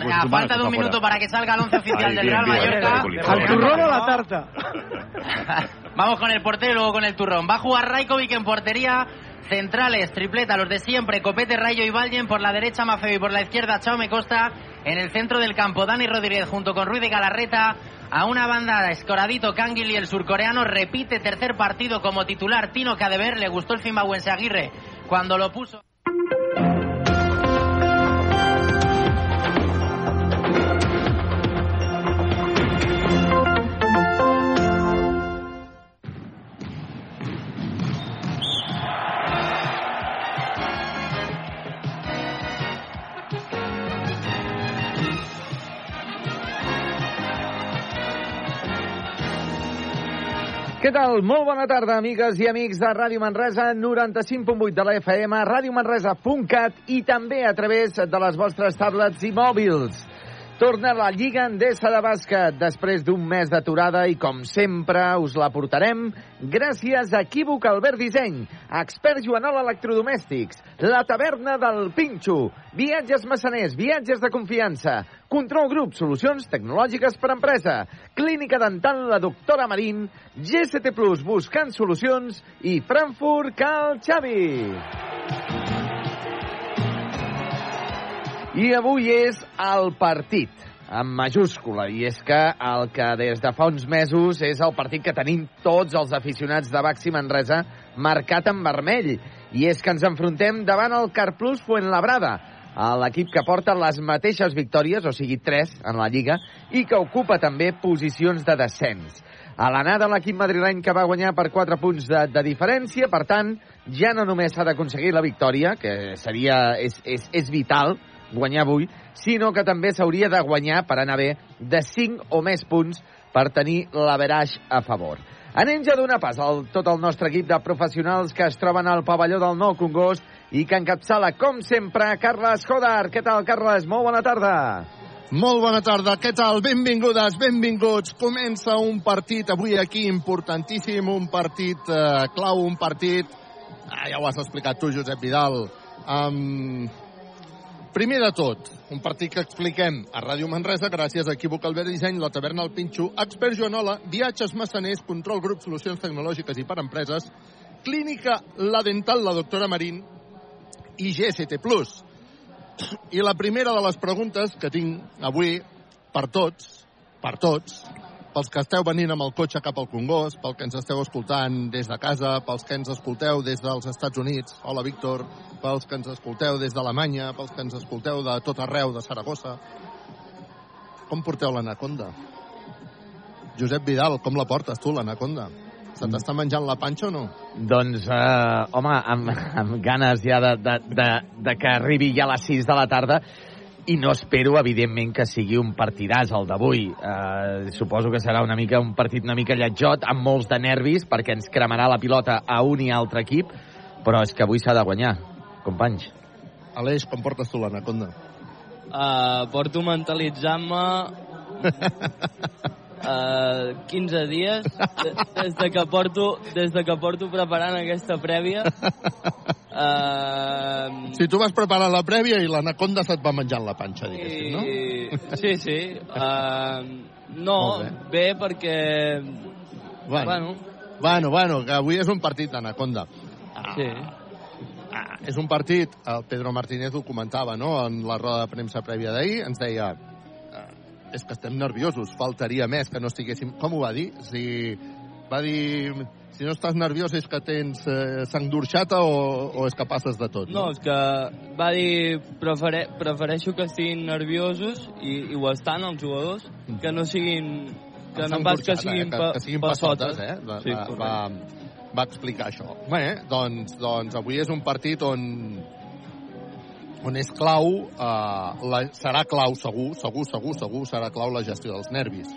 turrón. A falta de un minuto para que salga el once oficial del Real Mallorca. ¿Al turrón o la tarta? Vamos con el portero y luego con el turrón. Va a jugar Raikovic en portería. Centrales, tripleta, los de siempre, Copete, Rayo y Vallen. Por la derecha, Mafeo y por la izquierda, Chaume Costa. En el centro del campo, Dani Rodríguez junto con Ruiz de Galarreta. A una banda, Escoradito, Kangil y el surcoreano. Repite tercer partido como titular. Tino Cadever, le gustó el Fimbabuense Aguirre cuando lo puso. Què tal? Molt bona tarda, amigues i amics de Ràdio Manresa, 95.8 de la FM, radiomanresa.cat i també a través de les vostres tablets i mòbils. Torna la Lliga Endesa de Bàsquet després d'un mes d'aturada i, com sempre, us la portarem gràcies a Equívoc Albert Disseny, Expert Joanol Electrodomèstics, La Taverna del Pinxo, Viatges Massaners, Viatges de Confiança, Control Grup, Solucions Tecnològiques per Empresa, Clínica Dental La Doctora Marín, GST Plus, Buscant Solucions i Frankfurt Cal Xavi. I avui és el partit, amb majúscula, i és que el que des de fa uns mesos és el partit que tenim tots els aficionats de Baxi Manresa marcat en vermell. I és que ens enfrontem davant el Carplus Fuenlabrada, l'equip que porta les mateixes victòries, o sigui, tres en la Lliga, i que ocupa també posicions de descens. A l'anada l'equip madrileny que va guanyar per 4 punts de, de diferència, per tant, ja no només s'ha d'aconseguir la victòria, que seria, és, és, és vital, guanyar avui, sinó que també s'hauria de guanyar per anar bé de 5 o més punts per tenir l'averaix a favor. Anem ja d'una pas al tot el nostre equip de professionals que es troben al pavelló del Nou Congost i que encapçala, com sempre, Carles Jodar. Què tal, Carles? Molt bona tarda. Molt bona tarda, què tal? Benvingudes, benvinguts. Comença un partit avui aquí importantíssim, un partit eh, clau, un partit... Ah, ja ho has explicat tu, Josep Vidal. Um, Primer de tot, un partit que expliquem a Ràdio Manresa gràcies a Equívoc Albert Disseny, la taverna al Pinxo, Expert Joanola, Viatges Massaners, Control Grup, Solucions Tecnològiques i per Empreses, Clínica La Dental, la doctora Marín i GST+. I la primera de les preguntes que tinc avui per tots, per tots, pels que esteu venint amb el cotxe cap al Congost, pel que ens esteu escoltant des de casa, pels que ens escolteu des dels Estats Units, hola Víctor, pels que ens escolteu des d'Alemanya, pels que ens escolteu de tot arreu, de Saragossa. Com porteu l'anaconda? Josep Vidal, com la portes tu, l'anaconda? Se t'està menjant la panxa o no? Doncs, eh, home, amb, amb ganes ja de, de, de, de que arribi ja a les 6 de la tarda i no espero, evidentment, que sigui un partidàs el d'avui. Eh, suposo que serà una mica un partit una mica lletjot, amb molts de nervis, perquè ens cremarà la pilota a un i altre equip, però és que avui s'ha de guanyar, companys. Aleix, com portes tu l'anaconda? Uh, porto mentalitzant-me uh, 15 dies des de que porto des de que porto preparant aquesta prèvia uh, Si tu vas preparar la prèvia i l'anaconda se't va menjant la panxa, diguéssim, no? sí, sí uh, no, bé. bé perquè Bueno, bueno bueno, bueno, que avui és un partit d'anaconda. sí. Ah, és un partit, el Pedro Martínez ho comentava, no?, en la roda de premsa prèvia d'ahir, ens deia eh, és que estem nerviosos, faltaria més que no estiguéssim... Com ho va dir? Si, va dir, si no estàs nerviós és que tens eh, sang d'orxata o, o és que passes de tot? No, és que va dir prefere, prefereixo que estiguin nerviosos i, i ho estan els jugadors que no siguin que no pas que d'orxata, siguin, eh? que, que siguin passotes. eh? Va, Sí, va, va, va explicar això. Bé, doncs, doncs avui és un partit on on és clau, eh, la, serà clau segur, segur, segur, segur, serà clau la gestió dels nervis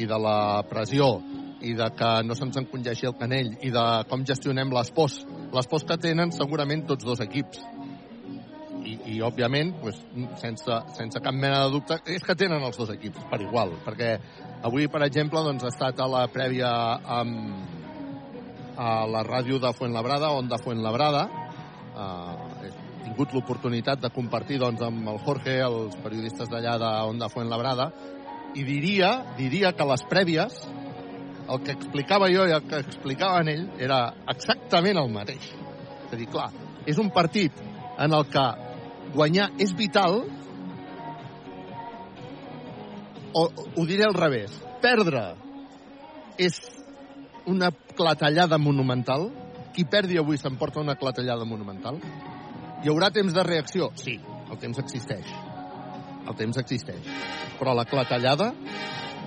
i de la pressió i de que no se'ns encongeixi el canell i de com gestionem les pors. Les pors que tenen segurament tots dos equips. I, i òbviament, pues, sense, sense cap mena de dubte, és que tenen els dos equips per igual, perquè avui, per exemple, doncs, ha estat a la prèvia amb, a la ràdio de Fuentlabrada, on de Fuentlabrada, eh, tingut l'oportunitat de compartir doncs, amb el Jorge, els periodistes d'allà d'Onda Fuentlabrada, i diria, diria que les prèvies, el que explicava jo i el que explicava en ell era exactament el mateix. És a dir, clar, és un partit en el que guanyar és vital, o ho diré al revés, perdre és una clatellada monumental, qui perdi avui s'emporta una clatellada monumental, hi haurà temps de reacció? Sí, el temps existeix. El temps existeix. Però la clatellada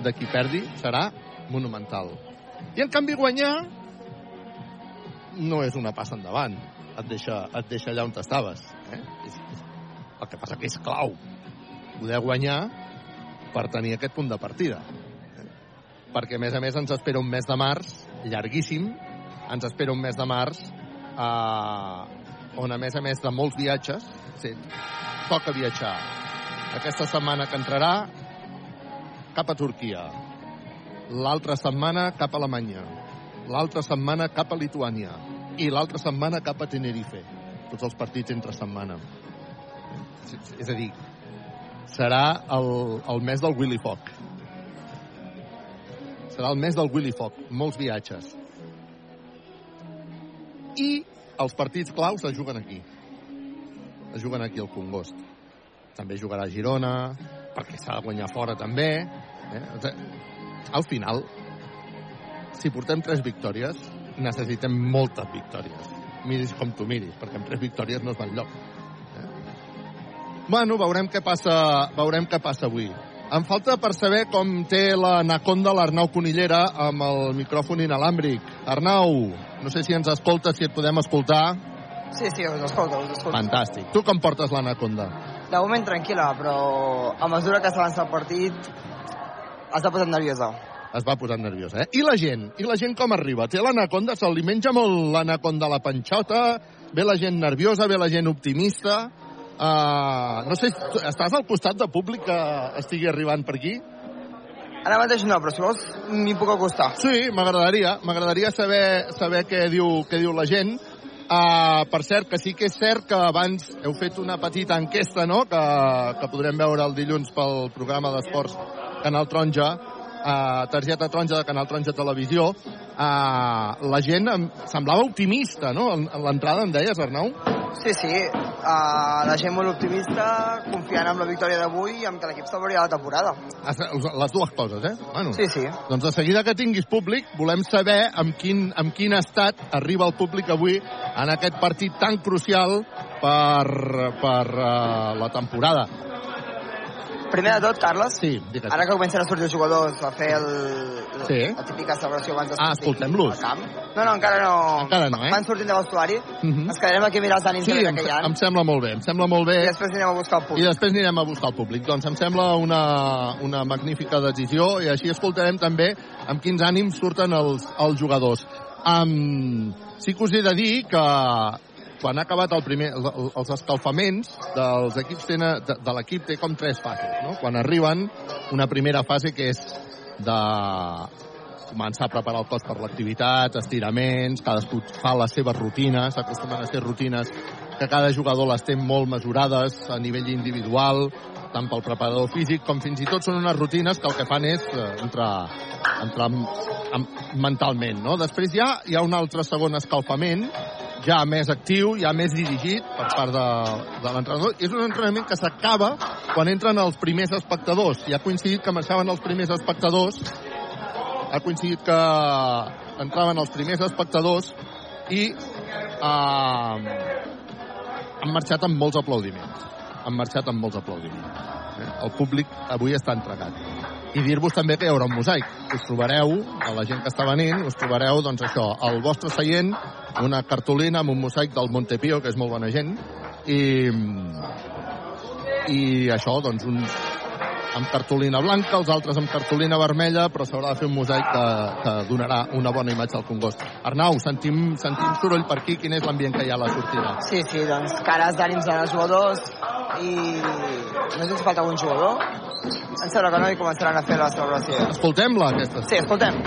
de qui perdi serà monumental. I en canvi guanyar no és una passa endavant. Et deixa, et deixa allà on estaves. Eh? El que passa que és clau poder guanyar per tenir aquest punt de partida. Eh? Perquè, a més a més, ens espera un mes de març llarguíssim. Ens espera un mes de març eh, on, a més a més de molts viatges, sí, toca viatjar. Aquesta setmana que entrarà cap a Turquia, l'altra setmana cap a Alemanya, l'altra setmana cap a Lituània i l'altra setmana cap a Tenerife. Tots els partits entre setmana. És a dir, serà el, el mes del Willy Foc. Serà el mes del Willy Foc. Molts viatges. I els partits claus es juguen aquí. Es juguen aquí al Congost. També jugarà a Girona, perquè s'ha de guanyar fora també. Eh? Al final, si portem tres victòries, necessitem moltes victòries. Miris com tu miris, perquè amb tres victòries no es va enlloc. Eh? Bueno, veurem què passa, veurem què passa avui. Em falta per saber com té l'anaconda l'Arnau Conillera amb el micròfon inalàmbric. Arnau, no sé si ens escolta, si et podem escoltar. Sí, sí, us escolto, us escolto. Fantàstic. Tu com portes l'anaconda? De moment tranquil·la, però a mesura que s'avança el partit de posar nerviosa. Es va posant nerviosa, eh? I la gent? I la gent com arriba? Té l'anaconda? Se li menja molt l'anaconda a la panxota? Ve la gent nerviosa? Ve la gent optimista? Uh, no sé, estàs al costat de públic que estigui arribant per aquí? Ara mateix no, però si vols m'hi puc acostar. Sí, m'agradaria. M'agradaria saber, saber què, diu, què diu la gent. Uh, per cert, que sí que és cert que abans heu fet una petita enquesta, no?, que, que podrem veure el dilluns pel programa d'esports Canal Taronja, uh, targeta taronja de Canal Taronja Televisió, uh, la gent em semblava optimista, no?, en, en l'entrada em deies, Arnau? Sí, sí, uh, la gent molt optimista, confiant en la victòria d'avui i en que l'equip salvaria la temporada. Les dues coses, eh? Bueno, Sí, sí. Doncs de seguida que tinguis públic, volem saber amb quin, amb quin estat arriba el públic avui en aquest partit tan crucial per, per uh, la temporada. Primer de tot, Carles, Sí, digues. ara que comencen a sortir els jugadors a fer el, Sí. la típica celebració abans de Ah, escoltem-los. al camp. No, no, encara no. Encara no, eh? Van sortint de vestuari. Mhm. Ens quedarem aquí a mirar els ànims Sí, em, que hi ha. em sembla molt bé, em sembla molt bé. I després anirem a buscar el I públic. després anirem a buscar el públic. Doncs em sembla una, una magnífica decisió i així escoltarem també amb quins ànims surten els, els jugadors. Um, sí que us he de dir que quan ha acabat el primer, el- els escalfaments dels equips tenen, de, de l'equip té com tres fases. No? Quan arriben, una primera fase que és de començar a preparar el cos per l'activitat, estiraments, cadascú fa les seves rutines, acostumen a ser rutines que cada jugador les té molt mesurades a nivell individual, tant pel preparador físic com fins i tot són unes rutines que el que fan és eh, entrar, entrar amb, amb, mentalment. No? Després ja hi ha un altre segon escalfament, ja més actiu, ja més dirigit per part de, de l'entrenador. És un entrenament que s'acaba quan entren els primers espectadors. I ha coincidit que marxaven els primers espectadors ha coincidit que entraven els primers espectadors i eh, han marxat amb molts aplaudiments. Han marxat amb molts aplaudiments. Eh? El públic avui està entregat. I dir-vos també que hi haurà un mosaic. Us trobareu, a la gent que està venint, us trobareu, doncs això, al vostre seient, una cartolina amb un mosaic del Montepío, que és molt bona gent, i, i això, doncs, uns amb cartolina blanca, els altres amb cartolina vermella, però s'haurà de fer un mosaic que, que donarà una bona imatge al Congost. Arnau, sentim, sentim soroll per aquí, quin és l'ambient que hi ha a la sortida? Sí, sí, doncs cares d'ànims dels jugadors i no sé si falta algun jugador. Em sembla que no i començaran a fer la celebració. Escoltem-la, aquesta. Sí, escoltem.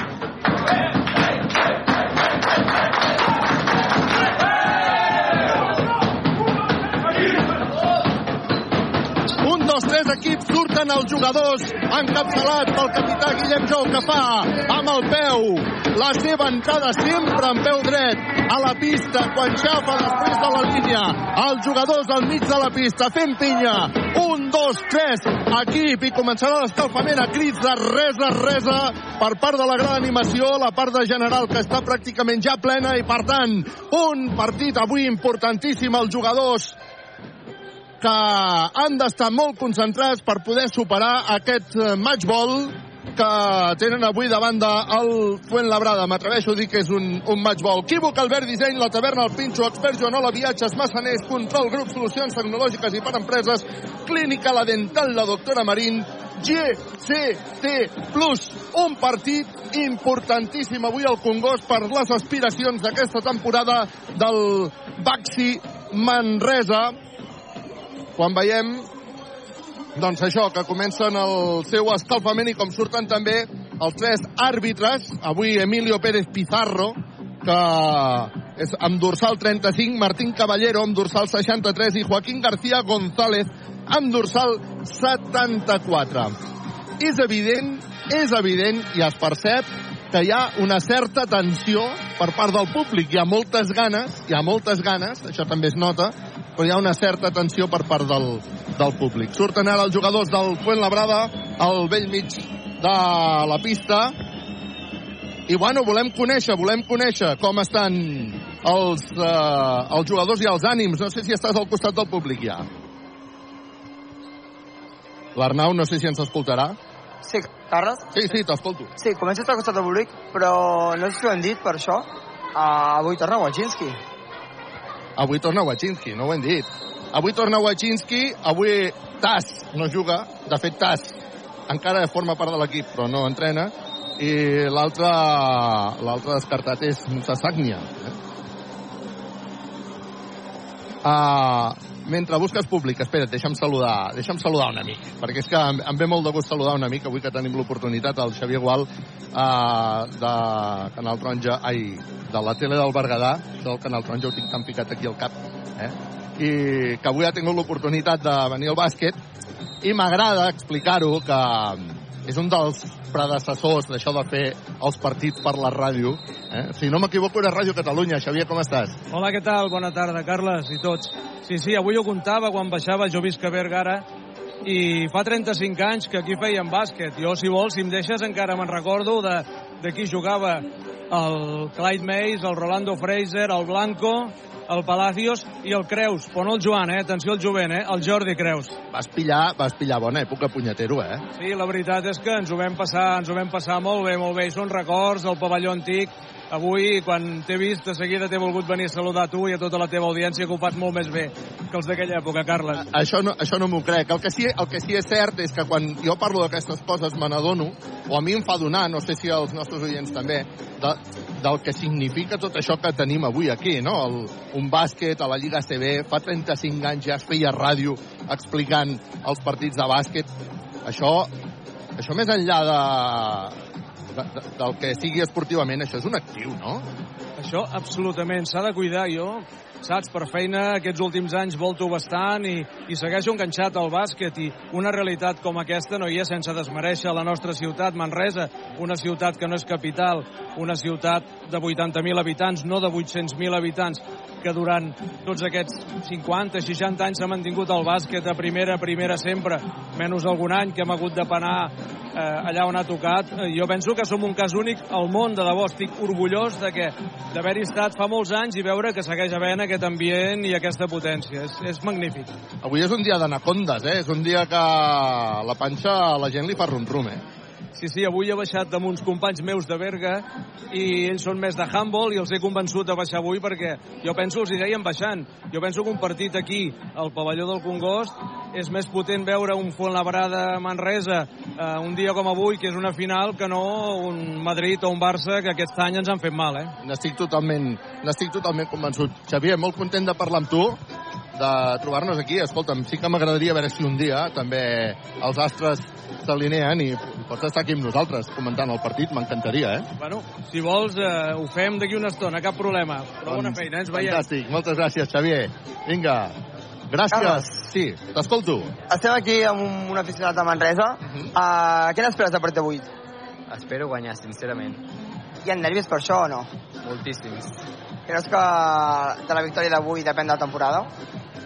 Comencen els jugadors encapçalats pel capità Guillem Jou que fa amb el peu la seva entrada sempre amb peu dret a la pista quan xafa després de la línia els jugadors al mig de la pista fent pinya. Un, dos, tres equip i començarà l'escalfament a crits de resa, resa per part de la gran animació, la part de general que està pràcticament ja plena i per tant un partit avui importantíssim als jugadors que han d'estar molt concentrats per poder superar aquest eh, match ball que tenen avui davant del Fuentlabrada. M'atreveixo a dir que és un, un match ball. Equívoc, Albert Disseny, la taverna, el Pinxo, Expert Joanola, Viatges, Massaners, Control Grup, Solucions Tecnològiques i per Empreses, Clínica La Dental, la doctora Marín, GCT Plus, un partit importantíssim avui al Congost per les aspiracions d'aquesta temporada del Baxi Manresa quan veiem doncs això, que comencen el seu escalfament i com surten també els tres àrbitres, avui Emilio Pérez Pizarro, que és amb dorsal 35, Martín Caballero amb dorsal 63 i Joaquín García González amb dorsal 74. És evident, és evident i es percep que hi ha una certa tensió per part del públic. Hi ha moltes ganes, hi ha moltes ganes, això també es nota, però hi ha una certa tensió per part del, del públic. Surten ara els jugadors del Fuentlabrada al vell mig de la pista i bueno, volem conèixer, volem conèixer com estan els, eh, els jugadors i els ànims. No sé si estàs al costat del públic ja. L'Arnau no sé si ens escoltarà. Sí, Carles? Sí, sí, t'escolto. Sí, comença a estar al costat del públic, però no sé si ho hem dit per això. Uh, avui torna Wajinski. Avui torna Wachinski, no ho hem dit. Avui torna Wachinski, avui Tas no juga, de fet Tas encara forma part de l'equip, però no entrena, i l'altre descartat és Sassagnia. Eh? Uh, mentre busques públic, espera't, deixa'm saludar, deixa'm saludar un amic, perquè és que em, em ve molt de gust saludar un amic, avui que tenim l'oportunitat, el Xavier Gual, uh, de Canal Taronja, ai, de la tele del Berguedà, del Canal Taronja ho tinc tan picat aquí al cap, eh? i que avui ha tingut l'oportunitat de venir al bàsquet, i m'agrada explicar-ho que és un dels predecessors d'això de fer els partits per la ràdio. Eh? Si no m'equivoco, era Ràdio Catalunya. Xavier, com estàs? Hola, què tal? Bona tarda, Carles i tots. Sí, sí, avui ho comptava quan baixava, jo visc a Bergara, i fa 35 anys que aquí feien bàsquet. Jo, si vols, si em deixes, encara me'n recordo de, de qui jugava el Clyde Mays, el Rolando Fraser, el Blanco, el Palacios i el Creus, però no el Joan, eh? atenció al jovent, eh? el Jordi Creus. Vas pillar, vas pillar bona època punyetero, eh? Sí, la veritat és que ens ho vam passar, ens ho vam passar molt bé, molt bé, i són records del pavelló antic. Avui, quan t'he vist, de seguida t'he volgut venir a saludar a tu i a tota la teva audiència, que ho fas molt més bé que els d'aquella època, Carles. Això no, això no m'ho crec. El que, sí, el que sí és cert és que quan jo parlo d'aquestes coses me n'adono, o a mi em fa donar, no sé si als nostres oients també, de, del que significa tot això que tenim avui aquí, no? El, un bàsquet a la Lliga CB, fa 35 anys ja es feia ràdio explicant els partits de bàsquet. Això, això més enllà de, de, de, del que sigui esportivament, això és un actiu, no? Això absolutament, s'ha de cuidar jo. Saps, per feina aquests últims anys volto bastant i, i segueixo enganxat al bàsquet i una realitat com aquesta no hi és sense desmereixer la nostra ciutat, Manresa, una ciutat que no és capital, una ciutat de 80.000 habitants, no de 800.000 habitants, que durant tots aquests 50, 60 anys s'ha mantingut el bàsquet a primera, primera sempre, menys algun any que hem hagut de penar eh, allà on ha tocat. Eh, Jo penso que som un cas únic al món, de debò estic orgullós de que d'haver-hi estat fa molts anys i veure que segueix havent aquest ambient i aquesta potència. És, és magnífic. Avui és un dia d'anacondes, eh? És un dia que la panxa a la gent li fa rum-rum, eh? Sí, sí, avui he baixat amb uns companys meus de Berga i ells són més de handball i els he convençut a baixar avui perquè jo penso, els hi deien baixant, jo penso que un partit aquí, al pavelló del Congost, és més potent veure un Fuenlabrada-Manresa eh, un dia com avui, que és una final, que no un Madrid o un Barça que aquest any ens han fet mal, eh? N'estic totalment, totalment convençut. Xavier, molt content de parlar amb tu, de trobar-nos aquí. Escolta'm, sí que m'agradaria veure si un dia també els astres s'alineen i pots estar aquí amb nosaltres comentant el partit, m'encantaria, eh? Bueno, si vols, eh, ho fem d'aquí una estona, cap problema. Però bona feina, ens veiem. Fantàstic, moltes gràcies, Xavier. Vinga, Gràcies. Carles. Sí, t'escolto. Estem aquí amb un, un aficionat de Manresa. Uh. -huh. uh, què n'esperes de partit d'avui? Espero guanyar, sincerament. Hi ha nervis per això o no? Moltíssims. Creus que de la victòria d'avui depèn de la temporada?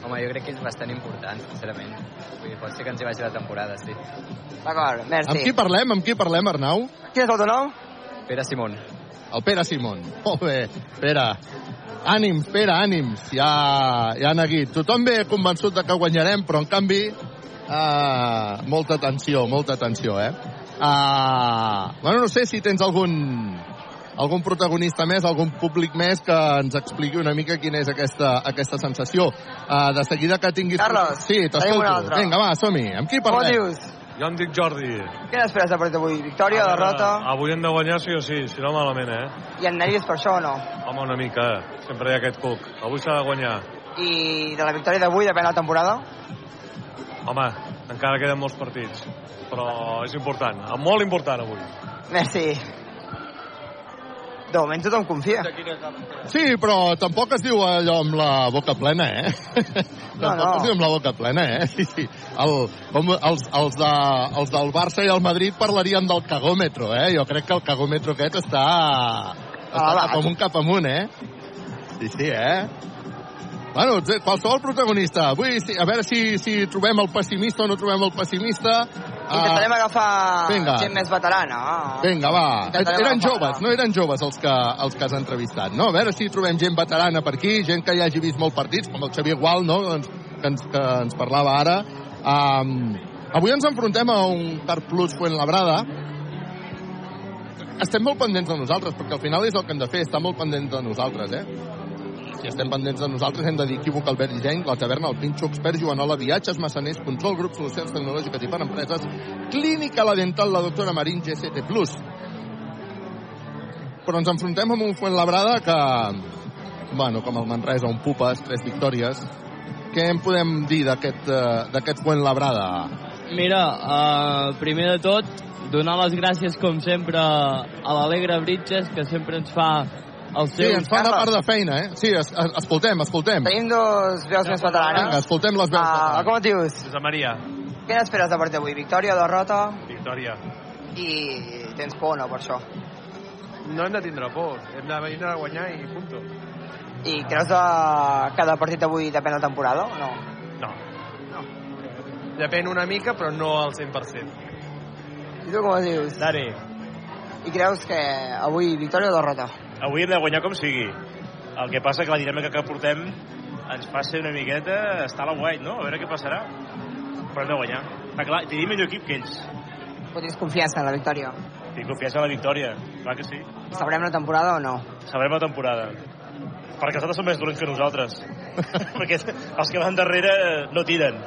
Home, jo crec que és bastant important, sincerament. Vull dir, pot ser que ens hi vagi la temporada, sí. D'acord, merci. Amb qui parlem? Amb qui parlem, Arnau? Quin és el teu nom? Pere Simón. El Pere Simón. Molt bé. Pere. Ànims, Pere, ànims. Ja, ja ha neguit. Tothom ve convençut de que guanyarem, però en canvi... Uh, molta tensió, molta tensió, eh? Uh, bueno, no sé si tens algun algun protagonista més, algun públic més que ens expliqui una mica quina és aquesta, aquesta sensació. Uh, de seguida que tinguis... Carlos, Sí, t'escolto. Vinga, va, som-hi. Amb qui Com parlem? dius? Jo em dic Jordi. Què n'esperes de partit d'avui? Victòria, derrota? Avui hem de guanyar sí o sí, si no malament, eh? Hi ha nervis per això o no? Home, una mica, sempre hi ha aquest cuc. Avui s'ha de guanyar. I de la victòria d'avui depèn la temporada? Home, encara queden molts partits, però és important, molt important avui. Merci. De moment tothom confia. Sí, però tampoc es diu allò amb la boca plena, eh? No, tampoc no. es diu amb la boca plena, eh? Sí, sí. El, com els, els, de, els del Barça i el Madrid parlarien del cagòmetro, eh? Jo crec que el cagòmetro aquest està, està Elevat. cap amunt, cap amunt, eh? Sí, sí, eh? Bueno, té- qualsevol protagonista. Avui, sí, a veure si, si trobem el pessimista o no trobem el pessimista. Intentarem Ah, agafar vinga. gent més veterana. Ah. Vinga, va. Intentarem Eren agafar, joves, no eren joves els que, els que has entrevistat, no? A veure si trobem gent veterana per aquí, gent que ja hagi vist molts partits, com el Xavier Gual, no?, doncs, que, ens, que ens parlava ara. Um, avui ens enfrontem a un Car Plus Fuenlabrada. Estem molt pendents de nosaltres, perquè al final és el que hem de fer, estar molt pendents de nosaltres, eh? Si estem pendents de nosaltres, hem de dir equívoc Albert Geny, la taverna, el Pinxo, Expert, Joanola, Viatges, Massaners, Control, Grup, Solucions Tecnològiques i per Empreses, Clínica La Dental, la doctora Marín, GCT+. Però ens enfrontem amb un Fuenlabrada que, bueno, com el Manresa, un Pupes, tres victòries. Què en podem dir d'aquest eh, d'aquest Fuenlabrada? Mira, uh, primer de tot, donar les gràcies, com sempre, a l'Alegre Bridges, que sempre ens fa el Sí, seu... ens fa una part de feina, eh? Sí, es, es, escoltem, escoltem. Tenim dos veus més veteranes. Vinga, escoltem les veus. Ah, veteranes. com et dius? Josep Maria, Què n'esperes de partit d'avui? Victòria, derrota? victòria. I tens por o no per això? No hem de tindre por, hem de venir a guanyar i punto. I creus que cada partit d'avui depèn de la temporada o no? No. no. Depèn una mica, però no al 100%. I tu com es dius? Dani. I creus que avui victòria o derrota? Avui hem de guanyar com sigui. El que passa que la dinàmica que portem ens fa ser una miqueta estar a la guai, no? A veure què passarà. Però hem de guanyar. Està clar, tenim millor equip que ells. Tens confiança en la victòria? Tinc confiança en la victòria. Clar que sí. Sabrem la temporada o no? Sabrem la temporada. Perquè els altres són més dolents que nosaltres. Perquè els que van darrere no tiren.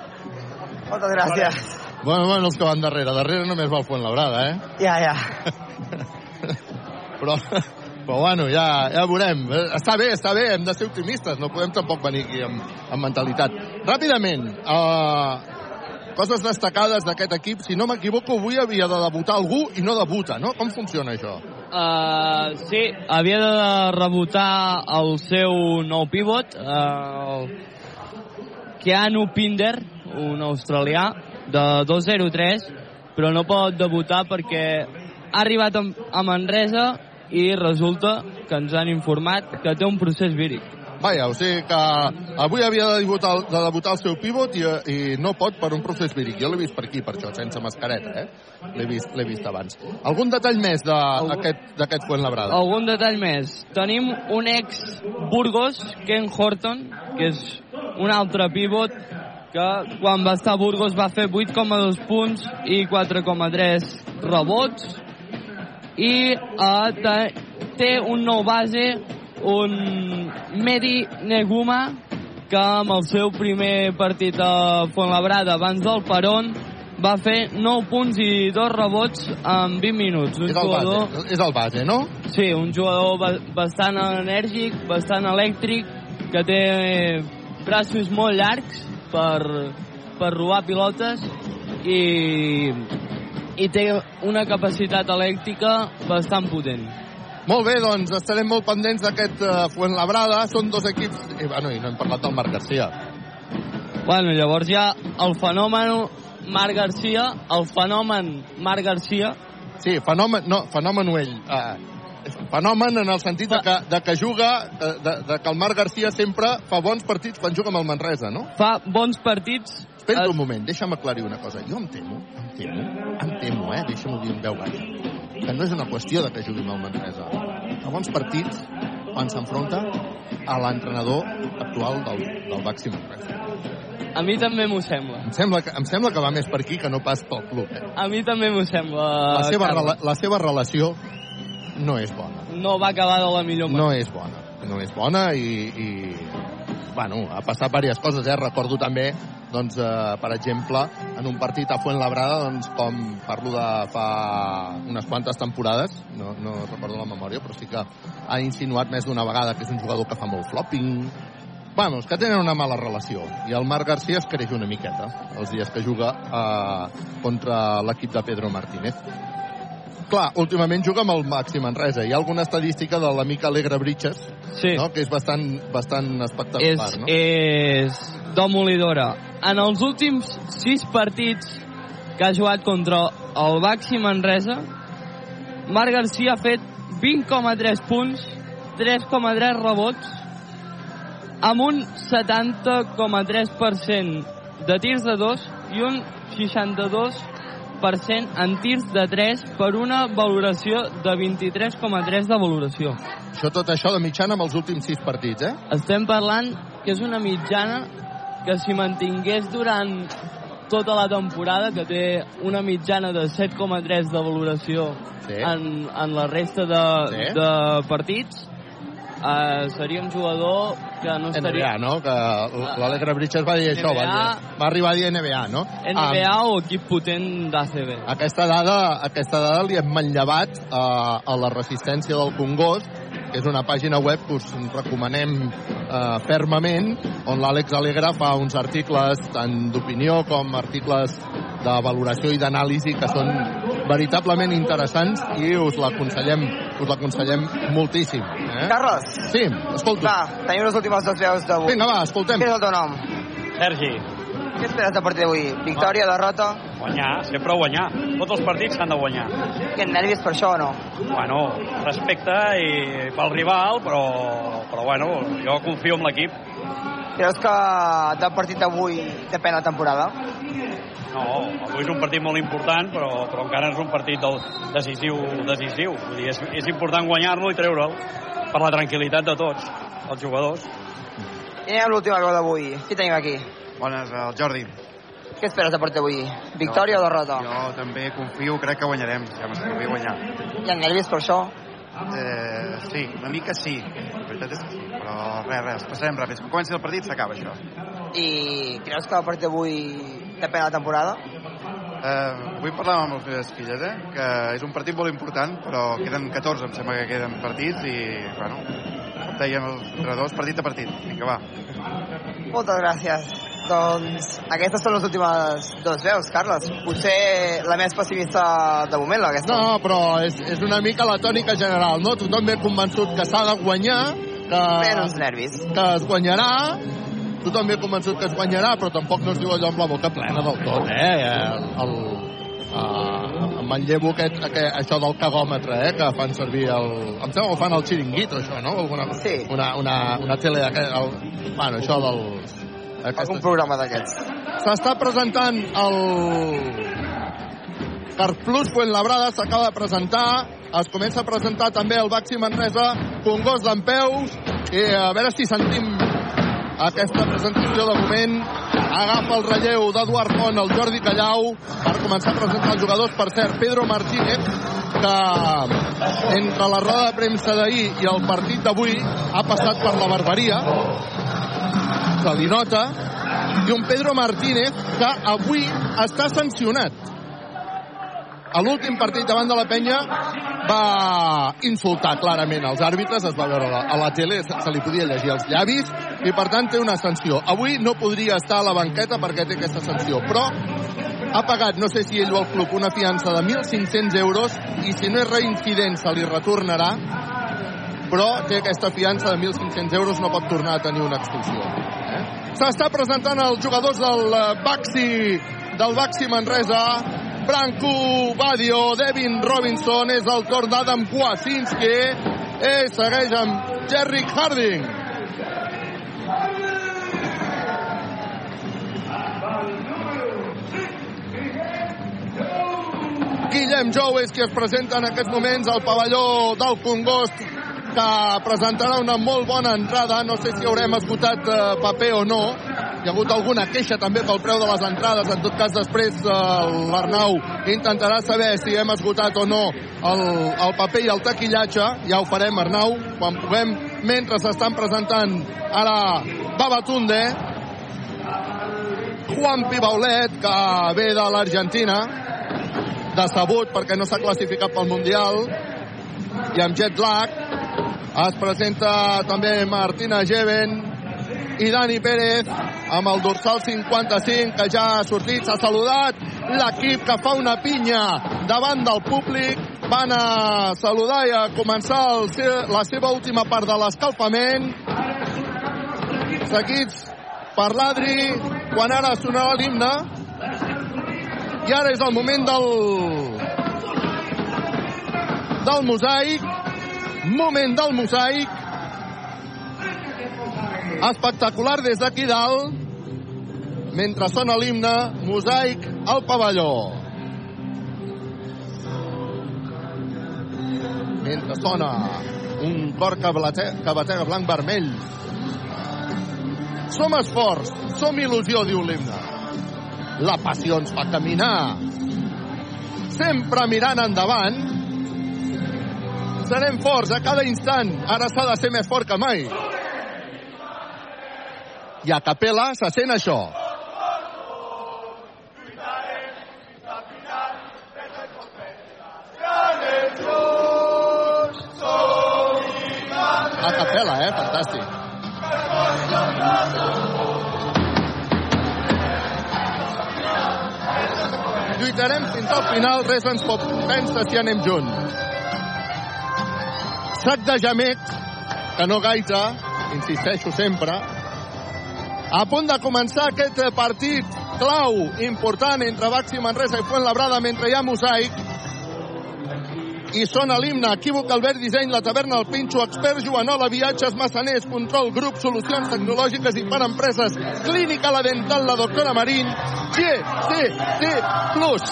Moltes gràcies. Bueno, bueno, els que van darrere. Darrere només va el Fuenlabrada, eh? Ja, ja. però, però bueno, ja, ja veurem. Està bé, està bé, hem de ser optimistes, no podem tampoc venir aquí amb, amb mentalitat. Ràpidament, uh, coses destacades d'aquest equip. Si no m'equivoco, avui havia de debutar algú i no debuta, no? Com funciona això? Uh, sí, havia de rebotar el seu nou pivot, uh, Keanu Pinder, un australià, de 2-0-3, però no pot debutar perquè ha arribat a Manresa i resulta que ens han informat que té un procés víric. Vaja, o sigui que avui havia de debutar, de debutar el seu pivot i, i no pot per un procés víric. Jo l'he vist per aquí, per això, sense mascareta, eh? L'he vist, vist abans. Algun detall més d'aquest Fuenlabrada? Algun detall més. Tenim un ex Burgos, Ken Horton, que és un altre pivot que quan va estar a Burgos va fer 8,2 punts i 4,3 rebots i te, té un nou base un Medi Neguma que amb el seu primer partit a Fuenlabrada abans del Peron va fer 9 punts i 2 rebots en 20 minuts. Un És el base, és el base, no? Sí, un jugador ba bastant enèrgic, bastant elèctric, que té braços molt llargs per, per robar pilotes i, i té una capacitat elèctrica bastant potent. Molt bé, doncs estarem molt pendents d'aquest uh, Fuenlabrada. Són dos equips... I, bueno, i no hem parlat del Marc Garcia. Bueno, llavors ha el fenomen Marc Garcia, el fenomen Marc Garcia, Sí, fenomen, no, fenomen ell. Uh, fenomen en el sentit de que, de que juga, de, de, de que el Marc Garcia sempre fa bons partits quan juga amb el Manresa, no? fa bons partits... Espera un moment, deixa'm aclarir una cosa. Jo em temo, em temo, em temo, eh? Deixa'm-ho dir en veu baixa. Que no és una qüestió de que jugui amb el Manresa. Fa bons partits quan s'enfronta a l'entrenador actual del, del Baxi Manresa. A mi també m'ho sembla. Em sembla, que, em sembla que va més per aquí que no pas pel club, eh? A mi també m'ho sembla, La seva, rela, la seva relació no és bona. No va acabar de la millor No manera. és bona. No és bona i, i bueno, ha passat diverses coses, eh? Recordo també, doncs, eh, per exemple, en un partit a Fuenlabrada, doncs, com parlo de fa unes quantes temporades, no, no recordo la memòria, però sí que ha insinuat més d'una vegada que és un jugador que fa molt flopping, Vamos, que tenen una mala relació. I el Marc Garcia es creix una miqueta els dies que juga eh, contra l'equip de Pedro Martínez. Clar, últimament juga amb el Màxim Manresa. Hi ha alguna estadística de l'amic Alegre Britches, Sí. no? que és bastant, bastant espectacular. és, no? és demolidora. En els últims sis partits que ha jugat contra el Baxi Manresa, Marc Garcia ha fet 20,3 punts, 3,3 rebots, amb un 70,3% de tirs de dos i un 62% en tirs de 3 per una valoració de 23,3 de valoració. Això, tot això de mitjana amb els últims sis partits, eh? Estem parlant que és una mitjana que si mantingués durant tota la temporada, que té una mitjana de 7,3 de valoració Sí. en, en la resta de, Sí. de partits, eh, seria un jugador que no estaria... NBA, no? Que l'Alegre Britches va dir això, va, NBA. dir, va arribar a dir NBA, no? NBA o equip potent d'ACB. Aquesta dada, aquesta dada li hem manllevat a, a la resistència del Congost, que és una pàgina web que us recomanem eh, fermament, on l'Àlex Alegre fa uns articles tant d'opinió com articles de valoració i d'anàlisi que són veritablement interessants i us l'aconsellem us l'aconsellem moltíssim. Eh? Carles, Sí, escolto. va, tenim les últimes dues veus d'avui. Vinga, va, escoltem. Què és el teu nom? Sergi, Què esperes del partit d'avui? Victòria, derrota? guanyar, sempre guanyar. Tots els partits s'han de guanyar. Que nervis per això o no? Bueno, respecte i pel rival, però, però bueno, jo confio en l'equip. Creus que del partit d'avui depèn la temporada? No, avui és un partit molt important, però, però encara és un partit del, decisiu, decisiu. Vull dir, és, és important guanyar-lo i treure'l per la tranquil·litat de tots, els jugadors. I anem amb l'última veu d'avui. Qui tenim aquí? Bones, el Jordi. Què esperes del partit d'avui? Victòria o derrota? Jo també confio, crec que guanyarem. Ja m'estic guanyar. Hi ha nervis per això? Eh, sí, una mica sí. La veritat és que sí, però res, res, passarem ràpid. Quan comenci el partit s'acaba això. I creus que el partit d'avui depèn la temporada? Eh, vull parlar amb les meves filles, eh? que és un partit molt important, però queden 14, em sembla que queden partits i, bueno, com deien els entrenadors, partit a partit. Vinga, va. Moltes gràcies. Doncs aquestes són les últimes dues veus, Carles. Potser la més pessimista de moment, aquesta. No, però és, és una mica la tònica general, no? Tothom ve convençut que s'ha de guanyar, que... Menys nervis. Que es guanyarà, tothom ve convençut que es guanyarà, però tampoc no es diu allò amb la boca plena del tot, eh? El, el, uh, em manllevo aquest, aquest, això del cagòmetre, eh? Que fan servir el... Em sembla que ho fan al xiringuito, això, no? Alguna, sí. Una, una, una tele. El, bueno, això dels... Algun programa d'aquests. S'està presentant el Carplus Fuenlabrada, s'acaba de presentar, es comença a presentar també el Baxi Manresa, Congost d'en Peus, i a veure si sentim aquesta presentació de moment. Agafa el relleu d'Eduard Font, el Jordi Callau, per començar a presentar els jugadors. Per cert, Pedro Martínez, que entre la roda de premsa d'ahir i el partit d'avui ha passat per la barbaria, se li nota, i un Pedro Martínez que avui està sancionat. A l'últim partit davant de la penya va insultar clarament els àrbitres, es va veure a la, tele, se, se li podia llegir els llavis, i per tant té una sanció. Avui no podria estar a la banqueta perquè té aquesta sanció, però ha pagat, no sé si ell o el club, una fiança de 1.500 euros i si no és reincident se li retornarà, però té aquesta fiança de 1.500 euros, no pot tornar a tenir una expulsió. Eh? S'està presentant els jugadors del eh, Baxi, del Baxi Manresa. Branco Badio, Devin Robinson, és el torn d'Adam Kwasinski, i segueix amb Jerry Harding. Guillem Jou és qui es presenta en aquests moments al pavelló del Congost que presentarà una molt bona entrada. No sé si haurem esgotat eh, paper o no. Hi ha hagut alguna queixa també pel preu de les entrades. En tot cas, després eh, l'Arnau intentarà saber si hem esgotat o no el, el paper i el taquillatge. Ja ho farem, Arnau, quan puguem. Mentre s'estan presentant ara Babatunde, Juan Pibaulet, que ve de l'Argentina, decebut perquè no s'ha classificat pel Mundial i amb jet lag es presenta també Martina Geven i Dani Pérez amb el dorsal 55 que ja ha sortit, s'ha saludat. L'equip que fa una pinya davant del públic. Van a saludar i a començar el, la seva última part de l'escalfament. Seguits per l'Adri quan ara sonarà l'himne. I ara és el moment del del mosaic moment del mosaic. Espectacular des d'aquí dalt. Mentre sona l'himne mosaic al pavelló. Mentre sona un cor que batega, que batega blanc-vermell som esforç, som il·lusió, diu l'himne. La passió ens fa caminar. Sempre mirant endavant. Serem forts a cada instant. Ara s'ha de ser més fort que mai. I a capella se sent això. A capella, eh? Fantàstic. lluitarem fins al final, res ens pot pensa si anem junts. Sac de gemec, que no gaita, insisteixo sempre, a punt de començar aquest partit clau, important, entre Baxi Manresa i Fuentlabrada, mentre hi ha mosaic, i sona l'himne, equívoc, Albert Disseny, la taverna, el Pinxo, expert, Joanola, viatges, massaners, control, grup, solucions tecnològiques i per empreses, clínica, la dental, la doctora Marín, G, C, C, plus.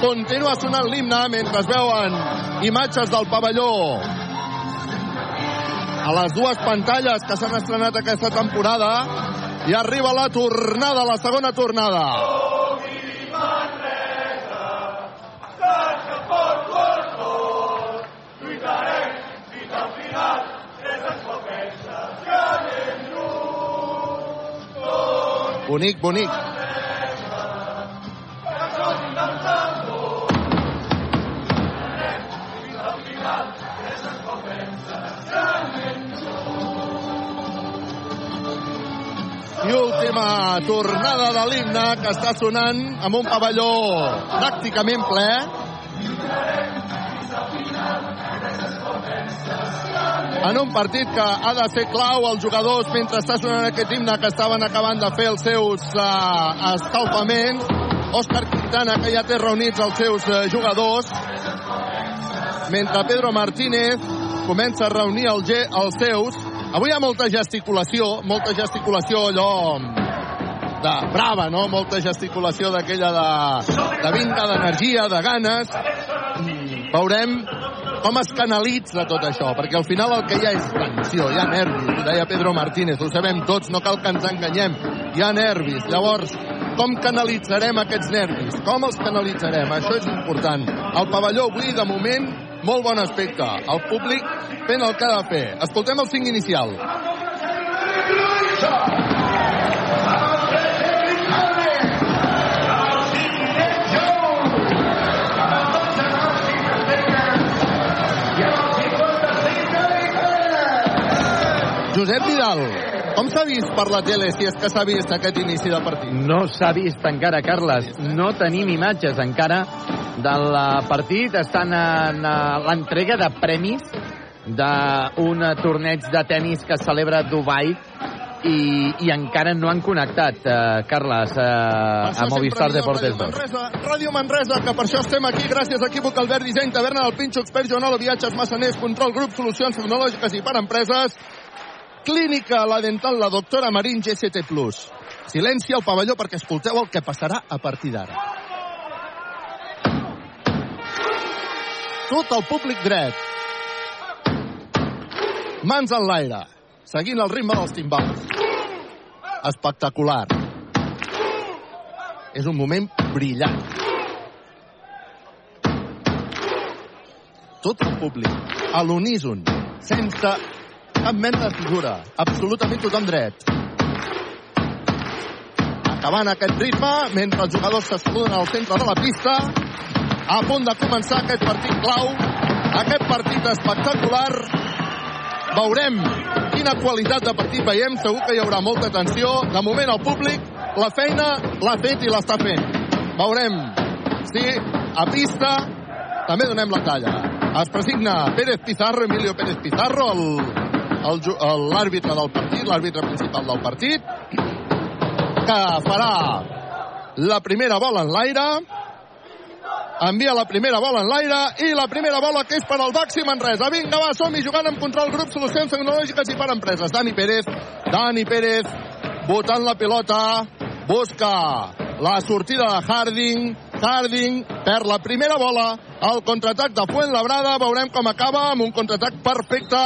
Continua sonant l'himne mentre es veuen imatges del pavelló a les dues pantalles que s'han estrenat aquesta temporada i arriba la tornada, la segona tornada. Bonic, bonic. Última tornada de l'himne que està sonant amb un pavelló pràcticament ple. en un partit que ha de ser clau els jugadors mentre està sonant aquest himne que estaven acabant de fer els seus uh, escalfaments. Òscar Quintana, que ja té reunits els seus uh, jugadors, mentre Pedro Martínez comença a reunir el els seus. Avui hi ha molta gesticulació, molta gesticulació allò de brava, no? Molta gesticulació d'aquella de, de vinga, d'energia, de ganes. Veurem com es canalitza tot això, perquè al final el que hi ha és tensió, hi ha nervis, ho deia Pedro Martínez, ho sabem tots, no cal que ens enganyem, hi ha nervis. Llavors, com canalitzarem aquests nervis? Com els canalitzarem? Això és important. El pavelló avui, de moment, molt bon aspecte. El públic fent el que ha de fer. Escoltem el 5 inicial. Josep Vidal, com s'ha vist per la tele, si és que s'ha vist aquest inici de partit? No s'ha vist encara, Carles. No tenim imatges encara del partit. Estan en l'entrega de premis d'un torneig de tennis que celebra Dubai i, i encara no han connectat, eh, Carles, eh, a Movistar Deportes 2. Manresa, Ràdio Manresa, que per això estem aquí, gràcies a Equívoc Albert Disseny, Taverna del Pinxo, Expert Joanol, Viatges, Massaners, Control Grup, Solucions Tecnològiques i per Empreses, Clínica La Dental, la doctora Marín, GCT+. Silenci al pavelló perquè escolteu el que passarà a partir d'ara. Tot el públic dret. Mans en l'aire, seguint el ritme dels timbals. Espectacular. És un moment brillant. Tot el públic, a l'uníson, sense cap mena de figura. Absolutament tothom dret. Acabant aquest ritme, mentre els jugadors se saluden al centre de la pista, a punt de començar aquest partit clau, aquest partit espectacular. Veurem quina qualitat de partit veiem, segur que hi haurà molta tensió. De moment el públic la feina l'ha fet i l'està fent. Veurem si a pista també donem la talla. Es presigna Pérez Pizarro, Emilio Pérez Pizarro, l'àrbitre del partit, l'àrbitre principal del partit, que farà la primera bola en l'aire, envia la primera bola en l'aire i la primera bola que és per al Baxi Manresa. Vinga, va, som-hi jugant amb control grup, solucions tecnològiques i per empreses. Dani Pérez, Dani Pérez, votant la pilota, busca la sortida de Harding, Harding per la primera bola, el contraatac de Fuentlabrada, veurem com acaba amb un contraatac perfecte,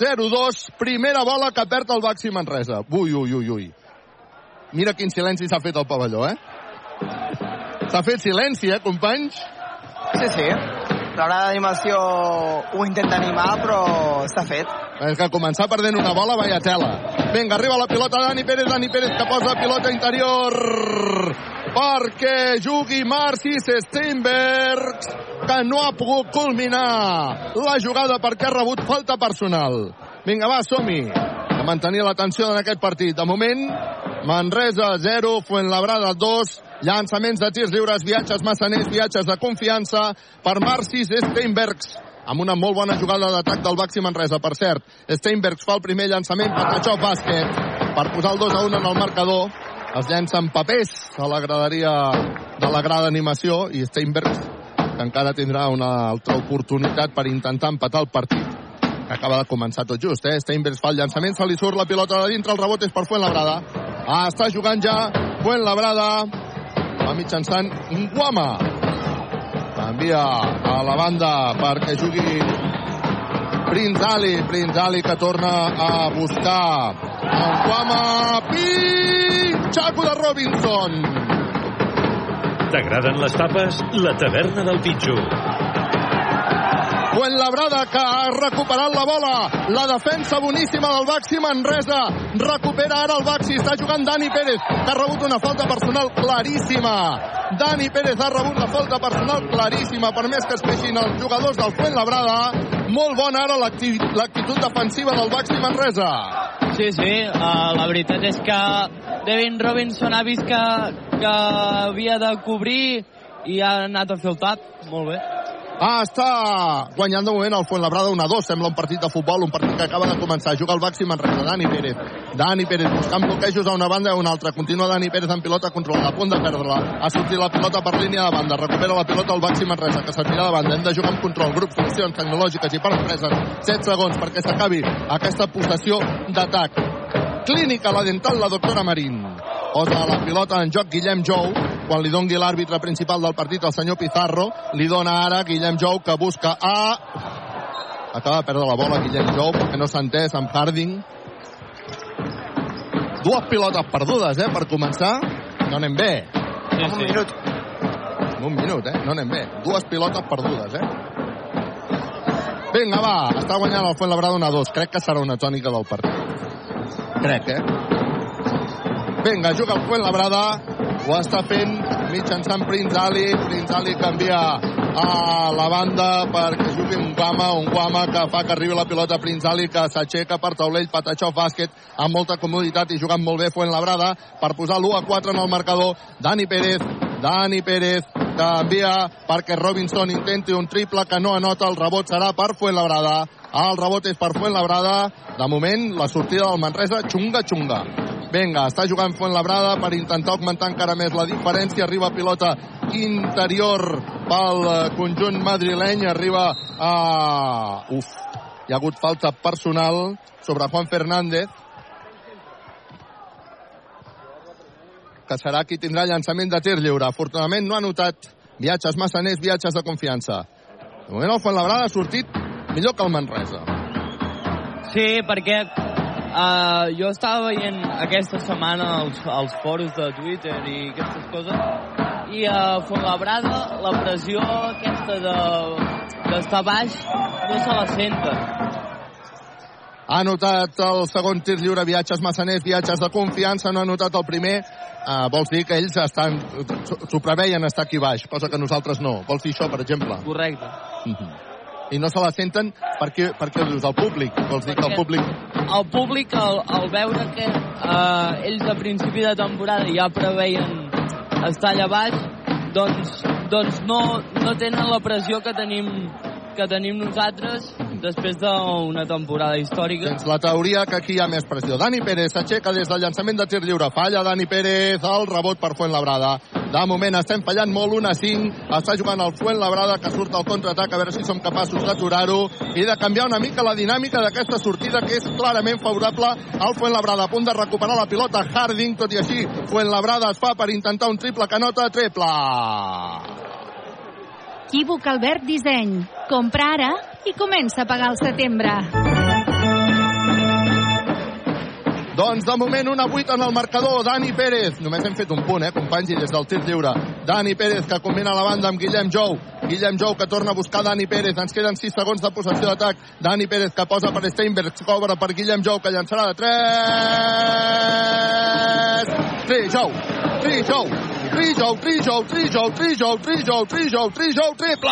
0-2, primera bola que perd el Baxi Manresa. Ui, ui, ui, ui. Mira quin silenci s'ha fet al pavelló, eh? S'ha fet silenci, eh, companys? Sí, sí. L'hora d'animació ho intenta animar, però s'ha fet. És que començar perdent una bola, vaya tela. Vinga, arriba la pilota Dani Pérez, Dani Pérez que posa pilota interior perquè jugui Marcis Steinbergs, que no ha pogut culminar la jugada perquè ha rebut falta personal. Vinga, va, som-hi. A mantenir l'atenció en aquest partit. De moment, Manresa 0, Fuenlabrada 2, llançaments de tirs lliures, viatges massaners, viatges de confiança per Marcis Steinbergs amb una molt bona jugada d'atac del Baxi Manresa. Per cert, Steinbergs fa el primer llançament, Patachó bàsquet, per posar el 2 a 1 en el marcador. Es llancen papers a la graderia de la grada d'animació i Steinbergs, que encara tindrà una altra oportunitat per intentar empatar el partit que acaba de començar tot just, eh? Steinbergs fa el llançament, se li surt la pilota de dintre, el rebot és per Fuentlabrada. Ah, està jugant ja Fuentlabrada, va mitjançant Guama. Envia a la banda perquè jugui Prince Ali, Prince Ali que torna a buscar Guama, Pinxaco de Robinson. T'agraden les tapes? La taverna del Pitxo. Fuentlabrada que ha recuperat la bola. La defensa boníssima del Baxi Manresa. Recupera ara el Baxi. Està jugant Dani Pérez, que ha rebut una falta personal claríssima. Dani Pérez ha rebut la falta personal claríssima, per més que es peixin els jugadors del Fuentlabrada. Molt bona ara l'actitud defensiva del Baxi Manresa. Sí, sí, uh, la veritat és que Devin Robinson ha vist que, que havia de cobrir i ha anat a fer el tap. Molt bé. Ah, està guanyant de moment el Fuentlabrada 1-2. Sembla un partit de futbol, un partit que acaba de començar. Juga el Baxi Manresa, Dani Pérez. Dani Pérez buscant bloquejos a una banda i a una altra. Continua Dani Pérez en pilota controlada, a punt de perdre-la. Ha sortit la pilota per línia de banda. Recupera la pilota el Baxi Manresa, que s'atira de banda. Hem de jugar amb control. Grup, solucions tecnològiques i per empreses. 7 segons perquè s'acabi aquesta possessió d'atac. Clínica, la dental, la doctora Marín. Posa la pilota en joc Guillem Jou, quan li dongui l'àrbitre principal del partit, el senyor Pizarro. Li dona ara Guillem Jou, que busca a... Acaba de perdre la bola Guillem Jou, perquè no s'ha entès amb Harding. Dues pilotes perdudes, eh, per començar. No anem bé. Sí, sí. un minut. En un minut, eh? No anem bé. Dues pilotes perdudes, eh? Vinga, va. Està guanyant el Fuentlabrada 1-2. Crec que serà una tònica del partit. Crec, eh? Vinga, juga el Fuentlabrada. Ho està fent mitjançant Prince Ali. Prince Ali canvia a la banda perquè jugui un Guama, un Guama que fa que arribi la pilota Prince Ali, que s'aixeca per taulell, Patachó bàsquet, amb molta comoditat i jugant molt bé Fuentlabrada per posar l'1 a 4 en el marcador. Dani Pérez, Dani Pérez, que envia perquè Robinson intenti un triple que no anota, el rebot serà per Fuenlabrada. El rebot és per Fuenlabrada. De moment, la sortida del Manresa, xunga, xunga. Vinga, està jugant Fuenlabrada per intentar augmentar encara més la diferència. Arriba pilota interior pel eh, conjunt madrileny. Arriba a... Uf, hi ha hagut falta personal sobre Juan Fernández. que serà qui tindrà llançament de tir lliure. Afortunadament no ha notat viatges massaners, viatges de confiança. De moment el Fuenlabrada ha sortit millor que el Manresa. Sí, perquè uh, jo estava veient aquesta setmana els, els foros de Twitter i aquestes coses i a Fuenlabrada la pressió aquesta de d'estar baix no se la senten. Ha notat el segon tir lliure, viatges massaners, viatges de confiança, no ha notat el primer. Uh, vols dir que ells estan s'ho preveien estar aquí baix, cosa que nosaltres no. Vols dir això, per exemple? Correcte. Uh -huh. I no se la senten perquè, perquè dius del públic. Vols dir que el públic... El públic, al, al veure que uh, ells a principi de temporada ja preveien estar allà baix, doncs, doncs no, no tenen la pressió que tenim que tenim nosaltres després d'una temporada històrica. Tens la teoria que aquí hi ha més pressió. Dani Pérez s'aixeca des del llançament de tir lliure. Falla Dani Pérez, el rebot per Fuenlabrada. De moment estem fallant molt, 1 a 5. Està jugant el Fuenlabrada, que surt al contraatac, a veure si som capaços d'aturar-ho i de canviar una mica la dinàmica d'aquesta sortida, que és clarament favorable al Fuenlabrada. A punt de recuperar la pilota Harding, tot i així Fuenlabrada es fa per intentar un triple que nota triple. Equívoc Albert Disseny. Compra ara i comença a pagar el setembre. Doncs de moment una 8 en el marcador, Dani Pérez. Només hem fet un punt, eh, companys, i des del tir lliure. Dani Pérez que combina la banda amb Guillem Jou. Guillem Jou que torna a buscar Dani Pérez. Ens queden 6 segons de possessió d'atac. Dani Pérez que posa per Steinberg, cobra per Guillem Jou que llançarà de 3. Trijou, Trijou, Trijou, Trijou, Trijou, Trijou, Trijou, Trijou, Trijou, triple!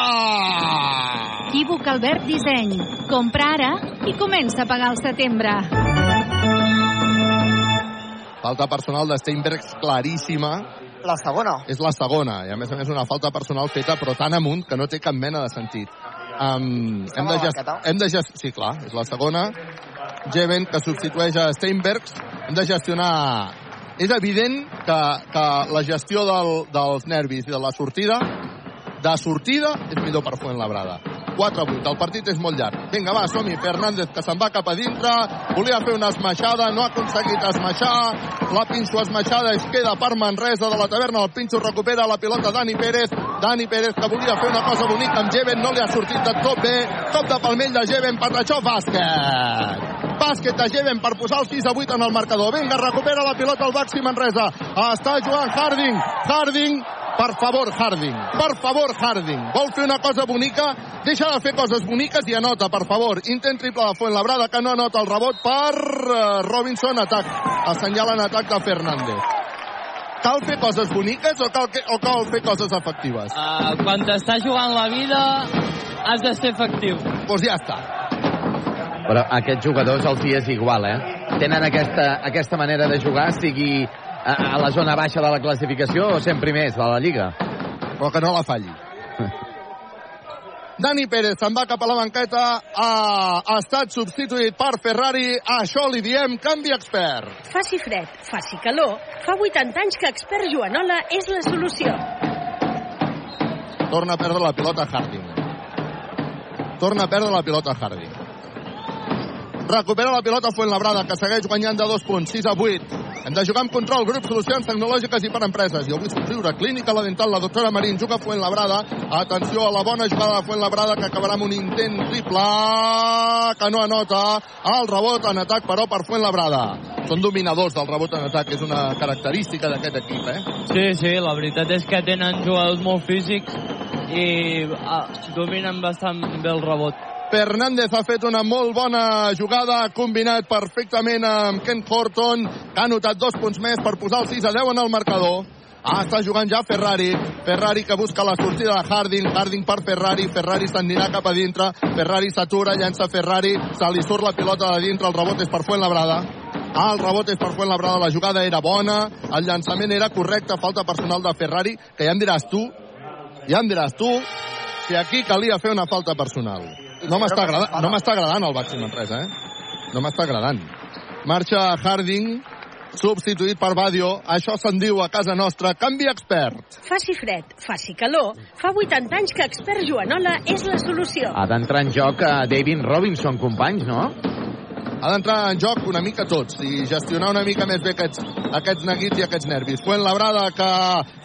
Equívoc Albert Disseny. Compra ara i comença a pagar el setembre. Falta personal de Steinbergs claríssima. La segona. És la segona, i a més a més una falta personal feta, però tan amunt que no té cap mena de sentit. Um, hem, de gest... hem de gest... Sí, clar, és la segona. Jeven, que substitueix a Steinbergs. Hem de gestionar... És evident que, que la gestió del, dels nervis i de la sortida de sortida és millor per Fuenlabrada. 4-8, el partit és molt llarg. Vinga, va, som-hi. Fernández, que se'n va cap a dintre, volia fer una esmaixada, no ha aconseguit esmaixar, la pinxo esmaixada es queda per Manresa de la taverna, el pinxo recupera la pilota Dani Pérez, Dani Pérez que volia fer una cosa bonica amb Jeven, no li ha sortit de tot bé, cop de palmell de Jeven, Patachó, bàsquet! Bàsquet de Jeven per posar el 6 a 8 en el marcador. Vinga, recupera la pilota el Baxi Manresa. Està jugant Harding. Harding per favor, Harding. Per favor, Harding. Vol fer una cosa bonica? Deixa de fer coses boniques i anota, per favor. Intent triple de Fuenlabrada, que no anota el rebot per uh, Robinson. Atac. Assenyalen atac de Fernández. Cal fer coses boniques o cal, que, o cal fer coses efectives? Uh, quan t'està jugant la vida, has de ser efectiu. Doncs pues ja està. Però a aquests jugadors els hi és igual, eh? Tenen aquesta, aquesta manera de jugar, sigui a, a la zona baixa de la classificació o sent primers de la Lliga. Però que no la falli. Dani Pérez se'n va cap a la banqueta, ha, ha estat substituït per Ferrari, a això li diem canvi expert. Faci fred, faci calor, fa 80 anys que expert Joanola és la solució. Torna a perdre la pilota Harding. Torna a perdre la pilota Harding. Recupera la pilota Fuenlabrada, que segueix guanyant de dos punts, 6 a 8. Hem de jugar amb control, grup, solucions tecnològiques i per empreses. Jo vull somriure, clínica, la dental, la doctora Marín, juga Fuenlabrada. Atenció a la bona jugada de Fuenlabrada, que acabarà amb un intent triple, que no anota. El rebot en atac, però, per Fuenlabrada. Són dominadors del rebot en atac, és una característica d'aquest equip, eh? Sí, sí, la veritat és que tenen jugadors molt físics i ah, dominen bastant bé el rebot. Fernández ha fet una molt bona jugada, ha combinat perfectament amb Ken Horton, que ha notat dos punts més per posar el 6 a 10 en el marcador. Ah, està jugant ja Ferrari. Ferrari que busca la sortida de Harding. Harding per Ferrari. Ferrari s'endirà cap a dintre. Ferrari s'atura, llança Ferrari. Se li surt la pilota de dintre. El rebot és per Fuenlabrada. Ah, el rebot és per Fuenlabrada. La jugada era bona. El llançament era correcte. Falta personal de Ferrari, que ja em diràs tu Ja em diràs tu si aquí calia fer una falta personal. No m'està agradant, no m'està agradant el Baxi Manresa, eh? No m'està agradant. Marxa Harding, substituït per Badio. Això se'n diu a casa nostra canvi expert. Faci fred, faci calor, fa 80 anys que expert Joanola és la solució. Ha d'entrar en joc a David Robinson, companys, no? Ha d'entrar en joc una mica tots i gestionar una mica més bé aquests, aquests neguits i aquests nervis. Fuentlabrada que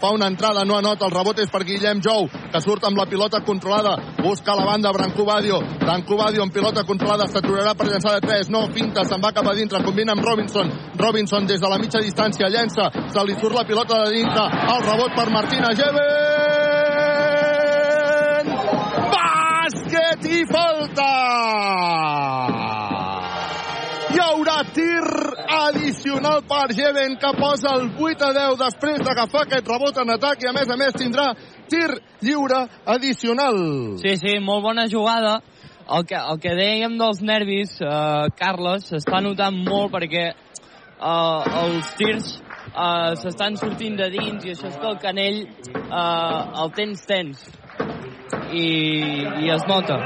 fa una entrada, no anota, el rebot és per Guillem Jou, que surt amb la pilota controlada, busca la banda Branco Badio, Branco Badio amb pilota controlada, s'aturarà per llançar de 3, no, finta, se'n va cap a dintre, combina amb Robinson, Robinson des de la mitja distància llença, se li surt la pilota de dintre, el rebot per Martina Geven! Bàsquet i falta! Hi haurà tir addicional per Jeven que posa el 8 a 10 després d'agafar aquest rebot en atac i a més a més tindrà tir lliure addicional. Sí, sí, molt bona jugada. El que, el que dèiem dels nervis, eh, Carles, s'està notant molt perquè eh, els tirs eh, s'estan sortint de dins i això és que el canell eh, el tens tens i, i es nota.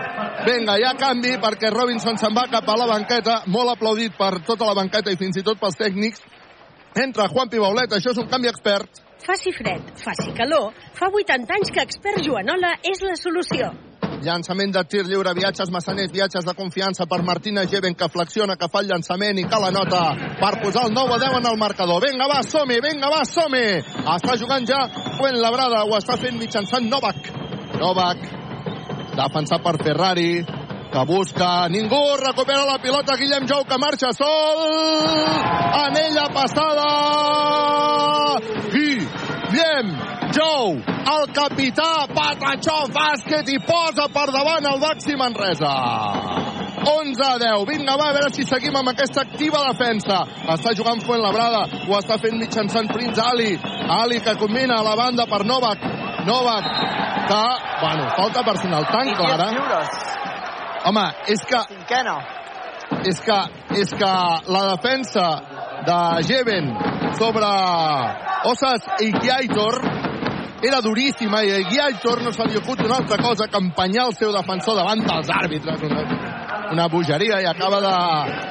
Vinga, hi ha canvi perquè Robinson se'n va cap a la banqueta, molt aplaudit per tota la banqueta i fins i tot pels tècnics. Entra Juan Pibaulet, això és un canvi expert. Faci fred, faci calor, fa 80 anys que expert Joanola és la solució. Llançament de tir lliure, viatges massaners, viatges de confiança per Martina Geven, que flexiona, que fa el llançament i que la nota per posar el 9 a 10 en el marcador. Vinga, va, som-hi, vinga, va, som-hi! Està jugant ja Fuentlabrada, ho està fent mitjançant Novak. Novak, defensat per Ferrari, que busca ningú, recupera la pilota Guillem Jou que marxa sol anella passada Guillem Jou el capità Patachó bàsquet i posa per davant el Baxi Manresa 11 a 10. Vinga, va, a veure si seguim amb aquesta activa defensa. Està jugant Fuentlabrada, ho està fent mitjançant Prince Ali. Ali que combina a la banda per Novak. Novak, que, bueno, falta personal tan clara. Home, és que... Cinquena. És que, és que la defensa de Jeven sobre Osas i Giaitor era duríssima i a Giaitor no se li acut una altra cosa que empenyar el seu defensor davant dels àrbitres. Una, una bogeria i acaba de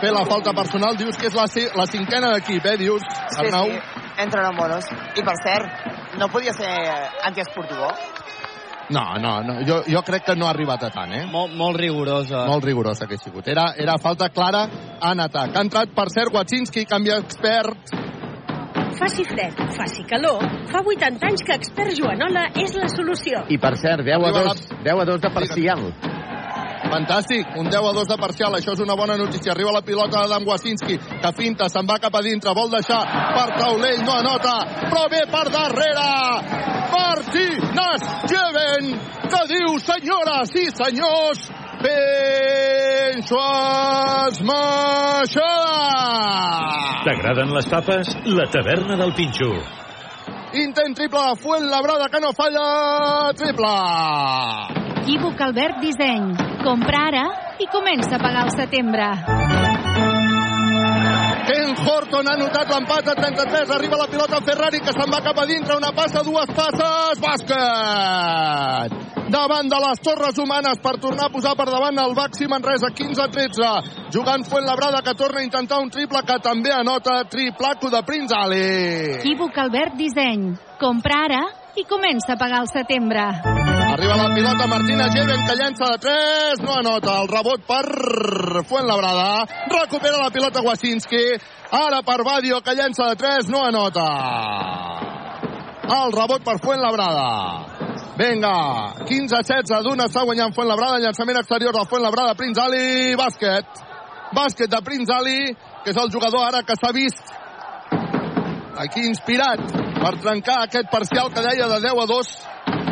fer la falta personal. Dius que és la, la cinquena d'equip, eh, dius, Sí, Arnau? sí, entren en bonos. I per cert, no podia ser antiesportivo? No, no, no. Jo, jo crec que no ha arribat a tant, eh? Molt, molt rigorosa. Molt rigorosa que ha sigut. Era, era falta clara en atac. Ha entrat, per cert, Watsinski, canvia expert. Faci fred, faci calor, fa 80 anys que expert Joanola és la solució. I per cert, 10 a Arriba 2, 10 a 2 de parcial. Fantàstic, un 10 a 2 de parcial, això és una bona notícia. Arriba la pilota d'Adam Wasinski, que finta, se'n va cap a dintre, vol deixar per taulell, no anota, però ve per darrere. Martínez Jeven, que diu, senyores i senyors, penso esmaixada. T'agraden les tapes? La taverna del Pinxo. Intent triple de Fuentlabrada, que no falla, triple. Equívoc Albert Disseny. Compra ara i comença a pagar al setembre. Ken Horton ha notat l'empat a 33. Arriba la pilota Ferrari que se'n va cap a dintre. Una passa, dues passes. Bàsquet! Davant de les torres humanes per tornar a posar per davant el Baxi Manresa. 15-13. Jugant Fuentlabrada que torna a intentar un triple que també anota triplaco de Prince Ali. Equívoc Albert Disseny. Compra ara i comença a pagar al setembre. Arriba la pilota Martina Geven que llença de 3, no anota el rebot per Fuentlabrada, recupera la pilota Wasinski, ara per Badio que llença de 3, no anota. El rebot per Fuentlabrada. Vinga, 15-16 d'una està guanyant Fuentlabrada, llançament exterior del Fuentlabrada, Prince Ali, bàsquet. Bàsquet de Prince Ali, que és el jugador ara que s'ha vist aquí inspirat per trencar aquest parcial que deia de 10 a 2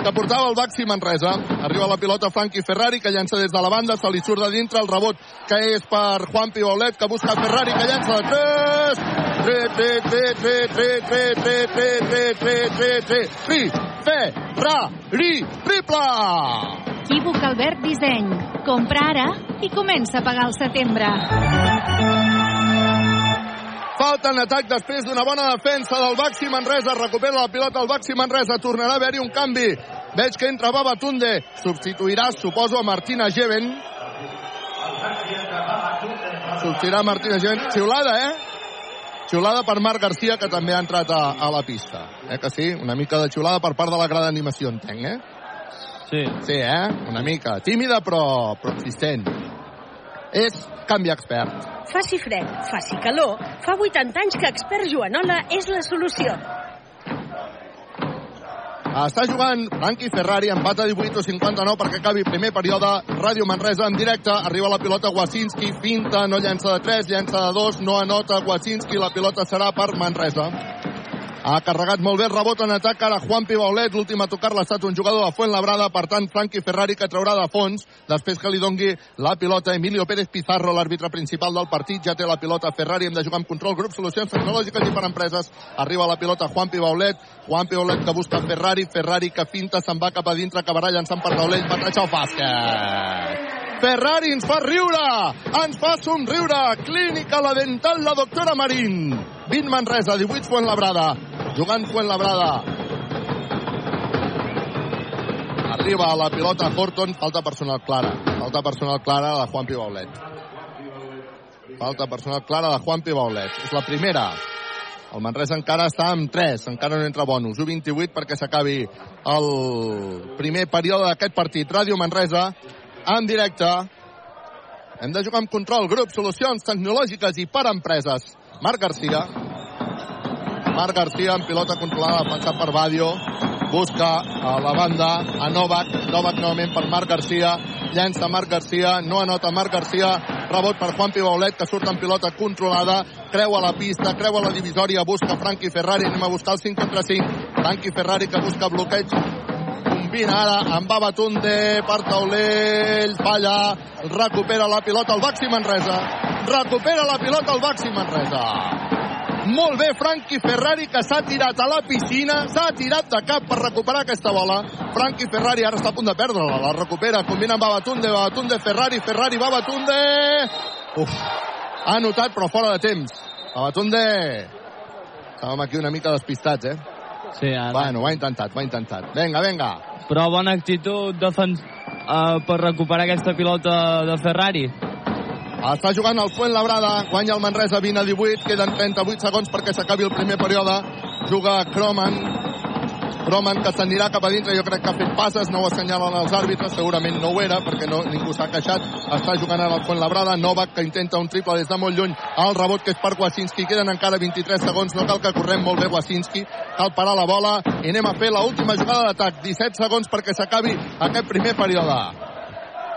que portava el Baxi Manresa. Arriba la pilota Frankie Ferrari, que llença des de la banda, se li surt de dintre el rebot, que és per Juan Pibaulet, que busca Ferrari, que llença de 3. 3, 3, 3, 3, 3, 3, 3, 3, 3, 3, 3, 3, 3, Ferrari, triple! Equívoc Albert Disseny. Compra ara i comença a pagar al setembre. Falta en atac després d'una bona defensa del Baxi Manresa. Recupera la pilota el Baxi Manresa. Tornarà a haver-hi un canvi Veig que entra Babatunde. Substituirà, suposo, a Martina Geven. Substituirà Martina Geven. Xiulada, eh? Xiulada per Marc Garcia, que també ha entrat a, a la pista. Eh que sí? Una mica de xiulada per part de la grada d'animació, entenc, eh? Sí. Sí, eh? Una mica. Tímida, però, però existent. És canvi expert. Faci fred, faci calor, fa 80 anys que expert Joanola és la solució. Està jugant Franqui Ferrari, empat a 18 o 59 perquè acabi primer període. Ràdio Manresa en directe, arriba la pilota Wasinski, finta, no llença de 3, llença de 2, no anota Wasinski, la pilota serà per Manresa. Ha carregat molt bé, rebot en atac ara Juan Pibaulet, l'últim a tocar-la estat un jugador de Fuentlabrada, per tant Franqui Ferrari que traurà de fons després que li dongui la pilota Emilio Pérez Pizarro, l'àrbitre principal del partit, ja té la pilota Ferrari, hem de jugar amb control, grup, solucions tecnològiques i per empreses, arriba la pilota Juan Pibaulet, Juan Pibaulet que busca Ferrari, Ferrari que finta, se'n va cap a dintre, acabarà llançant per taulell, batatge al bàsquet. Ferrari ens fa riure, ens fa somriure. Clínica La Dental, la doctora Marín. 20 Manresa, 18 Fuentlabrada. Jugant Fuentlabrada. Arriba a la pilota Horton, falta personal clara. Falta personal clara de Juan Pibaulet. Falta personal clara de Juan Pibaulet. És la primera. El Manresa encara està amb 3, encara no entra bonus. 1-28 perquè s'acabi el primer període d'aquest partit. Ràdio Manresa, en directe. Hem de jugar amb control, grup, solucions tecnològiques i per empreses. Marc Garcia. Marc Garcia en pilota controlada, defensat per Badio. Busca a la banda a Novak. Novak novament per Marc Garcia. Llença Marc Garcia. No anota Marc Garcia. Rebot per Juan Pibaulet, que surt en pilota controlada. Creua la pista, creua la divisòria. Busca Franqui Ferrari. Anem a buscar el 5 contra 5. Franqui Ferrari que busca bloqueig combina ara amb Babatunde per taulell, falla, recupera la pilota el Baxi Manresa, recupera la pilota el Baxi Manresa. Molt bé, Franqui Ferrari, que s'ha tirat a la piscina, s'ha tirat de cap per recuperar aquesta bola. Franqui Ferrari ara està a punt de perdre-la, la recupera, combina amb Babatunde, Babatunde, Ferrari, Ferrari, Babatunde... Uf, ha anotat, però fora de temps. Babatunde... Estàvem aquí una mica despistats, eh? Sí, ara. Bueno, ho ha intentat, ho ha intentat. Vinga, vinga. Però bona actitud defens uh, per recuperar aquesta pilota de Ferrari. Està jugant el Fuentlabrada, guanya el Manresa 20 a 18, queden 38 segons perquè s'acabi el primer període. Juga Croman, Croman que s'anirà cap a dintre, jo crec que ha fet passes, no ho assenyalen els àrbitres, segurament no ho era, perquè no, ningú s'ha queixat. Està jugant ara el Fuentlabrada, Novak que intenta un triple des de molt lluny, el rebot que és per Wasinski, queden encara 23 segons, no cal que correm molt bé Wasinski, cal parar la bola. I anem a fer l'última jugada d'atac, 17 segons perquè s'acabi aquest primer període.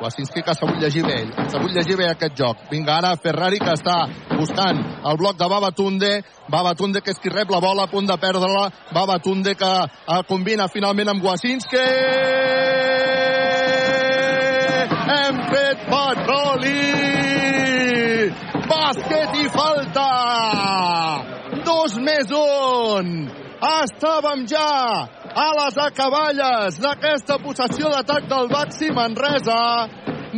Wasinski que s'ha vull llegir bé s'ha vull llegir bé aquest joc. Vinga, ara Ferrari que està buscant el bloc de Babatunde, Babatunde que és qui rep la bola a punt de perdre-la, Babatunde que eh, combina finalment amb Wasinski. Hem fet petroli! Bàsquet i falta! Dos més un! Estàvem ja a les acaballes d'aquesta possessió d'atac del Baxi Manresa.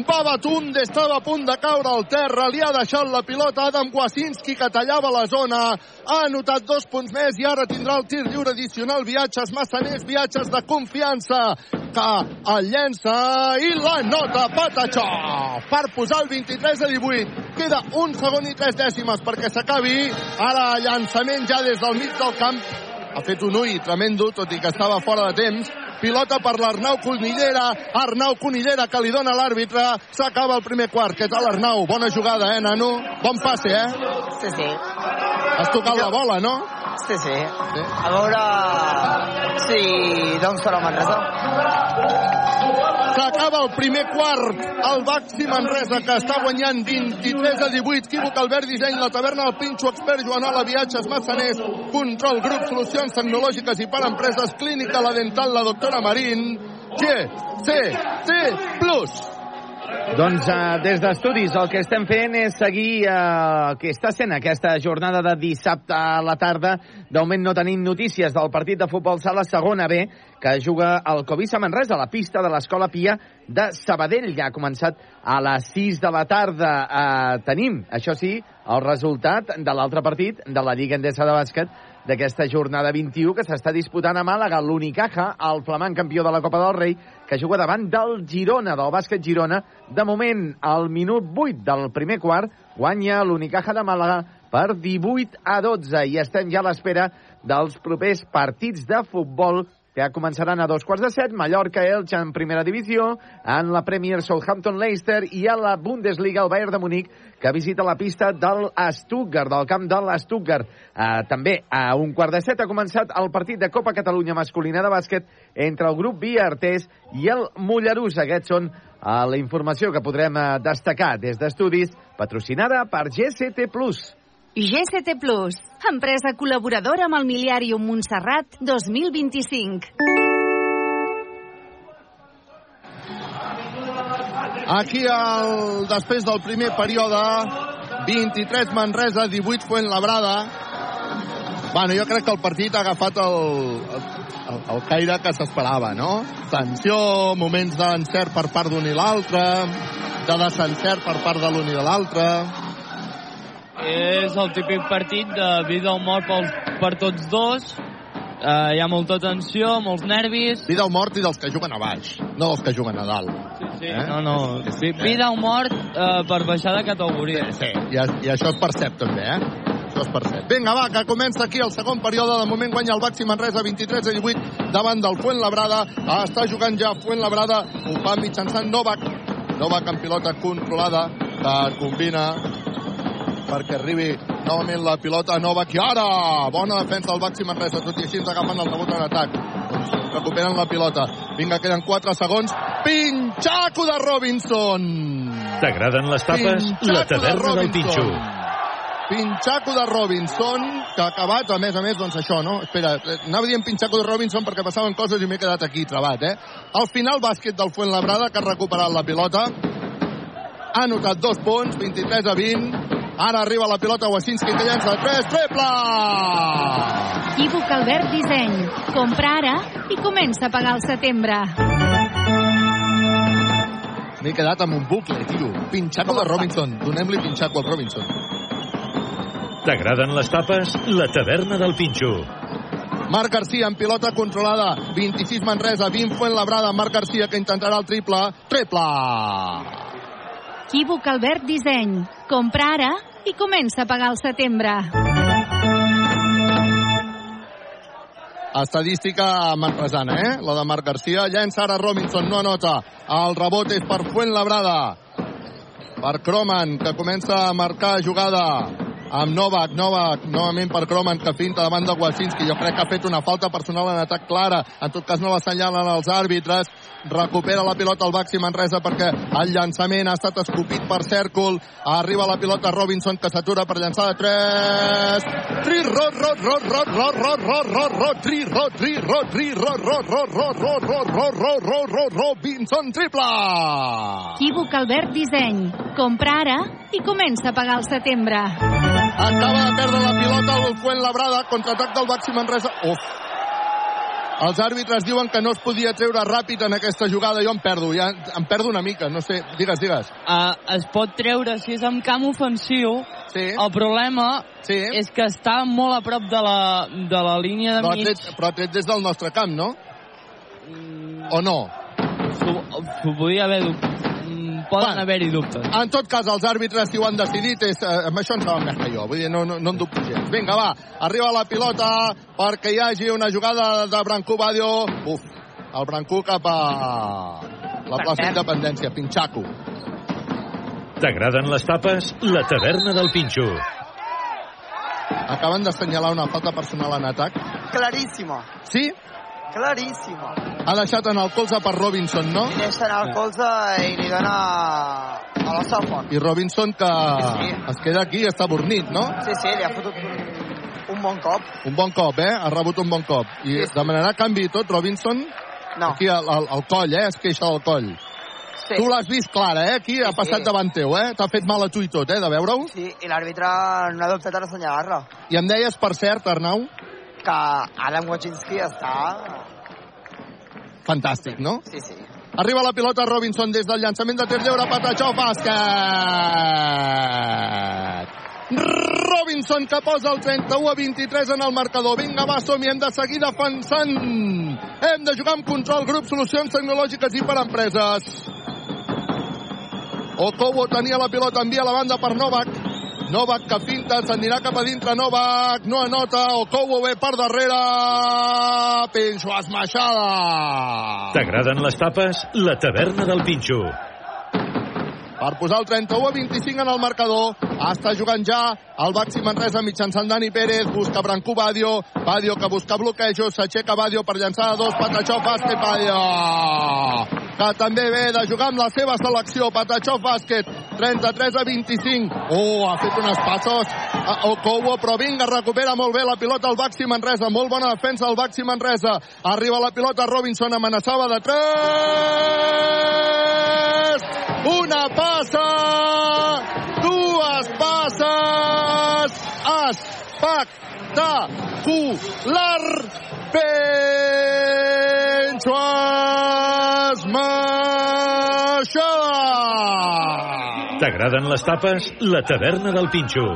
Babatunde estava a punt de caure al terra, li ha deixat la pilota Adam Wasinski que tallava la zona, ha anotat dos punts més i ara tindrà el tir lliure addicional, viatges massaners, viatges de confiança, que el llença i la nota Patachó per posar el 23 a 18. Queda un segon i tres dècimes perquè s'acabi. Ara llançament ja des del mig del camp ha fet un ull tremendo, tot i que estava fora de temps. Pilota per l'Arnau Conillera. Arnau Conillera que li dona l'àrbitre. S'acaba el primer quart. Què tal, Arnau? Bona jugada, eh, nano? Bon passe, eh? Sí, sí. Has tocat la bola, no? Sí, sí. sí. A veure si d'on serà Manresa. S'acaba el primer quart. El Baxi Manresa, que està guanyant 23 a 18. Equívoc, Albert Disseny, la taverna del Pinxo, expert Joanola, viatges massaners, control, grup, solucions tecnològiques i per empreses, clínica, la dental, la doctora Marín, G, C, C, plus. Doncs uh, des d'estudis el que estem fent és seguir uh, el que està sent aquesta jornada de dissabte a la tarda. De moment no tenim notícies del partit de futbol sala segona B que juga el Covisa Manresa a la pista de l'Escola Pia de Sabadell. Ja ha començat a les 6 de la tarda. Uh, tenim, això sí, el resultat de l'altre partit de la Lliga Endesa de Bàsquet d'aquesta jornada 21 que s'està disputant a Màlaga. L'Unicaja, el flamant campió de la Copa del Rei, que juga davant del Girona, del bàsquet Girona. De moment, al minut 8 del primer quart, guanya l'Unicaja de Màlaga per 18 a 12 i estem ja a l'espera dels propers partits de futbol que començaran a dos quarts de set, Mallorca, Elche en primera divisió, en la Premier Southampton, Leicester i a la Bundesliga el Bayern de Múnich, que visita la pista del Stuttgart, del camp del Stuttgart. Uh, també a un quart de set ha començat el partit de Copa Catalunya masculina de bàsquet entre el grup Viartés i el Mollerús. Aquests són uh, la informació que podrem uh, destacar des d'estudis, patrocinada per GCT+. GCT Plus, empresa col·laboradora amb el Miliàrium Montserrat 2025. Aquí, el, després del primer període, 23 Manresa, 18 Fuentlabrada. Bueno, jo crec que el partit ha agafat el, el, el caire que s'esperava, no? Tensió, moments d'encert per part d'un i l'altre, de desencert per part de l'un i de l'altre. És el típic partit de vida o mort per, per tots dos. Uh, hi ha molta tensió, molts nervis. Vida o mort i dels que juguen a baix, no dels que juguen a dalt. Sí, sí. Eh? No, no. Vi- Vida o mort uh, per baixar de categoria. Sí, I, I això es percep també, eh? Això es percep. Vinga, va, que comença aquí el segon període. De moment guanya el Baxi Manresa 23 a 18 davant del Fuentlabrada. Ah, està jugant ja Fuentlabrada. Ho fa mitjançant Novak. Novak amb pilota controlada que combina perquè arribi novament la pilota a Novak i ara bona defensa del Baxi Manresa tot i així ens agafen el rebot en atac recuperen la pilota vinga queden 4 segons pinxaco de Robinson T'agraden les tapes? La Pinxaco de taverna del Robinson. Pinxo. Pinxaco de Robinson, que ha acabat, a més a més, doncs això, no? Espera, anava dient Pinxaco de Robinson perquè passaven coses i m'he quedat aquí trebat, eh? Al final, bàsquet del Fuentlabrada, que ha recuperat la pilota. Ha anotat dos punts, 23 a 20. Ara arriba la pilota Wasinski, que llença de 3, triple! Equívoc Albert Disseny. Compra ara i comença a pagar al setembre. M'he quedat amb un bucle, tio. Pinxaco de Robinson. Donem-li Pinxaco al Robinson. T'agraden les tapes? La taverna del Pinxo. Marc Garcia en pilota controlada. 26 Manresa, 20 Fuentlabrada. Marc Garcia que intentarà el triple. Triple! Equívoc Albert Disseny. Compra ara i comença a pagar al setembre. Estadística manresana, eh? La de Marc Garcia. Llença ara Robinson, no anota. El rebot és per Fuentlabrada. Per Croman, que comença a marcar jugada amb Novak, Novak, novament per Croman, que finta davant de Wasinski. Jo crec que ha fet una falta personal en atac clara. En tot cas no l'assenyalen els àrbitres. Recupera la pilota al Baxi Manresa perquè el llançament ha estat escopit per Cèrcol. Arriba la pilota Robinson que s'atura per llançar de 3. Tri, rot, rot, rot, rot, rot, rot, tri, tri, tri, Robinson triple! Equívoc Albert Disseny. Compra ara i comença a pagar al setembre. Acaba de perdre la pilota el Fuentlabrada, contraatac del Baxi Manresa. Uf! Els àrbitres diuen que no es podia treure ràpid en aquesta jugada. Jo em perdo, ja em perdo una mica. No sé, digues, digues. Uh, es pot treure si és en camp ofensiu. Sí. El problema sí. és que està molt a prop de la, de la línia de Però mig. tret, però tret des del nostre camp, no? O no? S'ho podia haver dubtat. Poden Bueno. haver-hi dubtes. En tot cas, els àrbitres, si ho han decidit, és, eh, amb això en saben més que jo. Vull dir, no, no, no en dubto gens. Vinga, va, arriba la pilota perquè hi hagi una jugada de Brancú Badio. Uf, el Brancú cap a la plaça Independència, Pinxaco. T'agraden les tapes? La taverna del Pinxo. Acaben d'assenyalar una falta personal en atac. Claríssima. Sí? Claríssima. Ha deixat en el colze per Robinson, no? I deixa anar el colze i li dona a la Safon. I Robinson que es queda aquí i està bornit, no? Sí, sí, li ha fotut un, bon cop. Un bon cop, eh? Ha rebut un bon cop. I demanarà canvi i tot, Robinson? No. Aquí al, al, al coll, eh? Es queixa del coll. Sí. Tu l'has vist clara, eh? Aquí ha passat davant teu, eh? T'ha fet mal a tu i tot, eh? De veure-ho. Sí, i l'àrbitre no ha dubtat en assenyalar-la. I em deies, per cert, Arnau, Que Adam Wojcinski està... fantàstic, no? Sí, sí. Arriba la pilota Robinson des del llançament de tir lliure, Patachó, bàsquet! Robinson que posa el 31 a 23 en el marcador. Vinga, va, som hem de seguir defensant. Hem de jugar amb control, grup, solucions tecnològiques i per empreses. Okobo tenia la pilota, envia la banda per Novak. Novak que finta, s'anirà cap a dintre Novak, no anota, Okobo ve per darrere, Pinxo esmaixada. T'agraden les tapes? La taverna del Pinxo. Per posar el 31 a 25 en el marcador. Està jugant ja el Baxi Manresa mitjançant Dani Pérez, busca Brancú Badio, Badio que busca bloquejos, s'aixeca Badio per llançar a dos, Patachó bàsquet, Badio, que també ve de jugar amb la seva selecció, Patachó bàsquet, 33 a 25. Oh, ha fet unes passos a Okowo, però vinga, recupera molt bé la pilota el Baxi Manresa, molt bona defensa el Baxi Manresa. Arriba la pilota Robinson, amenaçava de 3! Una passa! Dues passes! Espectacular! Pencho esmaixada! T'agraden les tapes? La taverna del Pinxo.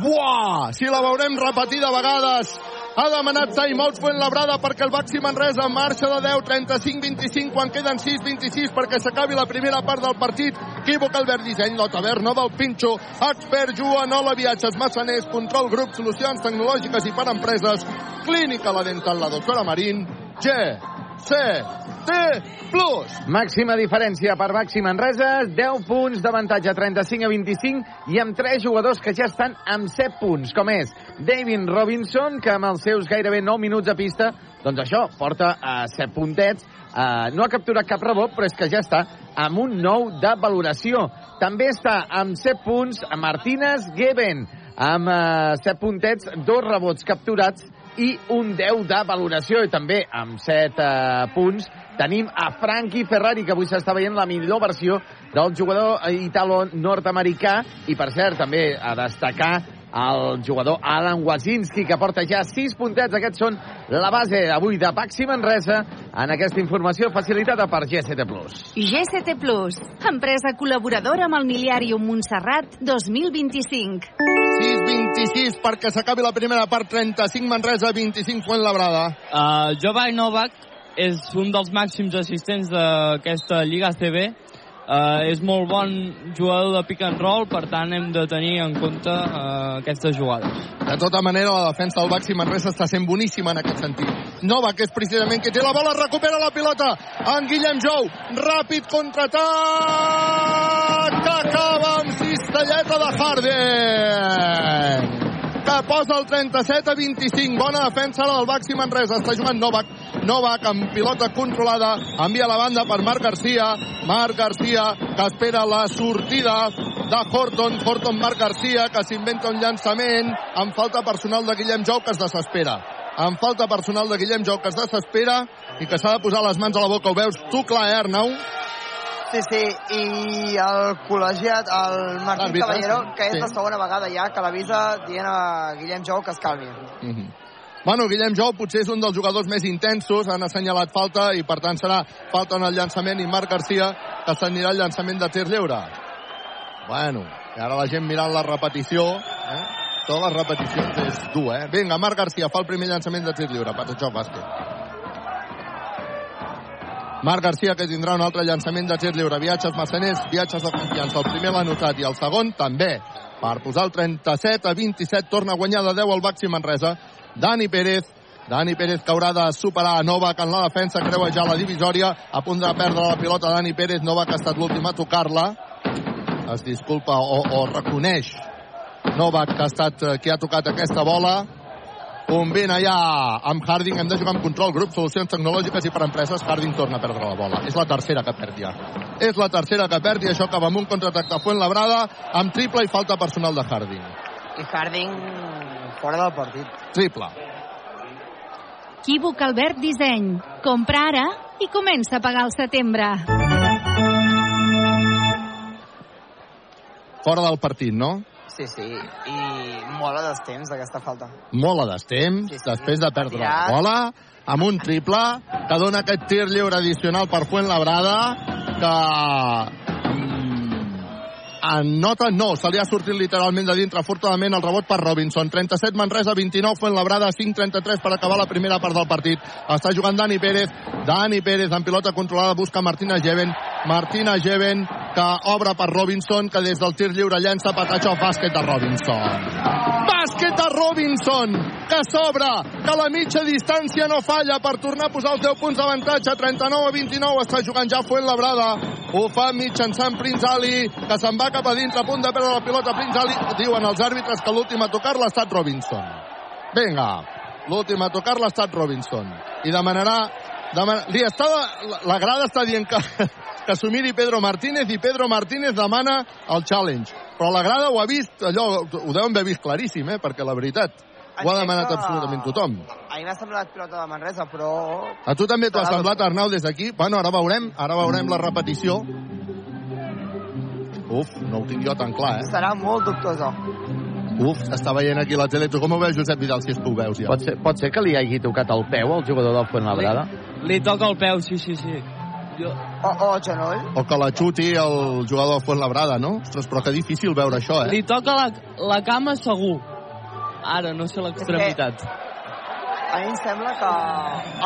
Buah! Si la veurem repetida a vegades. Ha demanat timeout Fuentlabrada perquè el Baxi Manresa marxa de 10, 35-25, quan queden 6-26 perquè s'acabi la primera part del partit. Equívoc Albert Disseny, la taverna del Pinxo, expert Joanola Viatges, Massaners, Control Grup, Solucions Tecnològiques i per Empreses, Clínica La Dental, la doctora Marín, G, C, T, Plus. Màxima diferència per Baxi Manresa, 10 punts d'avantatge, 35 a 25, i amb 3 jugadors que ja estan amb 7 punts, com és David Robinson, que amb els seus gairebé 9 minuts a pista, doncs això, porta a 7 puntets, uh, no ha capturat cap rebot, però és que ja està amb un 9 de valoració. També està amb 7 punts Martínez Geben, amb uh, 7 puntets, dos rebots capturats i un 10 de valoració. I també amb 7 uh, punts tenim a Frankie Ferrari que avui s'està veient la millor versió del jugador italo-nord-americà. I per cert també a destacar el jugador Alan Wazinski, que porta ja 6 puntets. Aquests són la base avui de Baxi Manresa en aquesta informació facilitada per GST+. GST Plus, empresa col·laboradora amb el Miliàrium Montserrat 2025. 6-26 perquè s'acabi la primera part, 35 Manresa, 25 Fuentlabrada. Uh, Jovaj Novak és un dels màxims assistents d'aquesta Lliga CB. Uh, és molt bon jugador de pick and roll, per tant hem de tenir en compte uh, aquestes jugades. De tota manera, la defensa del Baxi Manresa està sent boníssima en aquest sentit. Nova, que és precisament que té la bola, recupera la pilota en Guillem Jou. Ràpid contraatac que acaba amb cistelleta de Harden que posa el 37 a 25. Bona defensa la del Baxi Manresa. Està jugant Novak. Novak amb pilota controlada. Envia la banda per Marc Garcia. Marc Garcia que espera la sortida de Horton. Horton Marc Garcia que s'inventa un llançament amb falta personal de Guillem Jou que es desespera. Amb falta personal de Guillem Jou que es desespera i que s'ha de posar les mans a la boca. Ho veus tu clar, eh, Arnau? Sí, sí, i el col·legiat, el Martín Caballero, que és Sí. la segona vegada ja que l'avisa dient a Guillem Jou que es calmi. Mm -hmm. Bueno, Guillem Jou potser és un dels jugadors més intensos, han assenyalat falta i per tant serà falta en el llançament i Marc Garcia que s'anirà al llançament de tir lliure. Bueno, i ara la gent mirant la repetició, eh? Totes les repeticions és dur, eh? Vinga, Marc Garcia fa el primer llançament de tir lliure, Patachó bàsquet. Marc Garcia que tindrà un altre llançament de tir lliure. Viatges massaners, viatges de confiança. El primer l'ha notat i el segon també. Per posar el 37 a 27 torna a guanyar de 10 el Baxi Manresa. Dani Pérez Dani Pérez que haurà de superar a Novak en la defensa, creua ja la divisòria, a punt de perdre la pilota Dani Pérez, Novak ha estat l'últim a tocar-la, es disculpa o, o reconeix Novak que ha estat eh, qui ha tocat aquesta bola, combina ja amb Harding, hem de jugar amb control, grup, solucions tecnològiques i per empreses, Harding torna a perdre la bola. És la tercera que perd ja. És la tercera que perd i això acaba amb un contraatac de Fuentlabrada, amb triple i falta personal de Harding. I Harding fora del partit. Triple. Equívoc Albert Disseny. Compra ara i comença a pagar al setembre. Fora del partit, no? Sí, sí, i molt a destemps d'aquesta falta. Molt a destemps, sí, sí. després de perdre la bola, amb un triple, que dona aquest tir lliure addicional per Fuentlabrada, que mm, en nota no, se li ha sortit literalment de dintre, afortunadament el rebot per Robinson. 37 Manresa, 29 Fuenlabrada, 5-33 per acabar la primera part del partit. Està jugant Dani Pérez, Dani Pérez en pilota controlada busca Martina Jeven, Martina Jeven que obre per Robinson, que des del tir lliure llença patatxo bàsquet de Robinson. Robinson, que s'obre, que la mitja distància no falla per tornar a posar els 10 punts d'avantatge, 39 a 29, està jugant ja Fuenlabrada, ho fa mitjançant Prince Ali, que se'n va cap a dintre, a punt de perdre la pilota Prince Ali, diuen els àrbitres que l'últim a tocar l'ha estat Robinson. Vinga, l'últim a tocar l'ha estat Robinson. I demanarà, demana, li està, la, la grada està dient que, que s'ho miri Pedro Martínez i Pedro Martínez demana el challenge. Però la grada ho ha vist, allò, ho deuen haver vist claríssim, eh? perquè la veritat, ho ha demanat absolutament tothom. A mi m'ha semblat pilota de Manresa, però... A tu també t'ho ha semblat, Arnau, des d'aquí? Bueno, ara veurem, ara veurem la repetició. Uf, no ho tinc jo tan clar, eh? Serà molt dubtosa. Uf, s'està veient aquí la tele. Tu com ho veus, Josep Vidal, si és que ho veus ja? Pot ser, pot ser que li hagi tocat el peu al jugador del Fuenlabrada? Li toca el peu, sí, sí, sí. Jo... O, o el genoll. O que la xuti el jugador del Fuenlabrada, no? Ostres, però que difícil veure això, eh? Li toca la, la cama segur. Ara, no sé l'extremitat. A mi em sembla que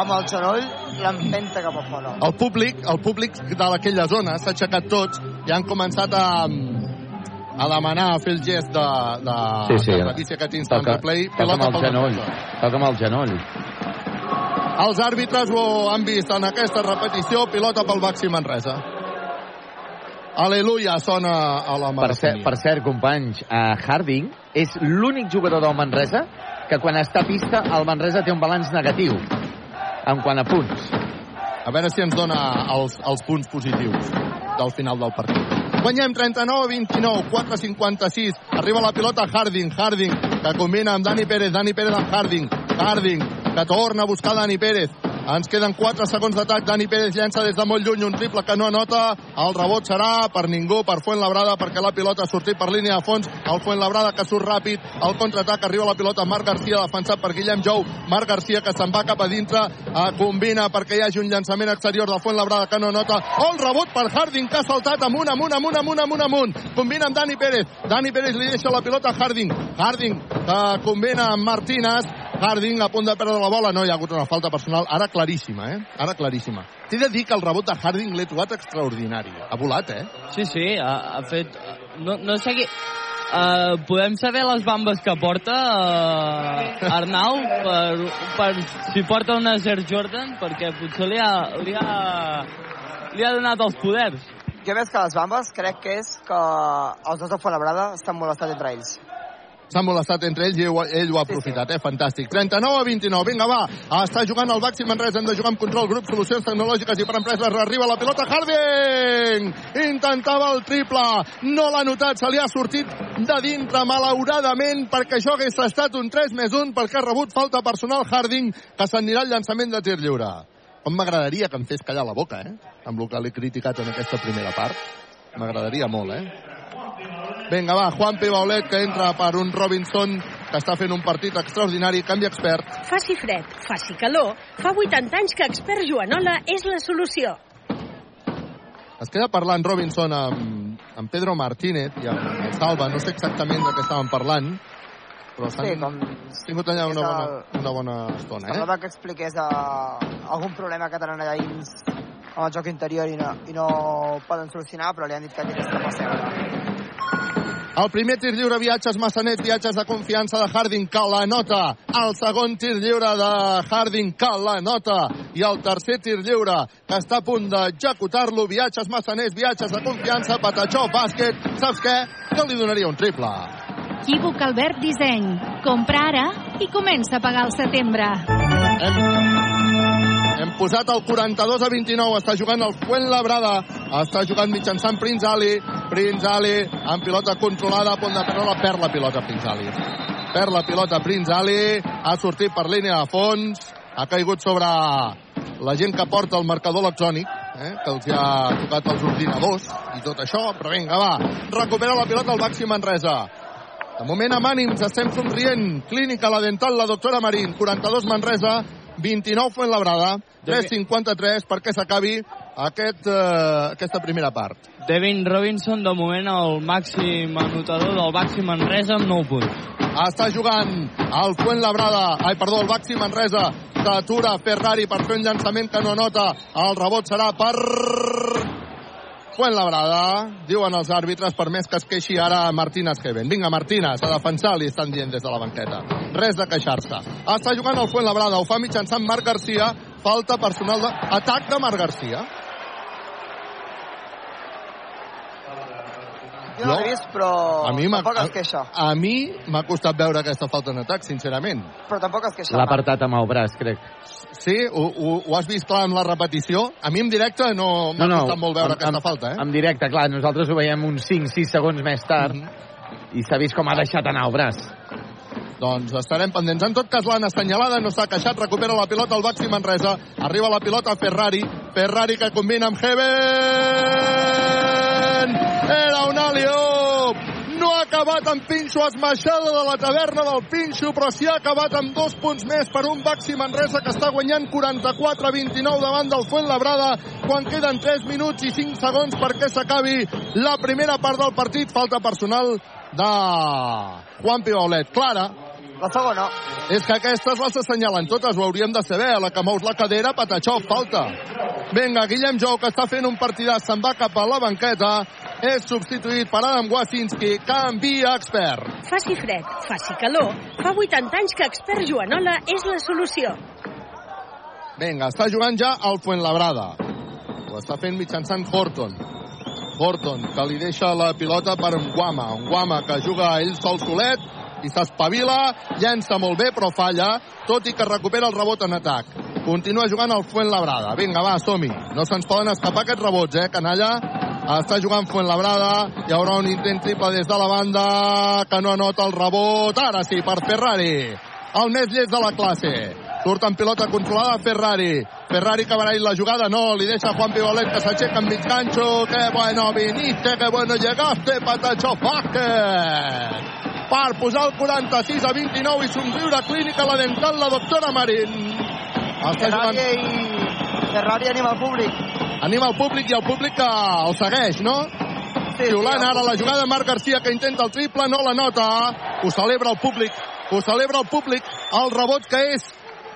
amb el genoll l'empenta cap a fora. El públic, el públic de aquella zona s'ha aixecat tots i han començat a, a demanar, a fer el gest de, de, Sí, sí. de aquest instant Toca, toca amb el genoll. Toca amb el genoll. Els àrbitres ho han vist en aquesta repetició, pilota pel Baxi Manresa. Aleluia, sona a la Per, cer, per cert, companys, uh, Harding és l'únic jugador del Manresa que quan està a pista el Manresa té un balanç negatiu en quant a punts. A veure si ens dona els, els punts positius del final del partit. Guanyem 39 a 29, 4 a 56. Arriba la pilota Harding, Harding, que combina amb Dani Pérez, Dani Pérez amb Harding, Harding, que torna a buscar Dani Pérez. Ens queden 4 segons d'atac. Dani Pérez llença des de molt lluny un triple que no anota. El rebot serà per ningú, per Fuenlabrada, perquè la pilota ha sortit per línia de fons. El Fuenlabrada que surt ràpid. El contraatac arriba la pilota. Marc Garcia defensat per Guillem Jou. Marc Garcia que se'n va cap a dintre. Eh, combina perquè hi hagi un llançament exterior del Fuenlabrada que no nota. Oh, el rebot per Harding que ha saltat amunt, amunt, amunt, amunt, amunt, amunt. Combina amb Dani Pérez. Dani Pérez li deixa la pilota a Harding. Harding que combina amb Martínez. Harding a punt de perdre la bola. No hi ha hagut una falta personal. Ara claríssima, eh? Ara claríssima. T'he de dir que el rebot de Harding l'he trobat extraordinari. Ha volat, eh? Sí, sí, ha, ha fet... No, no sé què... Uh, podem saber les bambes que porta uh, Arnau per, per si porta una Air Jordan perquè potser li ha, li ha, li ha donat els poders Jo més que les bambes crec que és que els dos de Fonabrada estan molestats entre ells. S'han molestat entre ells i ell, ell ho ha aprofitat, eh? Fantàstic. 39 a 29. Vinga, va. Està jugant el Baxi Manresa. Hem de jugar amb control. Grup, solucions tecnològiques i per empreses. Arriba la pilota. Harding! Intentava el triple. No l'ha notat. Se li ha sortit de dintre, malauradament, perquè això hagués estat un 3 més 1 perquè ha rebut falta personal Harding, que s'anirà al llançament de tir lliure. Com m'agradaria que em fes callar la boca, eh? Amb el que l'he criticat en aquesta primera part. M'agradaria molt, eh? Vinga, va, Juan P. Baulet, que entra per un Robinson que està fent un partit extraordinari. Canvi expert. Faci fred, faci calor, fa 80 anys que Expert Joanola és la solució. Es queda parlant Robinson amb, amb Pedro Martínez i amb el Salva. No sé exactament de què estaven parlant, però s'han Sí, com... tingut allà una bona, una bona estona, eh? Semblava que expliqués uh, algun problema que tenen allà dins amb el joc interior i no, i no poden solucionar, però li han dit que tingués cap a seure. El primer tir lliure, viatges Massanet, viatges de confiança de Harding, que la nota. El segon tir lliure de Harding, que la nota. I el tercer tir lliure, que està a punt d'executar-lo, viatges Massaners, viatges de confiança, Patachó, bàsquet. Saps què? Jo li donaria un triple. Equívoc Albert Disseny. Compra ara i comença a pagar al setembre. Hem posat el 42 a 29. Està jugant el Fuenlabrada. Està jugant mitjançant Prince Ali. Prince Ali amb pilota controlada. A punt de perdre perd la pilota Prince Ali. Perd la pilota Prince Ali. Ha sortit per línia de fons. Ha caigut sobre la gent que porta el marcador electrònic, eh, que els ha tocat els ordinadors i tot això. Però vinga, va. Recupera la pilota el Baxi Manresa. De moment amb ànims, estem somrient. Clínica, la dental, la doctora Marín. 42 Manresa, 29 Fuenlabrada, 3.53 perquè s'acabi aquest, eh, aquesta primera part. Devin Robinson, de moment, el màxim anotador del Baxi Manresa amb 9 punts. Està jugant el Fuentlabrada, ai, perdó, el Baxi Manresa, s'atura Ferrari per fer un llançament que no anota. El rebot serà per Fuentlabrada. Diuen els àrbitres per més que es queixi ara Martínez Heaven. Vinga, Martínez, a defensar, li estan dient des de la banqueta. Res de queixar-se. Està jugant el Fuentlabrada, ho fa mitjançant Marc Garcia. Falta personal de... Atac de Marc Garcia. Jo no l'he vist, però a mi tampoc es queixa. A mi m'ha costat veure aquesta falta en atac, sincerament. Però tampoc es queixa. L'ha apartat amb el braç, crec. Sí? Ho, ho, ho has vist clar en la repetició? A mi en directe no m'ha costat molt veure en- aquesta en- falta, eh? En directe, clar, nosaltres ho veiem uns 5-6 segons més tard Mhm. i s'ha vist com ha deixat anar el braç. Doncs estarem pendents. En tot cas, l'han assenyalada, no s'ha queixat, recupera la pilota el Baxi Manresa, arriba la pilota a Ferrari, Ferrari que combina amb Heaven! Era un aliop! No ha acabat amb Pinxo, esmaixada de la taverna del Pinxo, però sí ha acabat amb dos punts més per un Baxi Manresa que està guanyant 44-29 davant del Fuentlabrada quan queden 3 minuts i 5 segons perquè s'acabi la primera part del partit. Falta personal de Juan Pibaulet. Clara. La segona. És que aquestes les assenyalen totes, ho hauríem de saber. La que mous la cadera, Patachó, falta. Vinga, Guillem Jou, que està fent un partidàs, se'n va cap a la banqueta. És substituït per Adam Wasinski, canvia expert. Faci fred, faci calor. Fa 80 anys que Expert Joanola és la solució. Vinga, està jugant ja el Fuentlabrada. Ho està fent mitjançant Horton. Horton, que li deixa la pilota per Nguama. Nguama, que juga ell sol solet i s'espavila, llença molt bé, però falla, tot i que recupera el rebot en atac. Continua jugant el Fuentlabrada. Vinga, va, som-hi. No se'ns poden escapar aquests rebots, eh, canalla? Està jugant Fuentlabrada. Hi haurà un intent triple des de la banda que no anota el rebot. Ara sí, per Ferrari. El més llest de la classe. Surt en pilota controlada Ferrari. Ferrari que barall la jugada, no, li deixa Juan Pibolet que s'aixeca en mig ganxo. Que bueno viniste, que bueno llegaste, Patacho Vázquez. Per posar el 46 a 29 i somriure clínica la dental la doctora Marín. Està jugant... I... Ferrari anima el públic. Anima el públic i el públic que el segueix, no? Sí, Xiulant ara la jugada Marc Garcia que intenta el triple, no la nota. Ho celebra el públic, ho celebra el públic. El rebot que és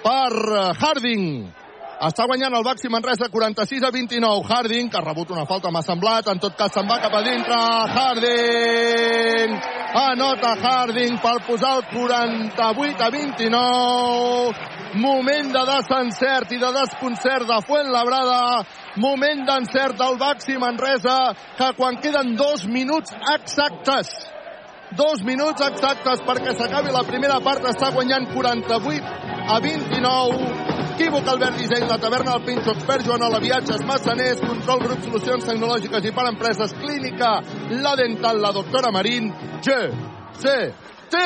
per eh, Harding. Està guanyant el Baxi Manresa 46 a 29. Harding, que ha rebut una falta, m'ha semblat. En tot cas, se'n va cap a dintre. Harding! Anota Harding per posar el 48 a 29. Moment de desencert i de desconcert de Fuentlabrada. Moment d'encert del Baxi Manresa, que quan queden dos minuts exactes dos minuts exactes perquè s'acabi la primera part està guanyant 48 a 29 Equívoc Albert Disseny, la taverna del Pinxo Expert, Joan Ola, viatges, massaners, control, grup, solucions tecnològiques i per empreses, clínica, la dental, la doctora Marín, G, C, T,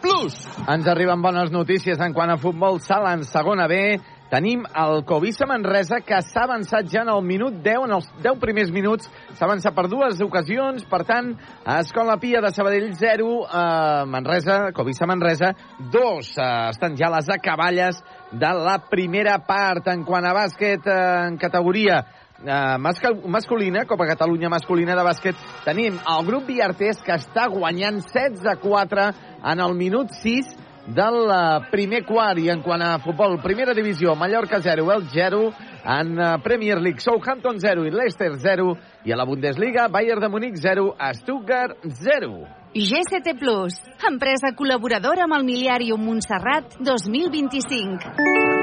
plus. Ens arriben bones notícies en quant a futbol sala en segona B. Tenim el Covisa Manresa que s'ha avançat ja en el minut 10, en els 10 primers minuts. S'ha avançat per dues ocasions, per tant, Escola Pia de Sabadell 0, eh, Manresa, Covisa Manresa 2. Eh, estan ja les acaballes de la primera part. En quant a bàsquet eh, en categoria eh, masculina, Copa Catalunya masculina de bàsquet, tenim el grup Viartés que està guanyant 16 a 4 en el minut 6 del eh, primer quart i en quant a futbol, primera divisió, Mallorca 0, el 0, en eh, Premier League, Southampton 0 i Leicester 0, i a la Bundesliga, Bayern de Múnich 0, Stuttgart 0. GCT Plus, empresa col·laboradora amb el Miliàrium Montserrat 2025.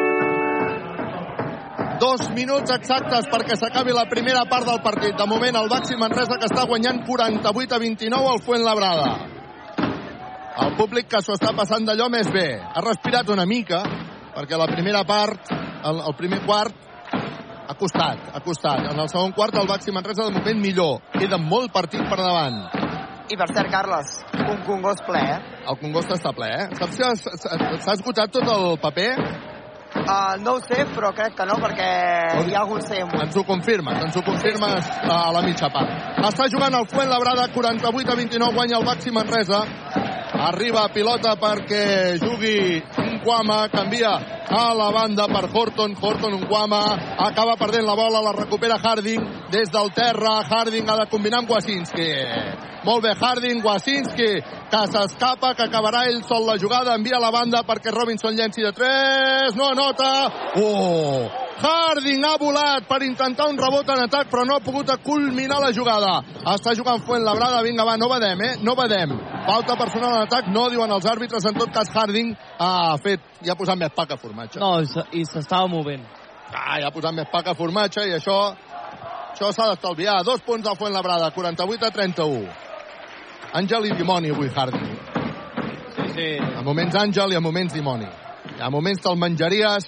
Dos minuts exactes perquè s'acabi la primera part del partit. De moment, el Baxi Manresa que està guanyant 48 a 29 al Fuentlabrada. El públic que s'ho està passant d'allò més bé. Ha respirat una mica, perquè la primera part, el, el primer quart, ha costat, ha costat. En el segon quart el Baxi Manresa de moment millor. Queda molt partit per davant. I per cert, Carles, un congost ple, eh? El congost està ple, eh? Saps si s'ha esgotat tot el paper? Uh, no ho sé, però crec que no, perquè hi ha algun C Ens ho confirmes, ens ho confirmes a la mitja part. Està jugant el Fuentlabrada, 48 a 29, guanya el Baxi Manresa. Arriba pilota perquè jugui Nguama, canvia a la banda per Horton, Horton Nguama, acaba perdent la bola, la recupera Harding des del terra, Harding ha de combinar amb Wasinski. Molt bé, Harding, Wasinski, que s'escapa, que acabarà ell sol la jugada, envia la banda perquè Robinson llenci de 3, no anota, oh! Harding ha volat per intentar un rebot en atac, però no ha pogut culminar la jugada. Està jugant Fuentlabrada, vinga, va, no vedem, eh? No vedem. Falta personal en atac, no diuen els àrbitres, en tot cas Harding ha fet, i ha posat més pa que formatge. No, i s'estava movent. Ah, ja ha posat més pa que formatge i això això s'ha d'estalviar. Dos punts al Fuentlabrada, 48 a 31. Àngel i dimoni avui, Harding. Sí, sí. A moments àngel i a moments dimoni. A moments te'l menjaries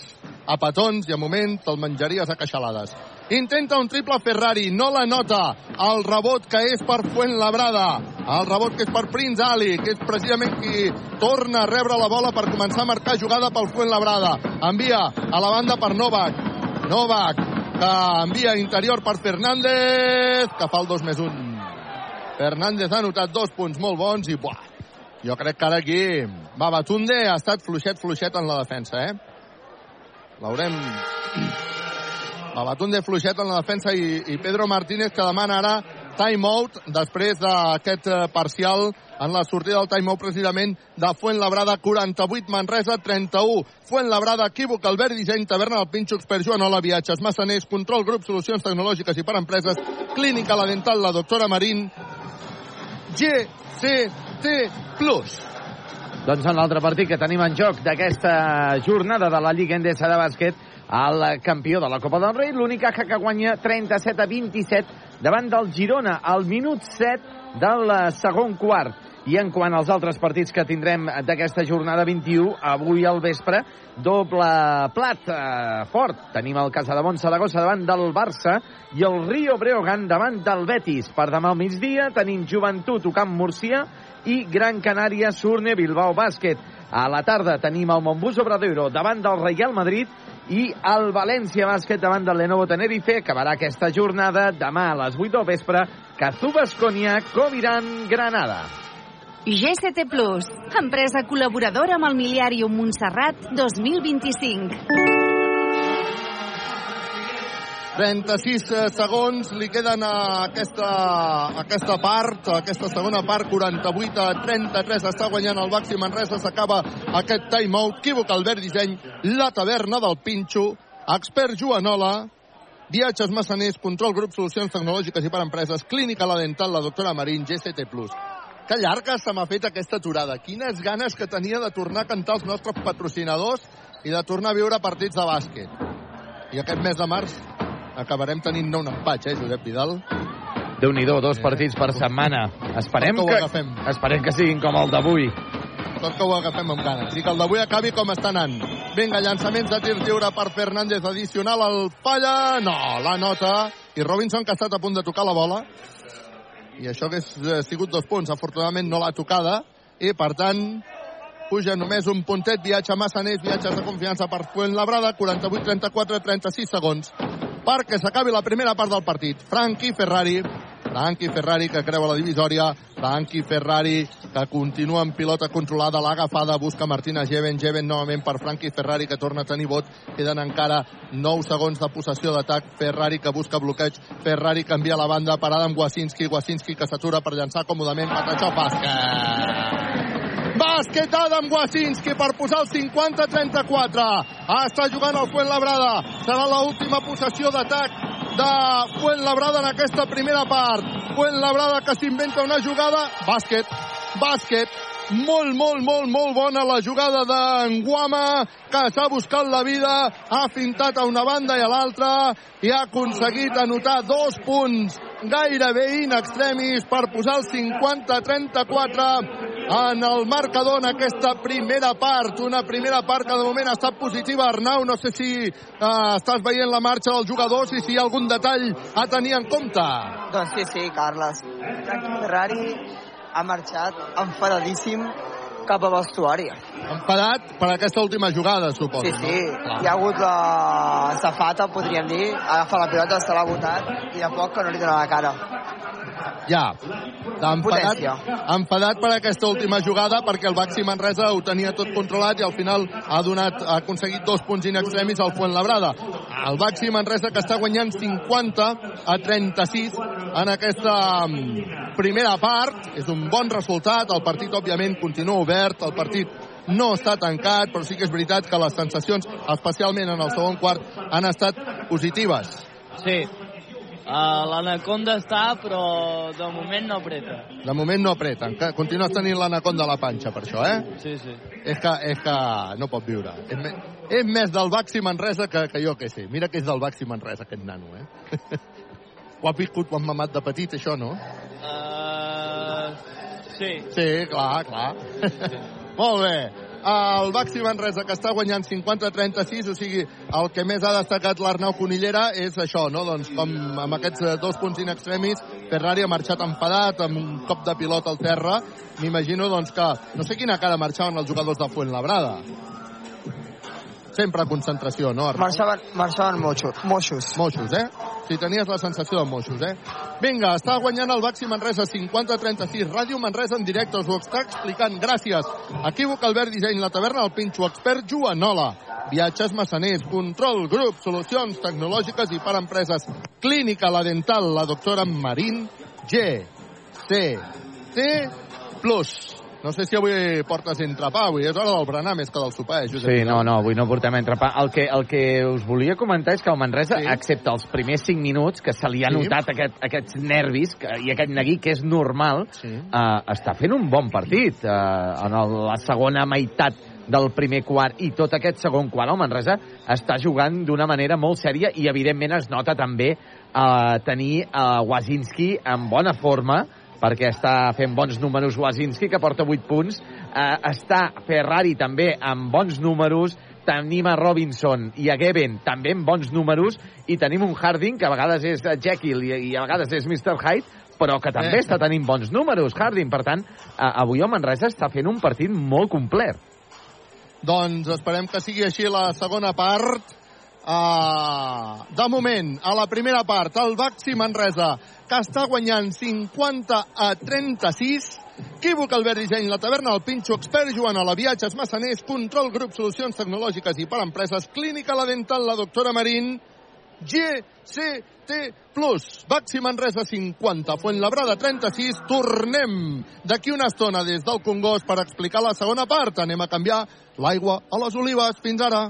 a petons i a moments te'l menjaries a queixalades. Intenta un triple Ferrari, no la nota. El rebot que és per Fuentlabrada. El rebot que és per Prince Ali, que és precisament qui torna a rebre la bola per començar a marcar jugada pel Fuentlabrada. Envia a la banda per Novak. Novak, que envia interior per Fernández, que fa el 2 més 1. Fernández ha anotat dos punts molt bons i, buah, jo crec que ara aquí Babatunde ha estat fluixet, fluixet en la defensa, eh? L'haurem... Babatunde fluixet en la defensa i, i Pedro Martínez que demana ara timeout després d'aquest eh, parcial en la sortida del timeout precisament de Fuentlabrada 48 Manresa 31 Fuentlabrada equívoc Albert Disseny Taverna del Pinxo Expert Joanola Viatges Massaners Control Grup Solucions Tecnològiques i per Empreses Clínica La Dental La Doctora Marín GCT Plus. Doncs en l'altre partit que tenim en joc d'aquesta jornada de la Lliga Endesa de bàsquet, el campió de la Copa del Rei, l'Unicaja que guanya 37 a 27 davant del Girona al minut 7 del segon quart. I en quant als altres partits que tindrem d'aquesta jornada 21, avui al vespre, doble plat eh, fort. Tenim el Casademont Saragossa davant del Barça i el Rio Breogán davant del Betis. Per demà al migdia tenim Joventut, Ocamp Murcia i Gran Canària, Surne, Bilbao Bàsquet. A la tarda tenim el Montbus Obradoiro davant del Real Madrid i el València Bàsquet davant del Lenovo Tenerife. Acabarà aquesta jornada demà a les 8 del vespre. Cazú Basconia, Coviran, Granada. GCT Plus, empresa col·laboradora amb el Miliàrium Montserrat 2025. 36 segons li queden a aquesta, a aquesta part, a aquesta segona part, 48 a 33, està guanyant el Baxi Manresa, s'acaba aquest timeout, equívoc Albert Disseny, la taverna del Pinxo, expert Joanola, viatges massaners, control grup, solucions tecnològiques i per empreses, clínica la dental, la doctora Marín, GCT+. Que llarga se m'ha fet aquesta aturada. Quines ganes que tenia de tornar a cantar els nostres patrocinadors i de tornar a viure partits de bàsquet. I aquest mes de març acabarem tenint-ne un empatx, eh, Josep Vidal? déu nhi dos partits per setmana. Esperem que que, esperem que siguin com el d'avui. Tot que ho agafem amb ganes. I que el d'avui acabi com està anant. Vinga, llançaments de tir lliure per Fernández addicional. El falla. No, la nota. I Robinson, que ha estat a punt de tocar la bola. I això que ha sigut dos punts. Afortunadament no l'ha tocada. I, per tant, puja només un puntet. Viatge a Massaners, viatges de confiança per Fuentlabrada. 48, 34, 36 segons perquè s'acabi la primera part del partit. Frankie Ferrari, Frankie Ferrari que creua la divisòria, Frankie Ferrari que continua amb pilota controlada, l'ha agafada, busca Martina Geven, Geven novament per Frankie Ferrari que torna a tenir vot, queden encara 9 segons de possessió d'atac, Ferrari que busca bloqueig, Ferrari que envia la banda per Adam Wasinski, Wasinski que s'atura per llançar còmodament, Patachó bàsquet. Bàsquet Adam Wasinski per posar el 50-34. Està jugant el Fuentlabrada. Serà l'última possessió d'atac de Fuentlabrada en aquesta primera part. Fuentlabrada que s'inventa una jugada. Bàsquet, bàsquet. Molt, molt, molt, molt bona la jugada d'Enguama, que s'ha buscat la vida, ha fintat a una banda i a l'altra i ha aconseguit anotar dos punts gairebé in extremis per posar el 50-34 en el marcador en aquesta primera part. Una primera part que de moment ha estat positiva. Arnau, no sé si eh, estàs veient la marxa dels jugadors i si hi ha algun detall a tenir en compte. Doncs sí, sí, Carles. Ferrari ha marxat enfadadíssim cap a vestuari. Enfadat per aquesta última jugada, suposo. Sí, sí. No? Hi ha hagut la safata, podríem dir. Agafa la pilota, se l'ha botat i de poc que no li dona la cara. Ja. Enfadat, Potència. enfadat per aquesta última jugada perquè el Baxi Manresa ho tenia tot controlat i al final ha donat ha aconseguit dos punts in extremis al Fuentlabrada. El Baxi Manresa que està guanyant 50 a 36 en aquesta mm, primera part. És un bon resultat. El partit, òbviament, continua obert. El partit no està tancat, però sí que és veritat que les sensacions, especialment en el segon quart, han estat positives. Sí. Uh, L'anaconda està, però de moment no apreta. De moment no apreten. Que Continues tenint l'anaconda a la panxa per això, eh? Sí, sí. És que, és que no pot viure. És, me, és més del Baxi Manresa que, que jo que sé. Mira que és del Baxi Manresa, aquest nano, eh? ho ha viscut, han mamat de petit, això, no? Uh, sí. Sí, clar, clar. Molt bé. El Baxi Manresa, que està guanyant 50-36, o sigui, el que més ha destacat l'Arnau Conillera és això, no? Doncs com amb aquests eh, dos punts in extremis, Ferrari ha marxat enfadat amb un cop de pilot al terra. M'imagino, doncs, que no sé quina cara marxaven els jugadors de Fuentlabrada. Sempre concentració, no, Arnau? Marxaven, marxaven moixos. Moixos. Moixos, eh? Si tenies la sensació de moixos, eh? Vinga, està guanyant el Baxi Manresa 50-36. Ràdio Manresa en directe us ho està explicant. Gràcies. Equívoc Albert Disseny, la taverna del Pinxo, expert Joanola. Viatges Massaners, Control Grup, Solucions Tecnològiques i per Empreses. Clínica La Dental, la doctora Marín G. C. T. Plus. No sé si avui portes entrepà, avui és hora del berenar més que del sopar, eh, Josep? Sí, no, no, avui no portem entrepà. El que, el que us volia comentar és que el Manresa, sí. excepte els primers 5 minuts, que se li ha Sí. notat aquest, aquests nervis que, i aquest neguí, que és normal, sí. eh, està fent un bon partit. Eh, en el, la segona meitat del primer quart i tot aquest segon quart, el Manresa està jugant d'una manera molt sèria i, evidentment, es nota també eh, tenir eh, Wazinski en bona forma, perquè està fent bons números Wazinski, que porta 8 punts. Eh, està Ferrari també amb bons números, tenim a Robinson i a Geben també amb bons números, i tenim un Harding, que a vegades és Jekyll i, i a vegades és Mr. Hyde, però que també Eh. està tenint bons números, Harding. Per tant, eh, avui el Manresa està fent un partit molt complet. Doncs esperem que sigui així la segona part. Uh, de moment, a la primera part, el Baxi Manresa, que està guanyant 50 a 36. Equívoc Albert Disseny, la taverna del Pinxo, expert Joan a la viatges massaners, control grup, solucions tecnològiques i per empreses, clínica la dental, la doctora Marín, GCT Plus, Baxi Manresa 50, Fuentlabrada 36, tornem d'aquí una estona des del Congost per explicar la segona part. Anem a canviar l'aigua a les olives. Fins ara.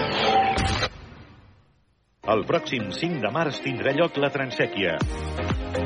El pròxim 5 de març tindrà lloc la Transèquia.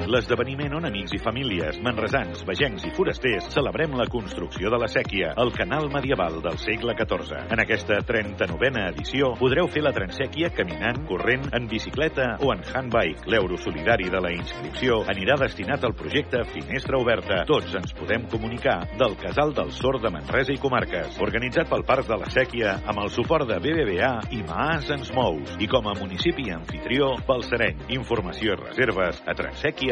L'esdeveniment on amics i famílies, manresans, vegencs i forasters celebrem la construcció de la sèquia, el canal medieval del segle XIV. En aquesta 39a edició podreu fer la Transèquia caminant, corrent, en bicicleta o en handbike. L'euro solidari de la inscripció anirà destinat al projecte Finestra Oberta. Tots ens podem comunicar del Casal del Sord de Manresa i Comarques, organitzat pel Parc de la Sèquia amb el suport de BBVA i Maas ens mous i com a municipi anfitrió pel Sereny. Informació i reserves a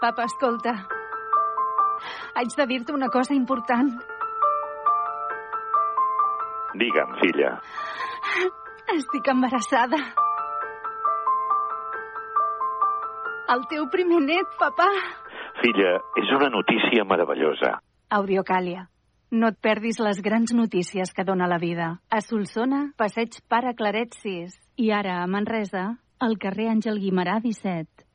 papa, escolta. Haig de dir-te una cosa important. Digue'm, filla. Estic embarassada. El teu primer net, papà. Filla, és una notícia meravellosa. Audiocàlia. No et perdis les grans notícies que dona la vida. A Solsona, passeig Pare Claret 6. I ara, a Manresa, al carrer Àngel Guimarà 17.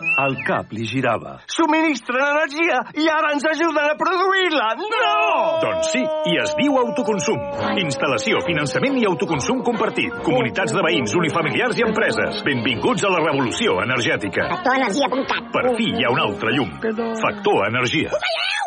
El cap li girava. Subministren energia i ara ens ajuden a produir-la! No! Doncs sí, i es diu autoconsum. Instal·lació, finançament i autoconsum compartit. Comunitats de veïns, unifamiliars i empreses. Benvinguts a la revolució energètica. Factorenergia.cat Per fi hi ha un altre llum. Factor Energia.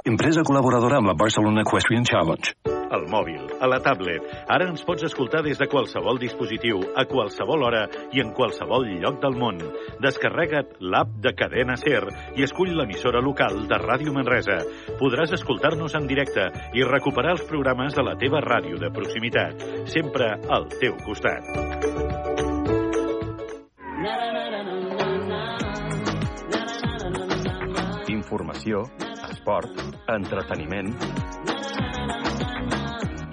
Empresa col·laboradora amb la Barcelona Equestrian Challenge. Al mòbil, a la tablet. Ara ens pots escoltar des de qualsevol dispositiu, a qualsevol hora i en qualsevol lloc del món. Descarrega't l'app de Cadena Ser i escull l'emissora local de Ràdio Manresa. Podràs escoltar-nos en directe i recuperar els programes de la teva ràdio de proximitat. Sempre al teu costat. Informació, esport, entreteniment...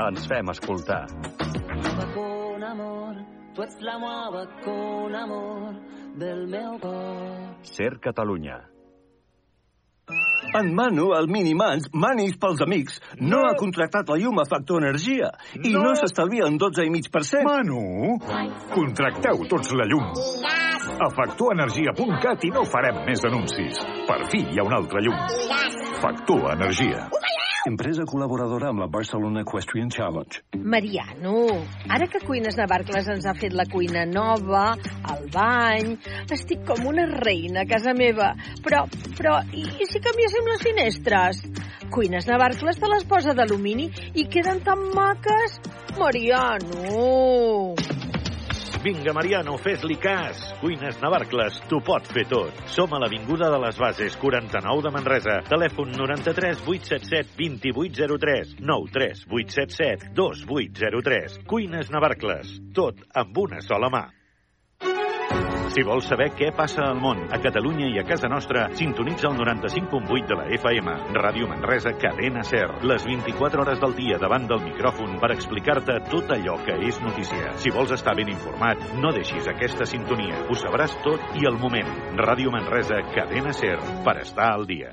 Ens fem escoltar. con amor, tu ets la meva con amor del meu cor. Ser Catalunya. En Manu, el Minimans, Manis pels amics, no, no ha contractat la llum a Factor Energia i no, no s'estalvia un 12,5%. Manu, contracteu tots la llum. A factorenergia.cat i no farem més anuncis. Per fi hi ha un altre llum. Factor Energia. Empresa col·laboradora amb la Barcelona Equestrian Challenge. Mariano, ara que Cuines Navarcles ens ha fet la cuina nova, el bany... Estic com una reina a casa meva. Però, però, i, i si canviéssim les finestres? Cuines Navarcles te les posa d'alumini i queden tan maques. Mariano! Vinga, Mariano, fes-li cas. Cuines Navarcles, t'ho pot fer tot. Som a l'Avinguda de les Bases, 49 de Manresa. Telèfon 93 877 2803 93 877 2803. Cuines Navarcles, tot amb una sola mà. Si vols saber què passa al món, a Catalunya i a casa nostra, sintonitza el 95.8 de la FM. Ràdio Manresa, cadena SER. Les 24 hores del dia davant del micròfon per explicar-te tot allò que és notícia. Si vols estar ben informat, no deixis aquesta sintonia. Ho sabràs tot i al moment. Ràdio Manresa, cadena SER, per estar al dia.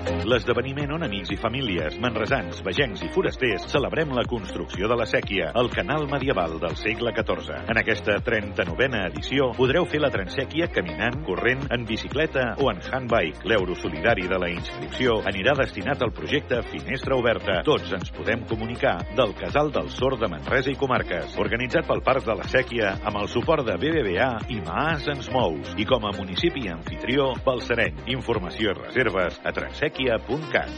L'esdeveniment on amics i famílies, manresans, vegencs i forasters celebrem la construcció de la sèquia, el canal medieval del segle XIV. En aquesta 39a edició podreu fer la Transèquia caminant, corrent, en bicicleta o en handbike. L'euro solidari de la inscripció anirà destinat al projecte Finestra Oberta. Tots ens podem comunicar del Casal del Sord de Manresa i Comarques, organitzat pel Parc de la Sèquia amb el suport de BBVA i Maas ens mous i com a municipi anfitrió Balsareny. Informació i reserves a zentrakiacat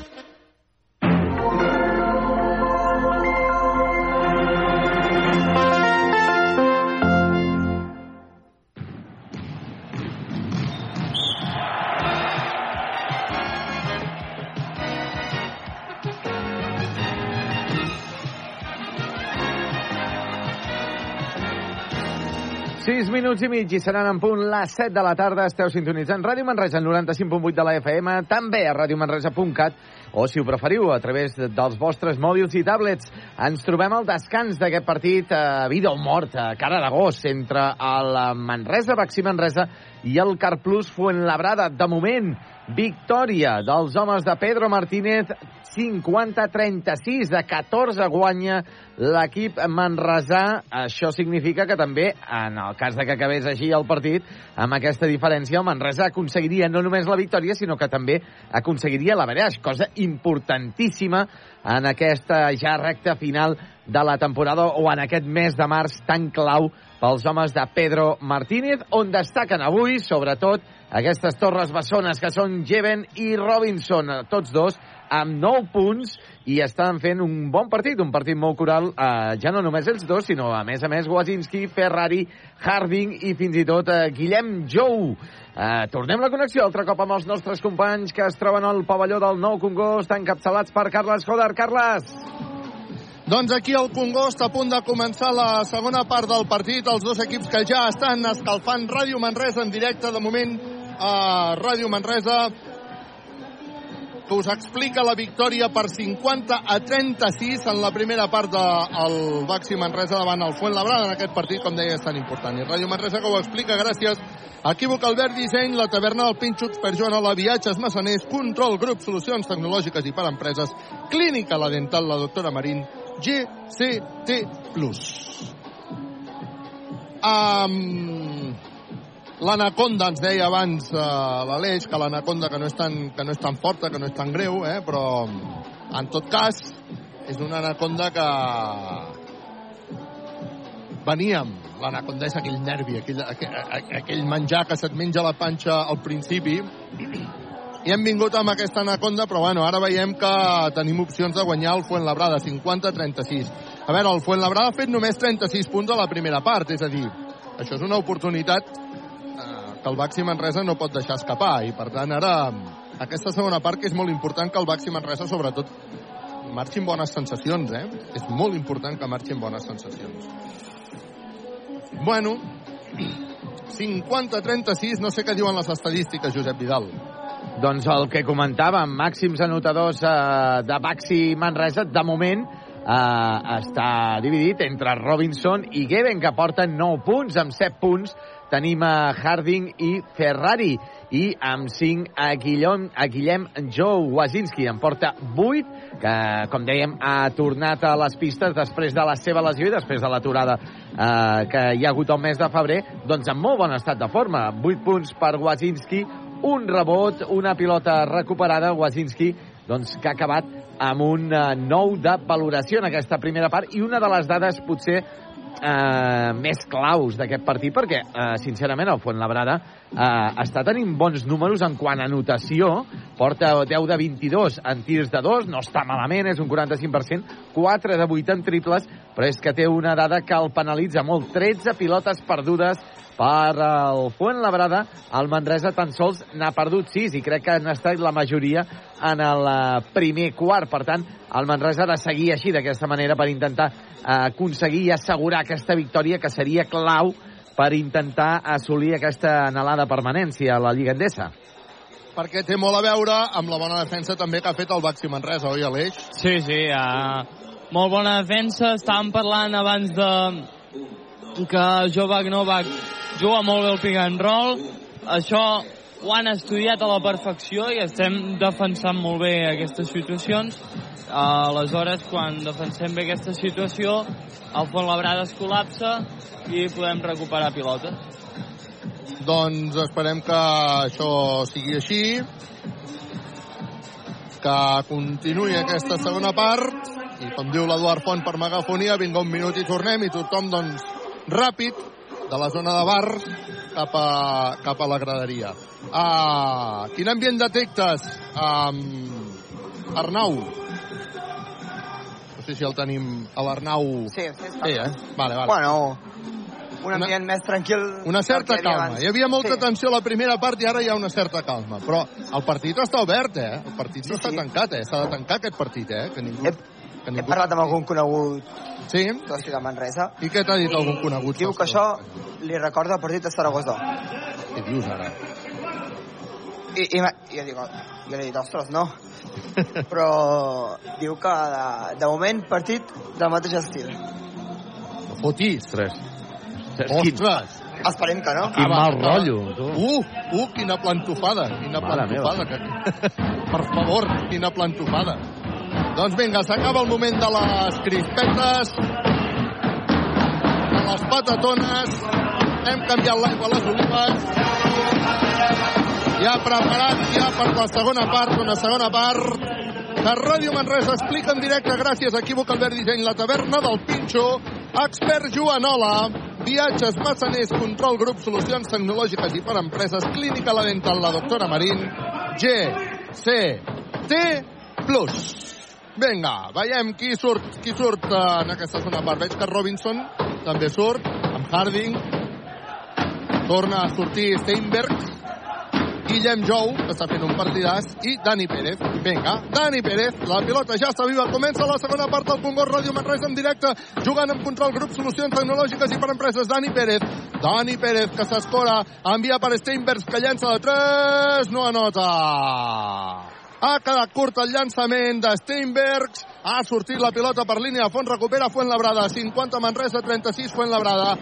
6 minuts i mig i seran en punt les 7 de la tarda. Esteu sintonitzant Ràdio Manresa en 95.8 de la FM, també a radiomanresa.cat o, si ho preferiu, a través dels vostres mòbils i tablets. Ens trobem al descans d'aquest partit a vida o mort, a cara de gos, entre el Manresa, Baxi Manresa i el Carplus Fuenlabrada. De moment, victòria dels homes de Pedro Martínez 50-36 de 14 guanya l'equip manresà. Això significa que també, en el cas de que acabés així el partit, amb aquesta diferència, el Manresa aconseguiria no només la victòria, sinó que també aconseguiria la vereix, cosa importantíssima en aquesta ja recta final de la temporada o en aquest mes de març tan clau pels homes de Pedro Martínez, on destaquen avui, sobretot, aquestes torres bessones que són Jeven i Robinson, tots dos amb 9 punts i estan fent un bon partit, un partit molt coral, eh, ja no només ells dos, sinó a més a més Wazinski, Ferrari, Harding i fins i tot eh, Guillem Jou. Eh, tornem la connexió altre cop amb els nostres companys que es troben al pavelló del Nou Congost, encapçalats per Carles Joder. Carles! Doncs aquí el Congost a punt de començar la segona part del partit. Els dos equips que ja estan escalfant Ràdio Manresa en directe de moment a Ràdio Manresa que us explica la victòria per 50 a 36 en la primera part del Baxi Manresa davant el Fuentlabrada en aquest partit, com deia, és tan important. I Ràdio Manresa que ho explica gràcies a Equívoc Albert Disseny, la taverna del Pinxo per Joan Ola, viatges massaners, control grup, solucions tecnològiques i per empreses, clínica la dental, la doctora Marín, GCT+. Um, L'anaconda ens deia abans eh, l'Aleix que l'anaconda que, no és tan, que no és tan forta, que no és tan greu, eh, però en tot cas és una anaconda que veníem. L'anaconda és aquell nervi, aquell, aquell, aquell menjar que se't menja la panxa al principi i hem vingut amb aquesta anaconda, però bueno, ara veiem que tenim opcions de guanyar el Fuentlabrada, 50-36. A veure, el Fuentlabrada ha fet només 36 punts a la primera part, és a dir, això és una oportunitat que el Baxi Manresa no pot deixar escapar, i per tant ara aquesta segona part que és molt important que el Baxi Manresa sobretot marxin bones sensacions, eh? És molt important que marxin bones sensacions. Bueno, 50-36, no sé què diuen les estadístiques, Josep Vidal. Doncs el que comentàvem, màxims anotadors eh, de Baxi Manresa, de moment eh, està dividit entre Robinson i Geben, que porten 9 punts, amb 7 punts tenim a Harding i Ferrari. I amb 5 a Guillem, a Guillem Joe Wazinski en porta 8 que com dèiem ha tornat a les pistes després de la seva lesió i després de l'aturada eh, que hi ha hagut el mes de febrer. Doncs en molt bon estat de forma. 8 punts per Wazinski un rebot, una pilota recuperada. Wazinski doncs, que ha acabat amb un uh, nou de valoració en aquesta primera part. I una de les dades potser eh, més claus d'aquest partit perquè, eh, sincerament, el Fuentlabrada eh, està tenint bons números en quant a notació, porta 10 de 22 en tirs de 2, no està malament, és un 45%, 4 de 8 en triples, però és que té una dada que el penalitza molt, 13 pilotes perdudes per el Fuentlabrada, el Manresa tan sols n'ha perdut 6 i crec que han estat la majoria en el eh, primer quart. Per tant, el Manresa ha de seguir així, d'aquesta manera, per intentar aconseguir i assegurar aquesta victòria que seria clau per intentar assolir aquesta anhelada permanència a la Lliga Endesa. Perquè té molt a veure amb la bona defensa també que ha fet el Baxi Manresa, oi, Aleix? Sí, sí, uh, molt bona defensa. Estàvem parlant abans de que Jovac Novak juga molt bé el pick and roll. Això ho han estudiat a la perfecció i estem defensant molt bé aquestes situacions. Aleshores, quan defensem bé aquesta situació, el Fontlabrada es col·lapsa i podem recuperar pilotes. Doncs esperem que això sigui així, que continuï aquesta segona part, i com diu l'Eduard Font per megafonia, vinga un minut i tornem, i tothom, doncs, ràpid, de la zona de bar cap a, cap a la graderia. Uh, quin ambient detectes, um, Arnau? No sé si el tenim a l'Arnau... Sí, sí, està. Sí, eh? Vale, vale. Bueno, un ambient més tranquil. Una certa que calma. abans. Hi havia molta Sí. tensió a la primera part i ara hi ha una certa calma. Però el partit està obert, eh? El partit no està tancat, eh? S'ha de tancar aquest partit, eh? Que ningú... Que He ningú... parlat amb algun conegut sí? de la ciutat de Manresa. I què t'ha dit algun conegut? Diu que això li recorda el partit de Saragossa. Què dius ara? I, i, i jo, dic, jo li he dit, ostres, no. Però diu que de, de moment partit del mateix estil. No fotis. Ostres. Ostres. Esperem que no. Quin mal rotllo, tu. Uh, uh, quina plantofada, quina Mare plantofada. Que... per favor, quina plantofada. Doncs vinga, s'acaba el moment de les crispetes, de les patatones, hem canviat l'aigua a les olives, ja preparat ja per la segona part, una segona part de Ràdio Manresa explica en directe gràcies a Equívoc Albert Disseny, la taverna del Pinxo, Expert Joanola, Viatges Massaners, Control Grup, Solucions Tecnològiques i per Empreses, Clínica La Dental, la doctora Marín, G, C, T, Plus. Vinga, veiem qui surt, qui surt eh, en aquesta segona part. Veig que Robinson també surt, amb Harding. Torna a sortir Steinberg, Guillem Jou, que està fent un partidàs, i Dani Pérez. Vinga, Dani Pérez, la pilota ja està viva. Comença la segona part del Congost Ràdio Manresa en directe, jugant amb control grup Solucions Tecnològiques i per Empreses. Dani Pérez, Dani Pérez, que s'escora, envia per Steinbergs, que llença de 3, no anota. Ha quedat curt el llançament de Steinbergs. Ha sortit la pilota per línia de fons. Recupera Fuentlabrada. 50 Manresa, 36 Fuentlabrada.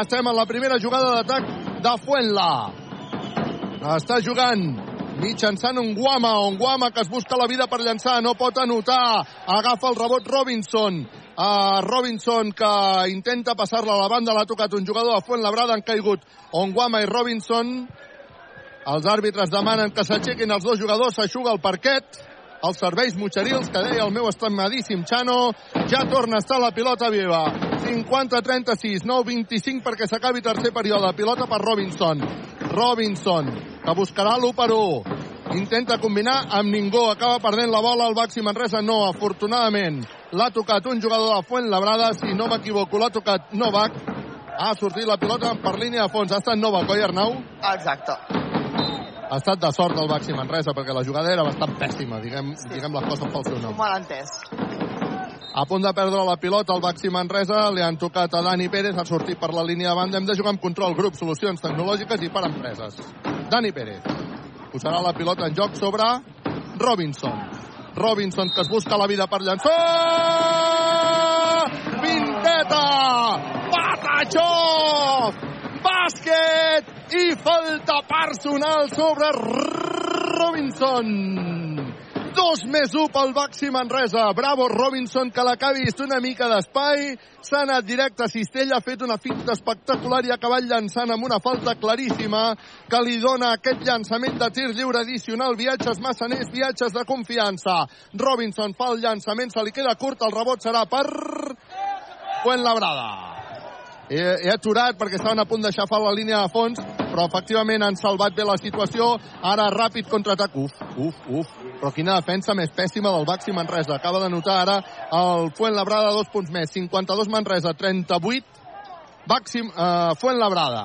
Estem en la primera jugada d'atac de Fuentla. Està jugant mitjançant un Guama, un Guama que es busca la vida per llançar, no pot anotar, agafa el rebot Robinson, uh, Robinson que intenta passar-la a la banda, l'ha tocat un jugador de Fuentlabrada, han caigut Onguama i Robinson, els àrbitres demanen que s'aixequin els dos jugadors, s'aixuga el parquet, els serveis mutxerils, que deia el meu estimadíssim Chano, ja torna a estar la pilota viva. 50-36, 9-25 perquè s'acabi tercer període. Pilota per Robinson. Robinson, que buscarà l'1 per 1. Intenta combinar amb ningú. Acaba perdent la bola el Baxi Manresa. No, afortunadament. L'ha tocat un jugador de Fuentlabrada. Si no m'equivoco, l'ha tocat Novak. Ha sortit la pilota per línia de fons. Ha estat Novak, oi, Arnau? Exacte. Ha estat de sort el Baxi Manresa perquè la jugada era bastant pèssima, diguem, diguem les coses pel seu nom. Un malentès. A punt de perdre la pilota el Baxi Manresa, li han tocat a Dani Pérez, ha sortit per la línia de banda, hem de jugar amb control, grup, solucions tecnològiques i per empreses. Dani Pérez posarà la pilota en joc sobre Robinson. Robinson que es busca la vida per llançar! Pinteta! Patachó! Bàsquet! I falta personal sobre Robinson! Dos més un pel Baxi Manresa. Bravo Robinson, que l'ha vist una mica d'espai. S'ha anat directe a Cistella, ha fet una finta espectacular i ha acabat llançant amb una falta claríssima que li dona aquest llançament de tir lliure addicional. Viatges massaners, viatges de confiança. Robinson fa el llançament, se li queda curt, el rebot serà per... Fuentlabrada. He, he aturat perquè estaven a punt de xafar la línia de fons, però efectivament han salvat bé la situació. Ara ràpid contraatac. Uf, uf, uf. Però quina defensa més pèssima del Baxi Manresa. Acaba de notar ara el Fuentlabrada dos punts més. 52 Manresa, 38 Baxi, uh, Fuentlabrada.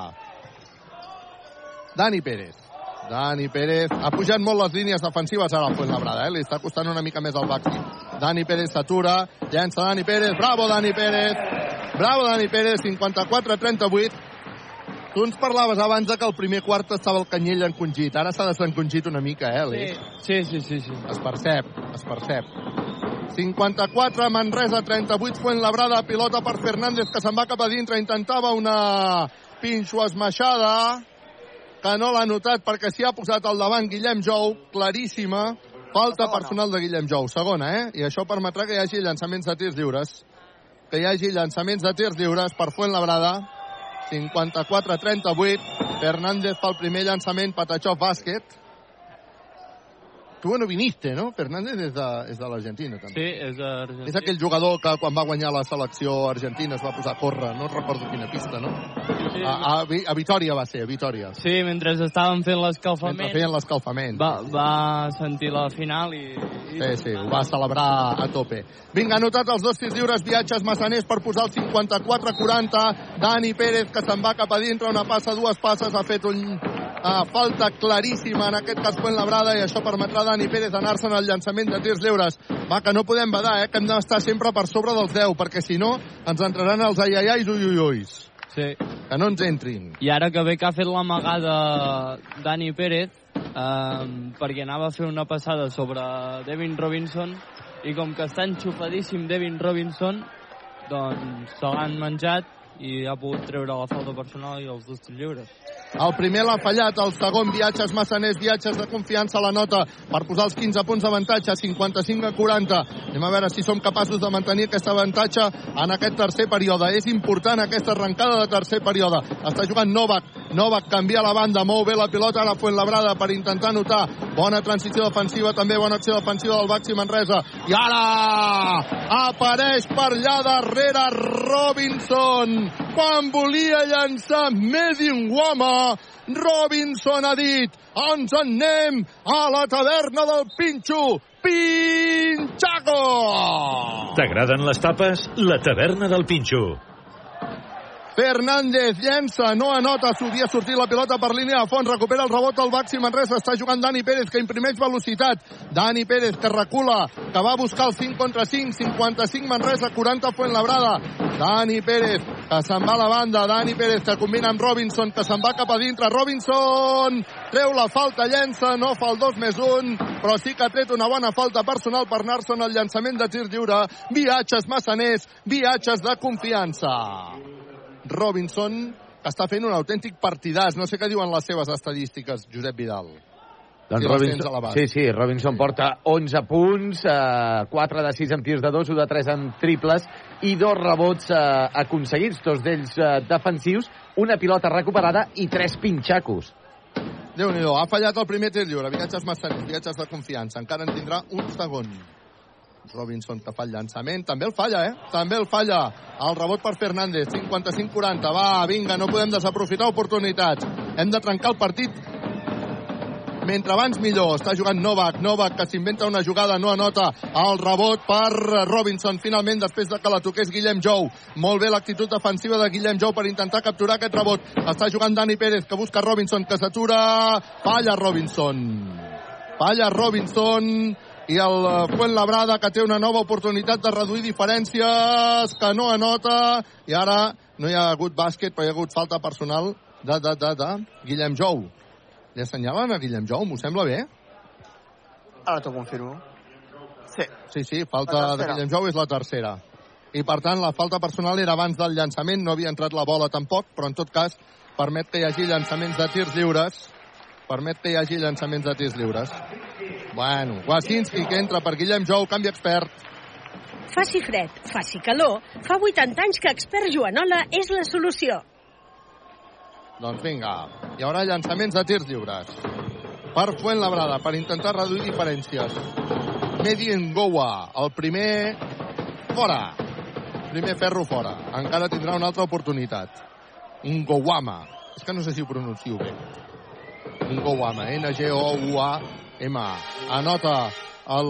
Dani Pérez. Dani Pérez. Ha pujat molt les línies defensives ara al Fuentlabrada, eh? Li està costant una mica més al Baxi. Dani Pérez s'atura, llença Dani Pérez. Bravo, Dani Pérez. Bravo, Dani Pérez, 54-38. Tu ens parlaves abans de que el primer quart estava el canyell encongit. Ara s'ha desencongit una mica, eh, Aleix? Sí, sí, sí, sí. Es percep, es percep. 54, Manresa, 38, Fuentlabrada, pilota per Fernández, que se'n va cap a dintre, intentava una pinxo esmaixada, que no l'ha notat perquè s'hi ha posat al davant Guillem Jou, claríssima, falta personal de Guillem Jou, segona, eh? I això permetrà que hi hagi llançaments de tirs lliures. Que hi hagi llançaments de tirs lliures per Fuentlabrada, 54-38, Fernández fa el primer llançament, Patachó bàsquet. Tu no viniste, no? Fernández és de, és de l'Argentina, també. Sí, és d'Argentina. És aquell jugador que quan va guanyar la selecció argentina es va posar a córrer, no recordo quina pista, no? Sí. A, a, a Vitoria va ser, a Vitoria. Sí, mentre estaven fent l'escalfament, Mentre feien l'escalfament. va, va sentir la final i... i... Sí, sí, ho va celebrar a tope. Vinga, anotat els dos tirs lliures, viatges massaners per posar el 54-40. Dani Pérez, que se'n va cap a dintre, una passa, dues passes, ha fet un uh, falta claríssima, en aquest cas Fuentlabrada, i això permetrà a Dani Pérez anar-se'n al llançament de tirs lliures. Va, que no podem badar, eh, que hem d'estar sempre per sobre dels 10, perquè si no ens entraran els aiaiais uiuiuis. Sí. Que no ens entrin. I ara que bé que ha fet l'amagada Dani Pérez, eh, perquè anava a fer una passada sobre Devin Robinson, i com que està enxufadíssim Devin Robinson, doncs se l'han menjat i ha pogut treure la falta personal i els dos lliures. El primer l'ha fallat, el segon viatges massaners, viatges de confiança a la nota per posar els 15 punts d'avantatge, 55 a 40. Anem a veure si som capaços de mantenir aquest avantatge en aquest tercer període. És important aquesta arrencada de tercer període. Està jugant Novak, Novak canvia la banda, mou bé la pilota a la Fuentlabrada per intentar notar bona transició defensiva, també bona acció defensiva del Baxi Manresa. I ara apareix per allà darrere Robinson quan volia llançar Medin Robinson ha dit ens en anem a la taverna del Pinxo. Pinxaco! T'agraden les tapes? La taverna del Pinxo. Fernández llença, no anota, s'havia sortit la pilota per línia de fons, recupera el rebot al Baxi Manresa, està jugant Dani Pérez, que imprimeix velocitat. Dani Pérez, que recula, que va buscar el 5 contra 5, 55 Manresa, 40 Fuentlabrada. Dani Pérez, que se'n va a la banda, Dani Pérez, que combina amb Robinson, que se'n va cap a dintre, Robinson treu la falta, llença, no fa el 2 més 1, però sí que ha tret una bona falta personal per anar-se'n al llançament de tir lliure. Viatges massaners, viatges de confiança. Robinson, està fent un autèntic partidàs. No sé què diuen les seves estadístiques, Josep Vidal. Doncs Si Robinson, sí, sí, Robinson porta 11 punts, eh, 4 de 6 en tirs de 2, 1 de 3 en triples i dos rebots eh, aconseguits, dos d'ells eh, defensius, una pilota recuperada i tres pinxacos. déu nhi ha fallat el primer tir lliure. Viatges massaners, viatges de confiança. Encara en tindrà un segon. Robinson que fa el llançament, també el falla, eh? També el falla. El rebot per Fernández, 55-40. Va, vinga, no podem desaprofitar oportunitats. Hem de trencar el partit mentre abans millor. Està jugant Novak, Novak que s'inventa una jugada, no anota el rebot per Robinson. Finalment, després de que la toqués Guillem Jou. Molt bé l'actitud defensiva de Guillem Jou per intentar capturar aquest rebot. Està jugant Dani Pérez, que busca Robinson, que s'atura. Falla Robinson. Falla Robinson i el eh, Fuentlabrada que té una nova oportunitat de reduir diferències que no anota i ara no hi ha hagut bàsquet però hi ha hagut falta personal de, de, de, de Guillem Jou li assenyalen a Guillem Jou, m'ho sembla bé? Ara t'ho confirmo. Sí. Sí, sí, falta de. Guillem Jou és la tercera. I per tant, la falta personal era abans del llançament, no havia entrat la bola tampoc, però en tot cas permet que hi hagi llançaments de tirs lliures. Permet que hi hagi llançaments de tirs lliures. Bueno, Wasinski que entra per Guillem Jou, canvi expert. Faci fred, faci calor. Fa 80 anys que expert Joanola és la solució. Doncs vinga, hi haurà llançaments de tirs lliures. Per Fuentlabrada, per intentar reduir diferències. Medi Ngowa, el primer fora. Primer ferro fora. Encara tindrà una altra oportunitat. Ngowama. És que no sé si ho pronuncio bé. Ngowama, N-G-O-U-A-M-A. Anota el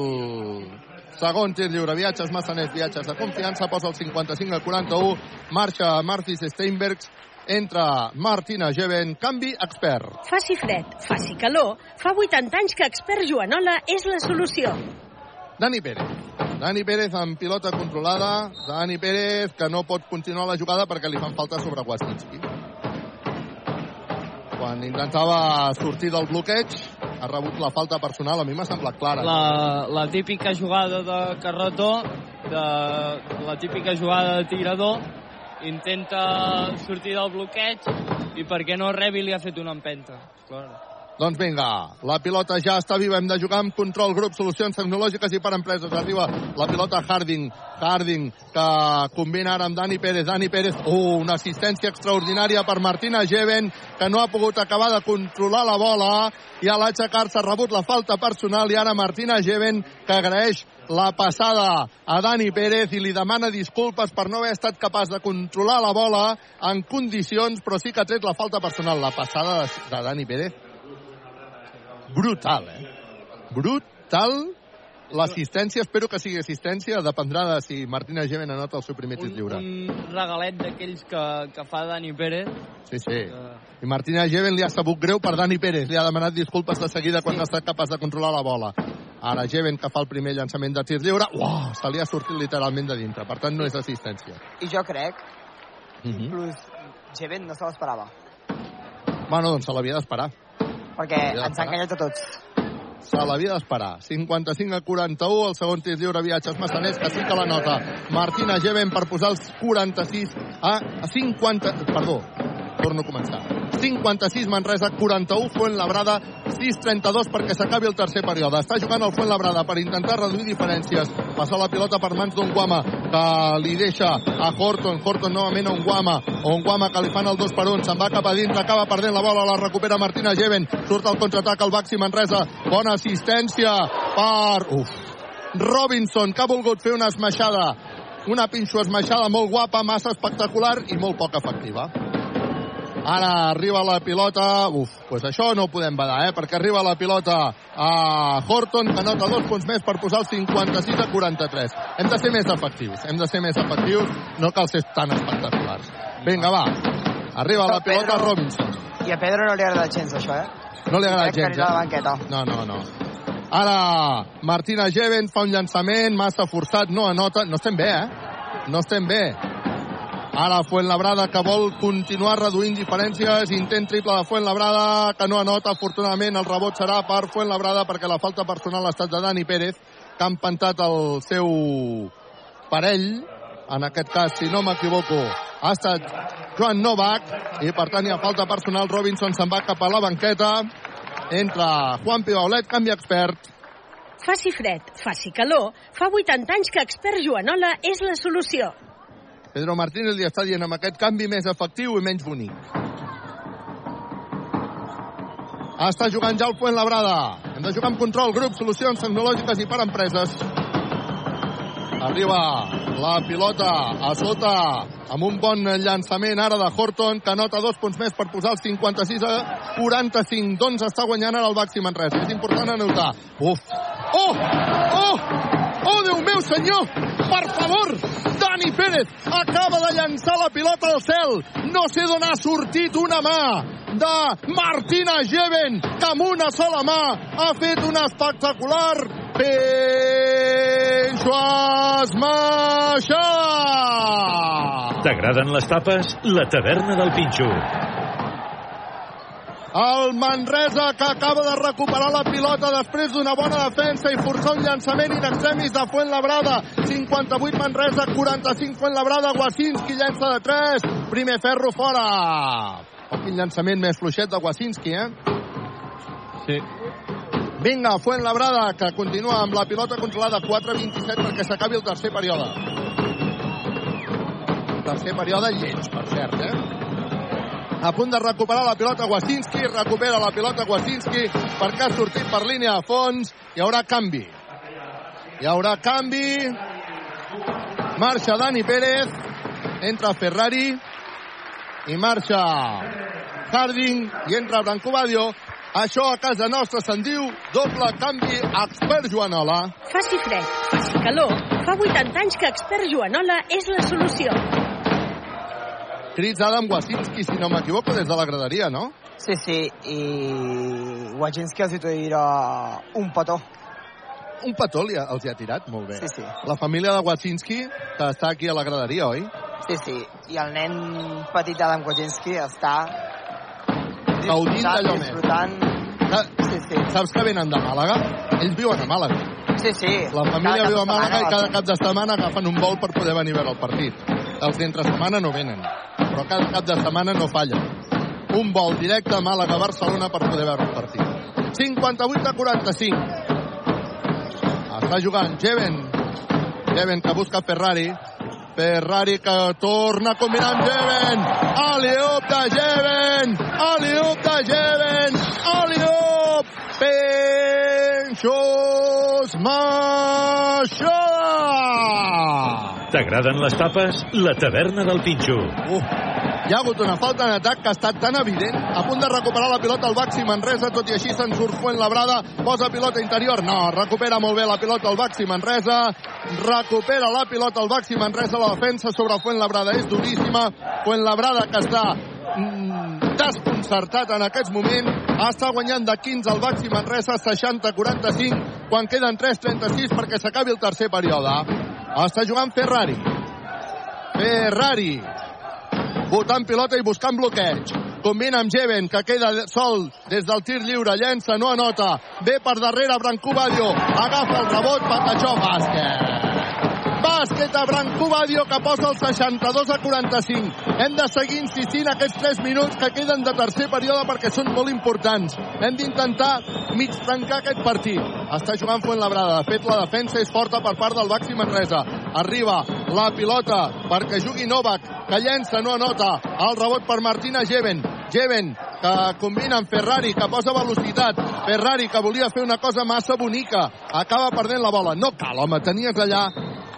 segon tir lliure. Viatges massaners, viatges de confiança. Posa el 55 al 41. Marxa Martis Steinbergs. Entra Martina Geven. Canvi expert. Faci fred, faci calor. Fa 80 anys que expert Joanola és la solució. Dani Pérez. Dani Pérez amb pilota controlada. Dani Pérez que no pot continuar la jugada perquè li fan falta sobre Wasinski. Quan intentava sortir del bloqueig, ha rebut la falta personal. A mi m'ha semblat clara. La, la típica jugada de carretó, de, la típica jugada de tirador, intenta sortir del bloqueig i perquè no rebi li ha fet una empenta. Clar. Doncs vinga, la pilota ja està viva, hem de jugar amb control, grup, solucions tecnològiques i per empreses. Arriba la pilota Harding, Harding, que combina ara amb Dani Pérez. Dani Pérez, uh, una assistència extraordinària per Martina Geven, que no ha pogut acabar de controlar la bola, i a l'aixecar-se ha rebut la falta personal, i ara Martina Geven, que agraeix la passada a Dani Pérez i li demana disculpes per no haver estat capaç de controlar la bola en condicions, però sí que ha tret la falta personal. La passada de Dani Pérez brutal, eh? Brutal. L'assistència, espero que sigui assistència, dependrà de si Martina Gemen anota el seu primer tit lliure. Un regalet d'aquells que, que fa Dani Pérez. Sí, sí. I Martina Geven li ha sabut greu per Dani Pérez. Li ha demanat disculpes de seguida quan ha estat capaç de controlar la bola. Ara Geven, que fa el primer llançament de tir lliure, uah, se li ha sortit literalment de dintre. Per tant, no és assistència. I jo crec, Mhm. inclús Geven no se l'esperava. Bueno, doncs se l'havia d'esperar. Perquè ens ha enganyat a tots. se l'havia d'esperar. 55 a 41, el segon tir lliure viatges massaners, que sí que la nota. Martina Geven per posar els 46 a 50... Perdó, torno a començar. 56 Manresa, 41 Fuentlabrada, 6-32 perquè s'acabi el tercer període. Està jugant el Fuentlabrada per intentar reduir diferències. Passa la pilota per mans d'un Guama que li deixa a Horton. Horton novament a un Guama. Un Guama que li fan el 2 per 1. Se'n va cap a dins, acaba perdent la bola, la recupera Martina Geven. Surt al contraatac al Baxi Manresa. Bona assistència per... Uf. Robinson, que ha volgut fer una esmaixada una pinxo esmaixada molt guapa, massa espectacular i molt poc efectiva. Ara arriba la pilota... Uf, pues això no ho podem badar, eh? Perquè arriba la pilota a Horton, que nota dos punts més per posar el 56 a 43. Hem de ser més efectius, hem de ser més efectius, no cal ser tan espectaculars. Vinga, va. Arriba la pilota a Robinson. I a Pedro no li agrada gens, això, eh? No li agrada gens, eh? No, no, no. Ara Martina Geven fa un llançament massa forçat, no anota. No estem bé, eh? No estem bé. Ara Fuentlabrada que vol continuar reduint diferències. Intent triple de Fuentlabrada que no anota. Afortunadament el rebot serà per Fuentlabrada perquè la falta personal ha estat de Dani Pérez que ha empantat el seu parell. En aquest cas, si no m'equivoco, ha estat Joan Novak i per tant hi ha falta personal. Robinson se'n va cap a la banqueta. Entra Juan Pibaulet, canvi expert. Faci fred, faci calor. Fa 80 anys que expert Joanola és la solució. Pedro Martínez li està dient amb aquest canvi més efectiu i menys bonic. Està jugant ja el Fuentlabrada. Hem de jugar amb control, grup, solucions tecnològiques i per empreses. Arriba la pilota a sota amb un bon llançament ara de Horton que nota dos punts més per posar el 56 a 45 doncs està guanyant ara el Baxi Manresa és important anotar uf oh, oh, oh Déu meu senyor per favor Dani Pérez acaba de llançar la pilota al cel no sé d'on ha sortit una mà de Martina Geven que amb una sola mà ha fet una espectacular Penxo esmaixada T'agraden les tapes? La taverna del Pinxo. El Manresa que acaba de recuperar la pilota després d'una bona defensa i forçar un llançament in extremis de Fuentlabrada. 58 Manresa, 45 Fuentlabrada. Wasinski llença de 3. Primer ferro fora. Oh, quin llançament més fluixet de Wasinski, eh? Sí. Vinga, Fuentlabrada, que continua amb la pilota controlada 4-27 perquè s'acabi el tercer període. Tercer període lleig, per cert, eh? A punt de recuperar la pilota Wasinski, recupera la pilota Wasinski perquè ha sortit per línia de fons, hi haurà canvi. Hi haurà canvi, marxa Dani Pérez, entra Ferrari i marxa Harding i entra Branco Badio. Això a casa nostra se'n diu doble canvi expert Joanola. Faci fred, faci calor. Fa 80 anys que expert Joanola és la solució. Crits Adam Wasinski, si no m'equivoco, des de la graderia, no? Sí, sí, i Wajinski els hi tira un petó. Un petó li ha, els hi ha tirat? Molt bé. Sí, sí. La família de Wasinski, està aquí a la graderia, oi? Sí, sí, i el nen petit d'Adam Wajinski està Gaudint d'allò més. disfrutant. Sí, sí. Saps que venen de Màlaga? Ells viuen a Màlaga. Sí, sí. La família viu a Màlaga i cada cap de setmana agafen un vol per poder venir a veure el partit. Els d'entre setmana no venen, però cada cap de setmana no fallen. Un vol directe a Màlaga-Barcelona per poder veure el partit. 58 a 45. Està jugant Jeven. Jeven que busca Ferrari. Ferrari que torna a combinar amb Jeven. Aliup de Jeven. Aliup de Jeven. Aliup. Penxos Maixada. T'agraden les tapes? La taverna del Pinxo. Uh, hi ha hagut una falta en atac que ha estat tan evident. A punt de recuperar la pilota el Baxi Manresa, tot i així se'n surt Fuentlabrada. Posa pilota interior. No, recupera molt bé la pilota el Baxi Manresa. Recupera la pilota el Baxi Manresa. La defensa sobre Fuentlabrada és duríssima. Fuentlabrada que està mm, desconcertat en aquests moments. Està guanyant de 15 el Baxi Manresa, 60-45, quan queden 3-36 perquè s'acabi el tercer període. Està jugant Ferrari. Ferrari. Votant pilota i buscant bloqueig. combina amb Jeven, que queda sol des del tir lliure, llença, no anota, ve per darrere Brancú Badio, agafa el rebot, Patachó, bàsquet. Bàsquet de Brancú Badio que posa el 62 a 45. Hem de seguir insistint aquests 3 minuts que queden de tercer període perquè són molt importants. Hem d'intentar mig tancar aquest partit. Està jugant Fuentlabrada. De fet, la defensa és forta per part del Baxi Manresa. Arriba la pilota perquè jugui Novak, que llença, no anota. El rebot per Martina Jeven. Jeven, que combina amb Ferrari, que posa velocitat. Ferrari, que volia fer una cosa massa bonica. Acaba perdent la bola. No cal, home, tenies allà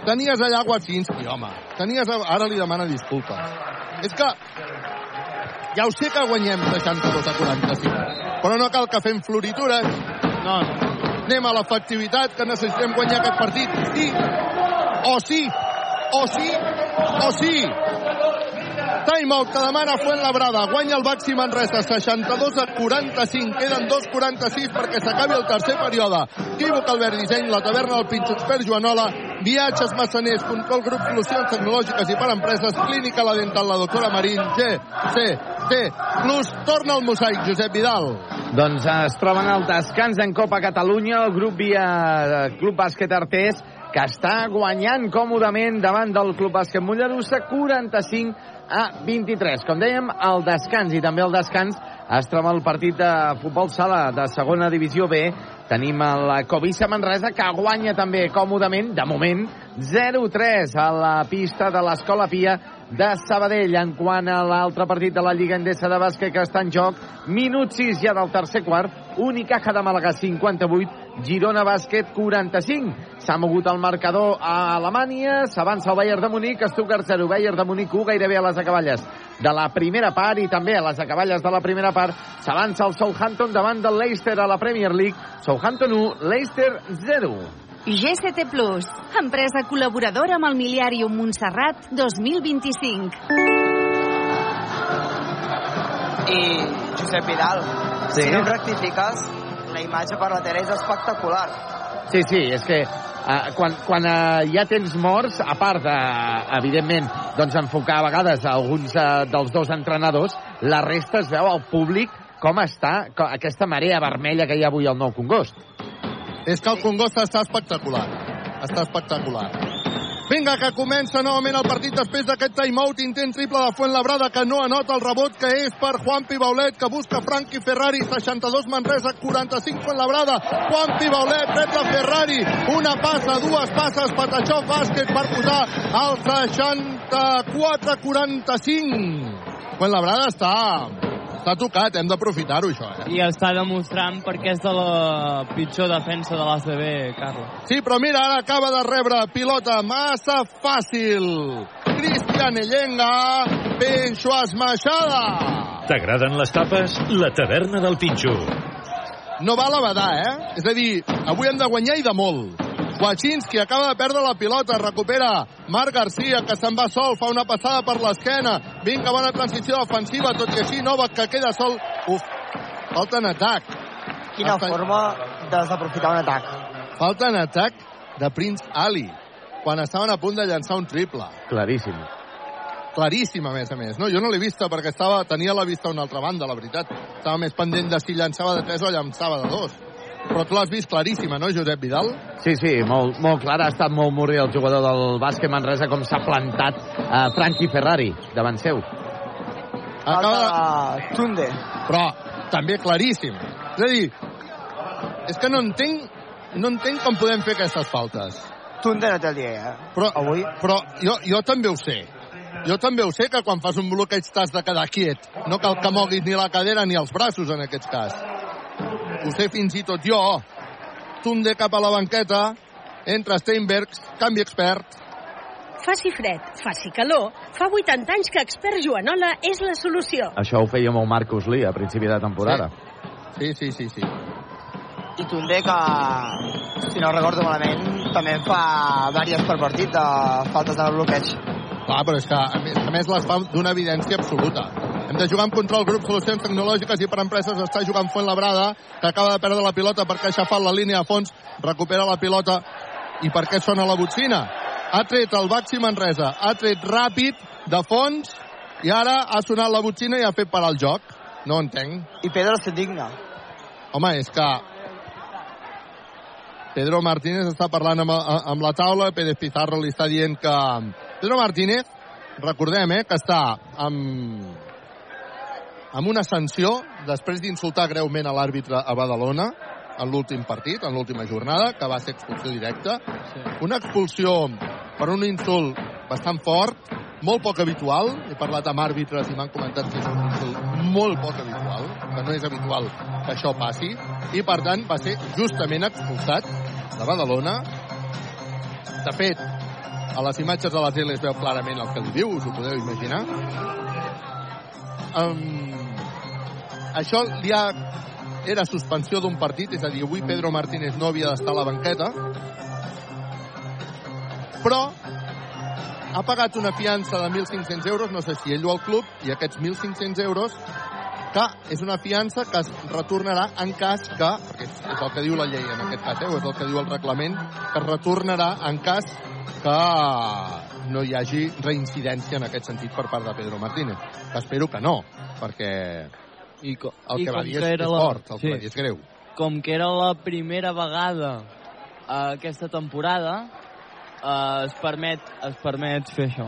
tenies allà Watsinski, home. Tenies... Ara li demana disculpes. És que ja ho sé que guanyem 62 a 45, però no cal que fem floritures. No, no. Anem a l'efectivitat, que necessitem guanyar aquest partit. Sí, o sí, o sí, o sí. Timeout que demana Fuentlabrada. Guanya el Baxi Manresa 62 a 45. Queden 2.46 perquè s'acabi el tercer període. Equívoc Albert Disseny, la taverna del Pinxo Expert Joanola, Viatges Massaners, Control Grup Solucions Tecnològiques i per Empreses, Clínica La Dental, la doctora Marín, G, C, C, plus torna al mosaic, Josep Vidal. Doncs es troben al descans en Copa Catalunya, el grup via Club Bàsquet Artés, que està guanyant còmodament davant del Club Bàsquet Mollerussa, 45 a 23. Com dèiem, el descans i també el descans es troba el partit de futbol sala de segona divisió B. Tenim la Covissa Manresa que guanya també còmodament, de moment, 0-3 a la pista de l'Escola Pia de Sabadell. En quant a l'altre partit de la Lliga Endesa de bàsquet que està en joc, minut 6 ja del tercer quart, Unicaja de Màlaga 58, Girona Bàsquet 45. S'ha mogut el marcador a Alemanya, s'avança el Bayern de Munic, Stuttgart 0, Bayern de Munic 1, gairebé a les acaballes de la primera part i també a les acaballes de la primera part s'avança el Southampton davant del Leicester a la Premier League. Southampton 1, Leicester 0. GCT Plus, empresa col·laboradora amb el Miliàrium Montserrat 2025. I Josep Vidal, Sí. si no rectifiques, la imatge per la tele és espectacular. Sí, sí, és que uh, quan, quan uh, ha temps morts, a part de, evidentment, doncs enfocar a vegades a alguns uh, dels dos entrenadors, la resta es veu al públic com està co- aquesta marea vermella que hi ha avui al Nou Congost. És que el Congost està espectacular. Està espectacular. Vinga, que comença novament el partit després d'aquest timeout. Intent triple de Fuentlabrada que no anota el rebot, que és per Juanpi Baulet, que busca Franqui Ferrari, 62 Manresa, 45 Fuentlabrada. Juanpi Baulet, rep de Ferrari, una passa, dues passes, Patachó bàsquet per posar al 64-45. Fuentlabrada està, està tocat, hem d'aprofitar-ho, això, eh? I està demostrant perquè és de la pitjor defensa de l'ACB, Carles. Sí, però mira, ara acaba de rebre pilota massa fàcil. Cristian Ellenga, Pencho Esmaixada. T'agraden les tapes? La taverna del Pinxo. No val a badar, eh? És a dir, avui hem de guanyar i de molt. Wachinski acaba de perdre la pilota, recupera Marc Garcia, que se'n va sol, fa una passada per l'esquena. Vinga, bona transició defensiva, tot i així Novak, que queda sol. Uf, falta en atac. Quina Està- forma de desaprofitar un atac. Falta en atac de Prince Ali, quan estaven a punt de llançar un triple. Claríssim. claríssim, a més a més. No, jo no l'he vista perquè estava, tenia la vista a una altra banda, la veritat. Estava més pendent de si llançava de 3 o llançava de 2. Però tu l'has vist claríssima, no, Josep Vidal? Sí, sí, molt, molt clar. Ha estat molt morri el jugador del bàsquet Manresa com s'ha plantat uh, Frankie Ferrari davant seu. Acaba de... Tunde. Però també claríssim. És a dir, és que no entenc, no entenc com podem fer aquestes faltes. Tunde no té el dia, eh? Però, Avui... però jo, jo també ho sé. Jo també ho sé que quan fas un bloqueig t'has de quedar quiet. No cal que moguis ni la cadera ni els braços en aquest cas. Ho sé fins i tot jo. Tunde cap a la banqueta, entra Steinbergs, canvi expert. Faci fred, faci calor, fa 80 anys que Expert Joanola és la solució. Això ho feia molt Marcus Lee a principi de temporada. Sí, sí, sí, sí. I Tunde, que, si no recordo malament, també fa diverses per partit de faltes de bloqueig. Clar, però és que, a més, a més les fa d'una evidència absoluta. Hem de jugar amb control grup solucions tecnològiques i per empreses està jugant Fuentlabrada, que acaba de perdre la pilota perquè ha aixafat la línia a fons, recupera la pilota i per què sona la botzina? Ha tret el Baxi Manresa, ha tret ràpid de fons i ara ha sonat la botzina i ha fet parar el joc. No entenc. I Pedro s'indigna. Home, és que Pedro Martínez està parlant amb, amb la taula, Pérez Pizarro li està dient que... Pedro Martínez, recordem, eh, que està amb, amb una sanció després d'insultar greument a l'àrbitre a Badalona en l'últim partit, en l'última jornada, que va ser expulsió directa. Sí. Una expulsió per un insult bastant fort, molt poc habitual. He parlat amb àrbitres i m'han comentat que és un insult molt poc habitual, que no és habitual que això passi, i per tant va ser justament expulsat de Badalona. De fet, a les imatges de la tele es veu clarament el que li diu, us ho podeu imaginar. Um, això li ha era suspensió d'un partit, és a dir, avui Pedro Martínez no havia d'estar a la banqueta, però ha pagat una fiança de 1.500 euros, no sé si ell o el club, i aquests 1.500 euros que és una fiança que es retornarà en cas que, perquè és, és el que diu la llei en aquest cas, eh, o és el que diu el reglament, que es retornarà en cas que no hi hagi reincidència en aquest sentit per part de Pedro Martínez. Que espero que no, perquè I co el i que va com dir és, que és la- fort, el que sí. va dir és greu. Com que era la primera vegada eh, aquesta temporada, eh, es, permet, es permet fer això.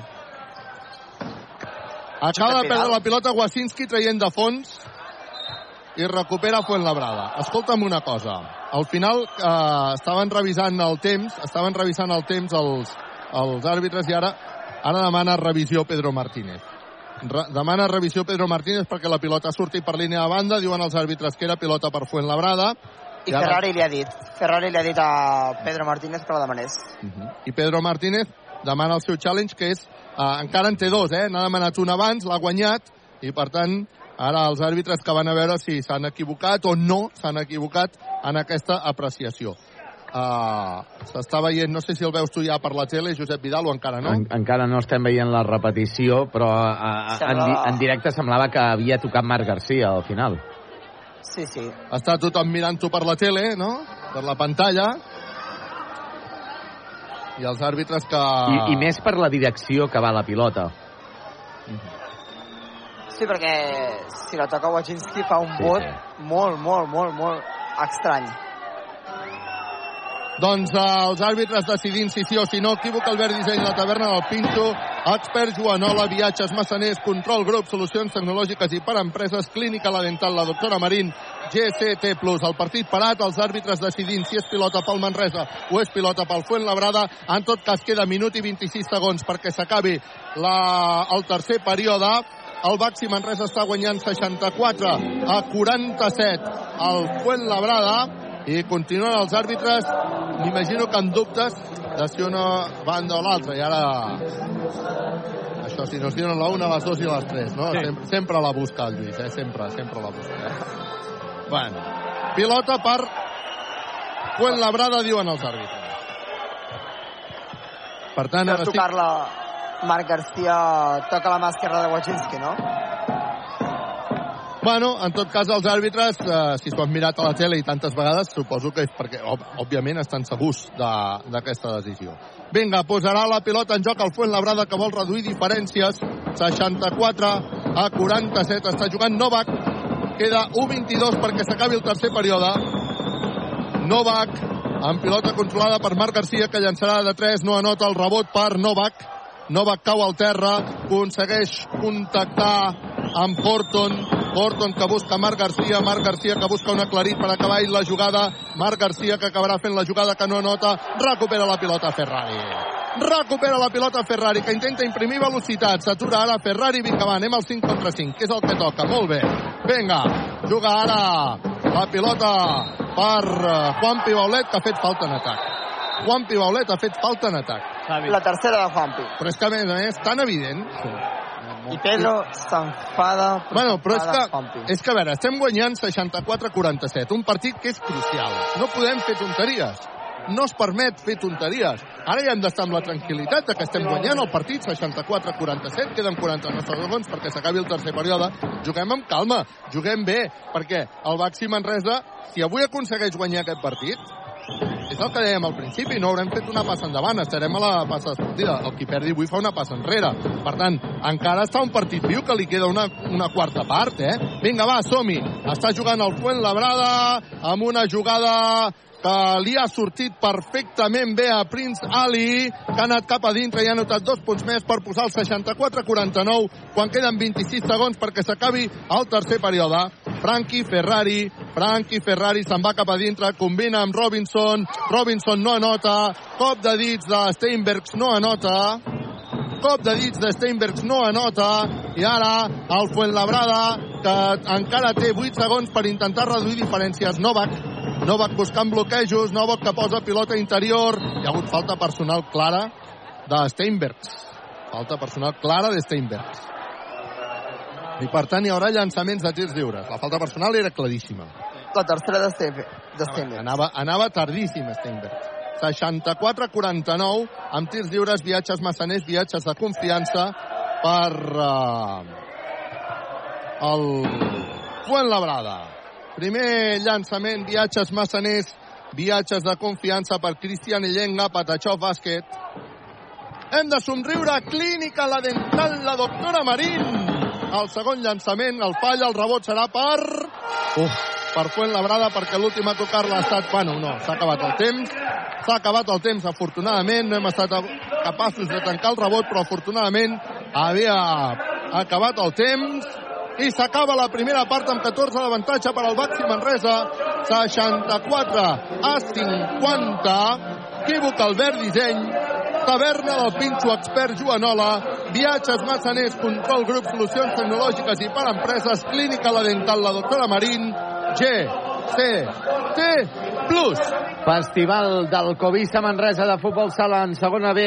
Acaba de perdre la pilota Wasinski traient de fons i recupera Fuenlabrada. Escolta'm una cosa. Al final eh, estaven revisant el temps, estaven revisant el temps els, els àrbitres i ara ara demana revisió Pedro Martínez. Re, demana revisió Pedro Martínez perquè la pilota surti per línia de banda, diuen els àrbitres que era pilota per Fuenlabrada. I Ferrari li ha dit. Ferrari li ha dit a Pedro Martínez que la demanés. i Pedro Martínez demana el seu challenge, que és, encara en té dos, eh? n'ha demanat un abans, l'ha guanyat, i per tant, ara els àrbitres que van a veure si s'han equivocat o no s'han equivocat en aquesta apreciació. Uh, S'està veient, no sé si el veus tu ja per la tele, Josep Vidal, o encara no? En, encara no estem veient la repetició, però a, a, en, en directe semblava que havia tocat Marc Garcia al final. Sí, sí. Està tothom mirant-ho per la tele, no? Per la pantalla. I els àrbitres que... I, I més per la direcció que va la pilota. Sí, perquè si la toca Wajinski fa un Sí, vot sí. molt, molt, molt, molt estrany. Doncs eh, els àrbitres decidint si sí o si no. Equívoc, Albert Disseny, la taverna del Pinto, Expert, Joanola, Viatges, Massaners, Control Grup, Solucions Tecnològiques i per Empreses, Clínica La Dental, la doctora Marín, GCT+. El partit parat, els àrbitres decidint si és pilota pel Manresa o és pilota pel Fuentlabrada. En tot cas, queda minut i 26 segons perquè s'acabi el tercer període. El Baxi Manresa està guanyant 64 a 47 al Fuentlabrada i continuen els àrbitres m'imagino que amb dubtes de si una banda o l'altra i ara això si nos dieron la una, les dos i les tres no? Sí. Sem sempre la busca el Lluís eh? sempre, sempre la busca eh? bueno, pilota per Fuenlabrada diuen els àrbitres per tant ara sí tocar-la Marc Garcia toca la mà esquerra de Wajinski, no? Bueno, en tot cas, els àrbitres, eh, si s'ho han mirat a la tele i tantes vegades, suposo que és perquè, òbviament, estan segurs de- d'aquesta decisió. Vinga, posarà la pilota en joc el Fuentlabrada, que vol reduir diferències. 64 a 47. Està jugant Novak. Queda 1-22 perquè s'acabi el tercer període. Novak, amb pilota controlada per Marc Garcia, que llançarà de 3, no anota el rebot per Novak. Novak cau al terra, aconsegueix contactar amb Horton. Horton que busca Marc Garcia, Marc Garcia que busca un aclarit per acabar la jugada. Marc Garcia que acabarà fent la jugada que no nota. Recupera la pilota Ferrari. Recupera la pilota Ferrari, que intenta imprimir velocitat. S'atura ara Ferrari. Vinga, va, anem al 5 contra 5, que és el que toca. Molt bé. Vinga, juga ara la pilota per eh, Juan Pibaulet, que ha fet falta en atac. Juan Pibaulet ha fet falta en atac. La tercera de Juanpi. Però és que, a més a més, tan evident... I Pedro s'enfada. Bueno, però és que, és que, a veure, estem guanyant 64-47, un partit que és crucial. No podem fer tonteries. No es permet fer tonteries. Ara ja hem d'estar amb la tranquil·litat de que estem guanyant el partit 64-47, queden 49 segons perquè s'acabi el tercer període. Juguem amb calma, juguem bé, perquè el Baxi Manresa, si avui aconsegueix guanyar aquest partit, és el que dèiem al principi, no haurem fet una passa endavant, estarem a la passa de sortida. El qui perdi avui fa una passa enrere. Per tant, encara està un partit viu que li queda una, una quarta part, eh? Vinga, va, som-hi. Està jugant el Fuentlabrada amb una jugada que li ha sortit perfectament bé a Prince Ali, que ha anat cap a dintre i ha notat dos punts més per posar el 64-49 quan queden 26 segons perquè s'acabi el tercer període. Frankie Ferrari, Frankie Ferrari se'n va cap a dintre, combina amb Robinson, Robinson no anota, cop de dits de Steinbergs no anota, cop de dits de Steinbergs no anota i ara el Fuentlabrada que encara té 8 segons per intentar reduir diferències Novak Novak buscant bloquejos Novak que posa pilota interior hi ha hagut falta personal clara de Steinbergs falta personal clara de Steinbergs i per tant hi haurà llançaments de tirs lliures la falta personal era claríssima La tercera de Steve. De Steve. Anava, anava tardíssim Steinberg. 64-49 amb tirs lliures, viatges massaners, viatges de confiança per uh, el Fuentlabrada. Primer llançament, viatges massaners, viatges de confiança per Cristian Illenga, Patachó Bàsquet. Hem de somriure, clínica, la dental, la doctora Marín. El segon llançament, el falla, el rebot serà per... Uf, per Fuentlabrada perquè l'últim a tocar-la ha estat... Bueno, no, s'ha acabat el temps. S'ha acabat el temps, afortunadament. No hem estat capaços de tancar el rebot, però afortunadament havia acabat el temps. I s'acaba la primera part amb 14 d'avantatge per al Baxi Manresa. 64 a 50. Equívoc Albert Disseny. Taverna del Pinxo Expert Joanola. Viatges massaners, control grup, solucions tecnològiques i per empreses. Clínica La Dental, la doctora Marín. G, C, T, plus. Festival del Covisa Manresa de Futbol Sala en segona B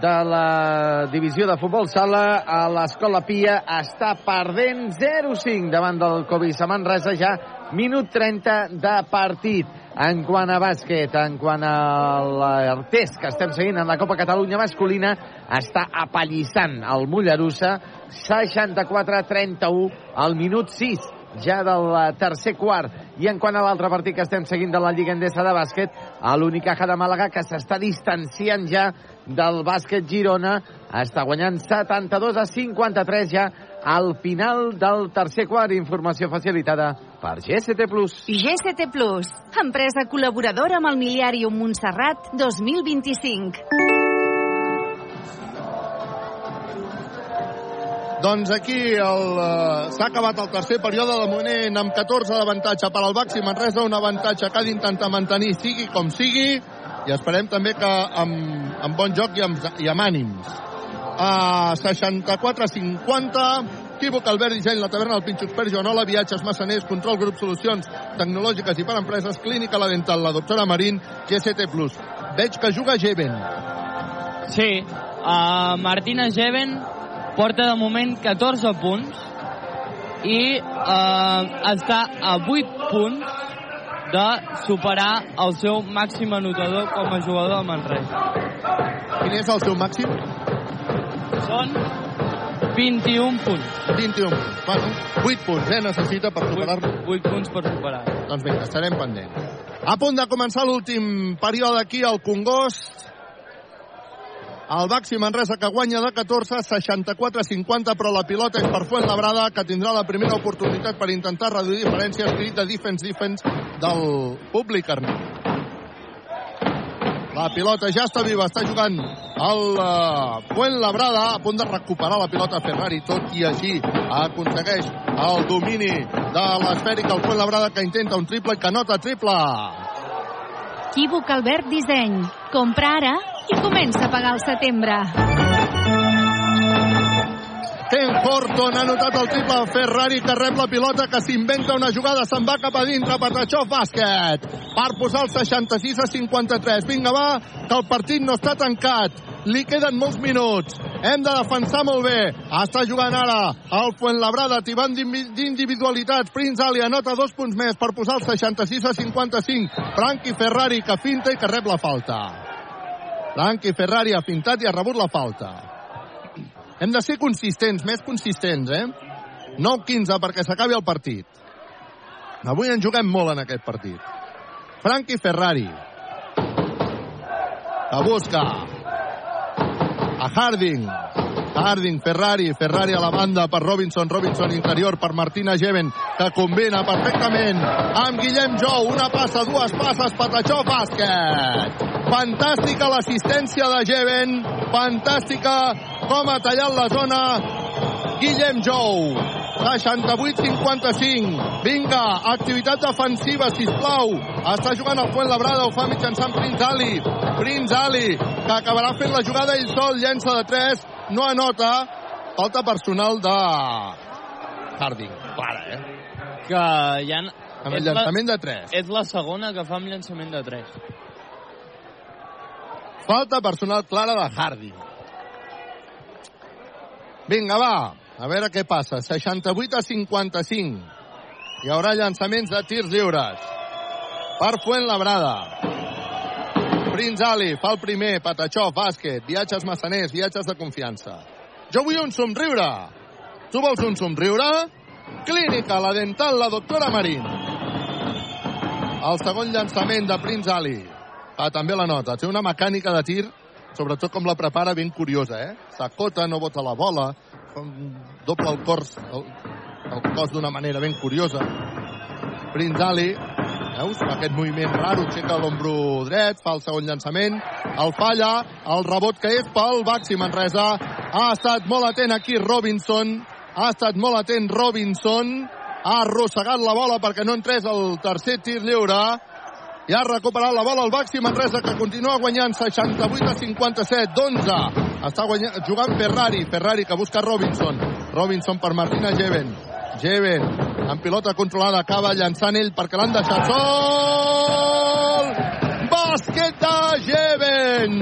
de la divisió de Futbol Sala a l'Escola Pia està perdent 0-5 davant del Covisa Manresa ja minut 30 de partit. En quant a bàsquet, en quant al test que estem seguint en la Copa Catalunya masculina, està apallissant el Mollerussa 64-31 al minut 6 ja del tercer quart. I en quant a l'altre partit que estem seguint de la Lliga Endesa de bàsquet, a l'Unicaja de Màlaga, que s'està distanciant ja del bàsquet Girona, està guanyant 72 a 53 ja al final del tercer quart. Informació facilitada per GST+. GST Plus, empresa col·laboradora amb el Miliàrium Montserrat 2025. Doncs aquí el, uh, s'ha acabat el tercer període de moment amb 14 d'avantatge per al Baxi Manresa, un avantatge que ha d'intentar mantenir sigui com sigui i esperem també que amb, amb bon joc i amb, i amb ànims. A 64-50, equívoc Albert Disseny, la taverna del Pinxo Expert Joanola, viatges massaners, control grup solucions tecnològiques i per empreses, clínica la dental, la doctora Marín, GST+. Veig que juga Geven. Sí, uh, Martina Geven porta de moment 14 punts i eh, està a 8 punts de superar el seu màxim anotador com a jugador de Manresa. Quin és el seu màxim? Són 21 punts. 21 punts. Bueno, 8 punts, eh, necessita per superar-lo. 8, 8 punts per superar. Doncs vinga, estarem pendents. A punt de començar l'últim període aquí al Congost. El Baxi Manresa que guanya de 14, 64-50, però la pilota és per Fuentlabrada, que tindrà la primera oportunitat per intentar reduir diferències crit de defense-defense del públic armè. La pilota ja està viva, està jugant el uh, Fuentlabrada, a punt de recuperar la pilota Ferrari, tot i així aconsegueix el domini de l'esfèrica el Fuentlabrada, que intenta un triple i que nota triple. Equívoc Albert Disseny. Compra ara i comença a pagar el setembre. Ken Horton ha notat el triple Ferrari que rep la pilota que s'inventa una jugada, se'n va cap a dintre Patachov bàsquet per posar el 66 a 53 vinga va, que el partit no està tancat. Li queden molts minuts. Hem de defensar molt bé. Està jugant ara el Fuentlabrada tibant d'individualitats. Prince Ali anota dos punts més per posar el 66 a 55 Frankie Ferrari que finta i que rep la falta Frankie Ferrari ha fintat i ha rebut la falta hem de ser consistents, més consistents, eh? 9-15 perquè s'acabi el partit. Avui en juguem molt en aquest partit. Frankie Ferrari. La busca. A Harding. Harding, Ferrari, Ferrari a la banda per Robinson, Robinson interior per Martina Geven, que combina perfectament amb Guillem Jou, una passa, dues passes, Patachó, bàsquet. Fantàstica l'assistència de Geven, fantàstica com ha tallat la zona Guillem Jou. 68-55. Vinga, activitat defensiva, si plau. Està jugant el Fuenlabrada, ho fa mitjançant Prince Ali. Prince Ali, que acabarà fent la jugada ell sol, llença de 3, no anota. Falta personal de Harding. Clara, eh? Que hi ha... Amb el llançament de 3. És la segona que fa amb llançament de 3. Falta personal clara de Harding. Vinga, va. A veure què passa. 68 a 55. Hi haurà llançaments de tirs lliures. Per Fuenlabrada. Prince Ali fa el primer. Patachó, bàsquet. Viatges massaners, viatges de confiança. Jo vull un somriure. Tu vols un somriure? Clínica, la dental, la doctora Marín. El segon llançament de Prince Ali. Ah, també la nota. Té una mecànica de tir, sobretot com la prepara, ben curiosa, eh? S'acota, no bota la bola, doble el cos, el, el cos d'una manera ben curiosa. Prince veus? Aquest moviment raro, aixeca l'ombro dret, fa el segon llançament, el falla, el rebot que és pel Baxi Manresa. Ha estat molt atent aquí Robinson, ha estat molt atent Robinson, ha arrossegat la bola perquè no entrés el tercer tir lliure, i ha recuperat la bola el Baxi Manresa que continua guanyant 68 a 57 d'11 està guanyant, jugant Ferrari Ferrari que busca Robinson Robinson per Martina Geven Geven amb pilota controlada acaba llançant ell perquè l'han deixat sol bàsquet de Geven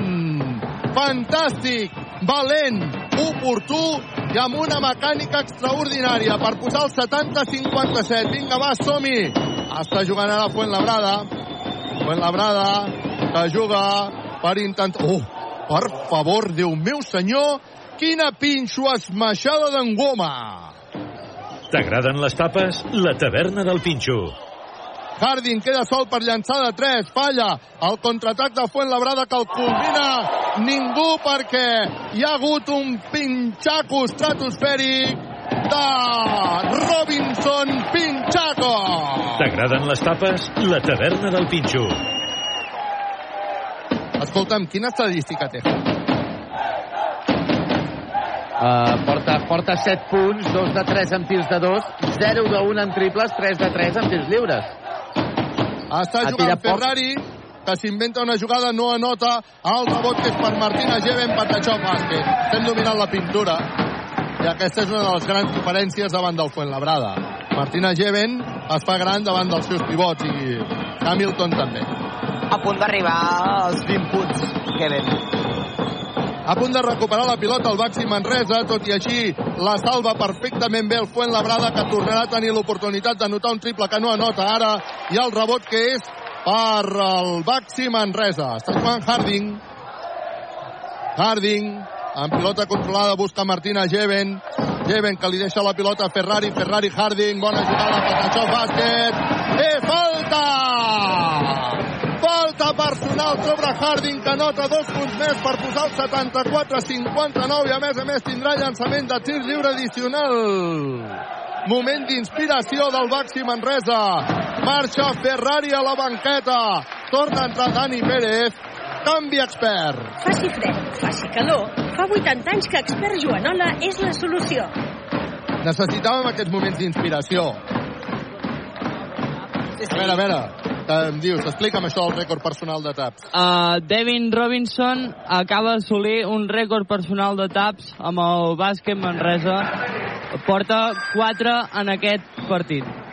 fantàstic valent, oportú i amb una mecànica extraordinària per posar el 70-57. Vinga, va, som-hi! Està jugant ara Fuenlabrada. Fuenlabrada, que juga per intentar... Oh, per favor, Déu meu senyor, quina pinxo esmaixada d'engoma! T'agraden les tapes? La taverna del Pinxo. Harding queda sol per llançar de 3, falla el contraatac de Fuenlabrada que el culmina ningú perquè hi ha hagut un pinxaco estratosfèric de Robinson Pinchaco. T'agraden les tapes? La taverna del Pinxo. Escolta'm, quina estadística té? Uh, porta, porta 7 punts, 2 de 3 amb tirs de 2, 0 de 1 en triples, 3 de 3 amb tirs lliures. Està Ha jugant. Ferrari, que s'inventa una jugada, no anota, el rebot que és per Martina Geven, Patachó, bàsquet. Estem dominant la pintura, i aquesta és una de les grans diferències davant del Fuenlabrada. Martina Geven es fa gran davant dels seus pivots, i Hamilton també. A punt d'arribar als 20 punts, Kevin. A punt de recuperar la pilota el Baxi Manresa, tot i així la salva perfectament bé el Fuenlabrada, que tornarà a tenir l'oportunitat d'anotar un triple que no anota ara, i el rebot que és per el Baxi Manresa. Està jugant Harding. Harding, amb pilota controlada, busca Martina Geven. Geven, que li deixa la pilota a Ferrari. Ferrari, Harding, bona jugada, Patachó, bàsquet. Eh, falta! Falta personal sobre Harding, que nota dos punts més per posar el 74-59 i a més a més tindrà llançament de tir lliure addicional. Moment d'inspiració del Baxi Manresa. Marxa Ferrari a la banqueta. Torna a entrar Dani Pérez. Canvi expert. Faci fred, faci calor. Fa 80 anys que expert Joanola és la solució. Necessitàvem aquests moments d'inspiració. A veure, a veure, que em dius, explica'm això del rècord personal de taps. Uh, Devin Robinson acaba d'assolir un rècord personal de taps amb el bàsquet Manresa. Porta 4 en aquest partit.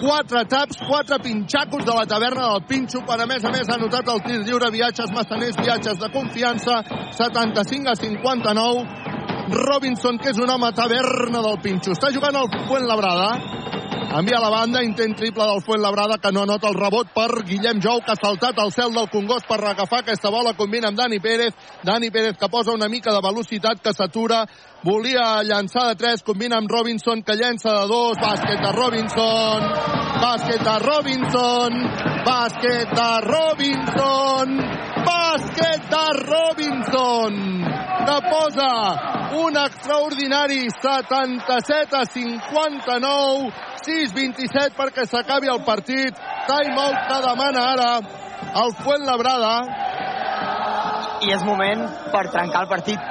Quatre taps, quatre pinxacos de la taverna del Pinxo, per a més a més ha anotat el tir lliure, viatges massaners, viatges de confiança, 75 a 59. Robinson, que és un home taverna del Pinxo. Està jugant al Fuenlabrada. Envia a la banda, intent triple del Fuenlabrada, que no anota el rebot per Guillem Jou, que ha saltat al cel del Congost per agafar aquesta bola, combina amb Dani Pérez. Dani Pérez que posa una mica de velocitat, que s'atura, volia llançar de 3, combina amb Robinson, que llença de 2, bàsquet de Robinson, bàsquet de Robinson, bàsquet de Robinson, bàsquet de Robinson, que posa un extraordinari 77 a 59, 6-27 perquè s'acabi el partit. Timeout que demana ara el Fuentlabrada. I és moment per trencar el partit.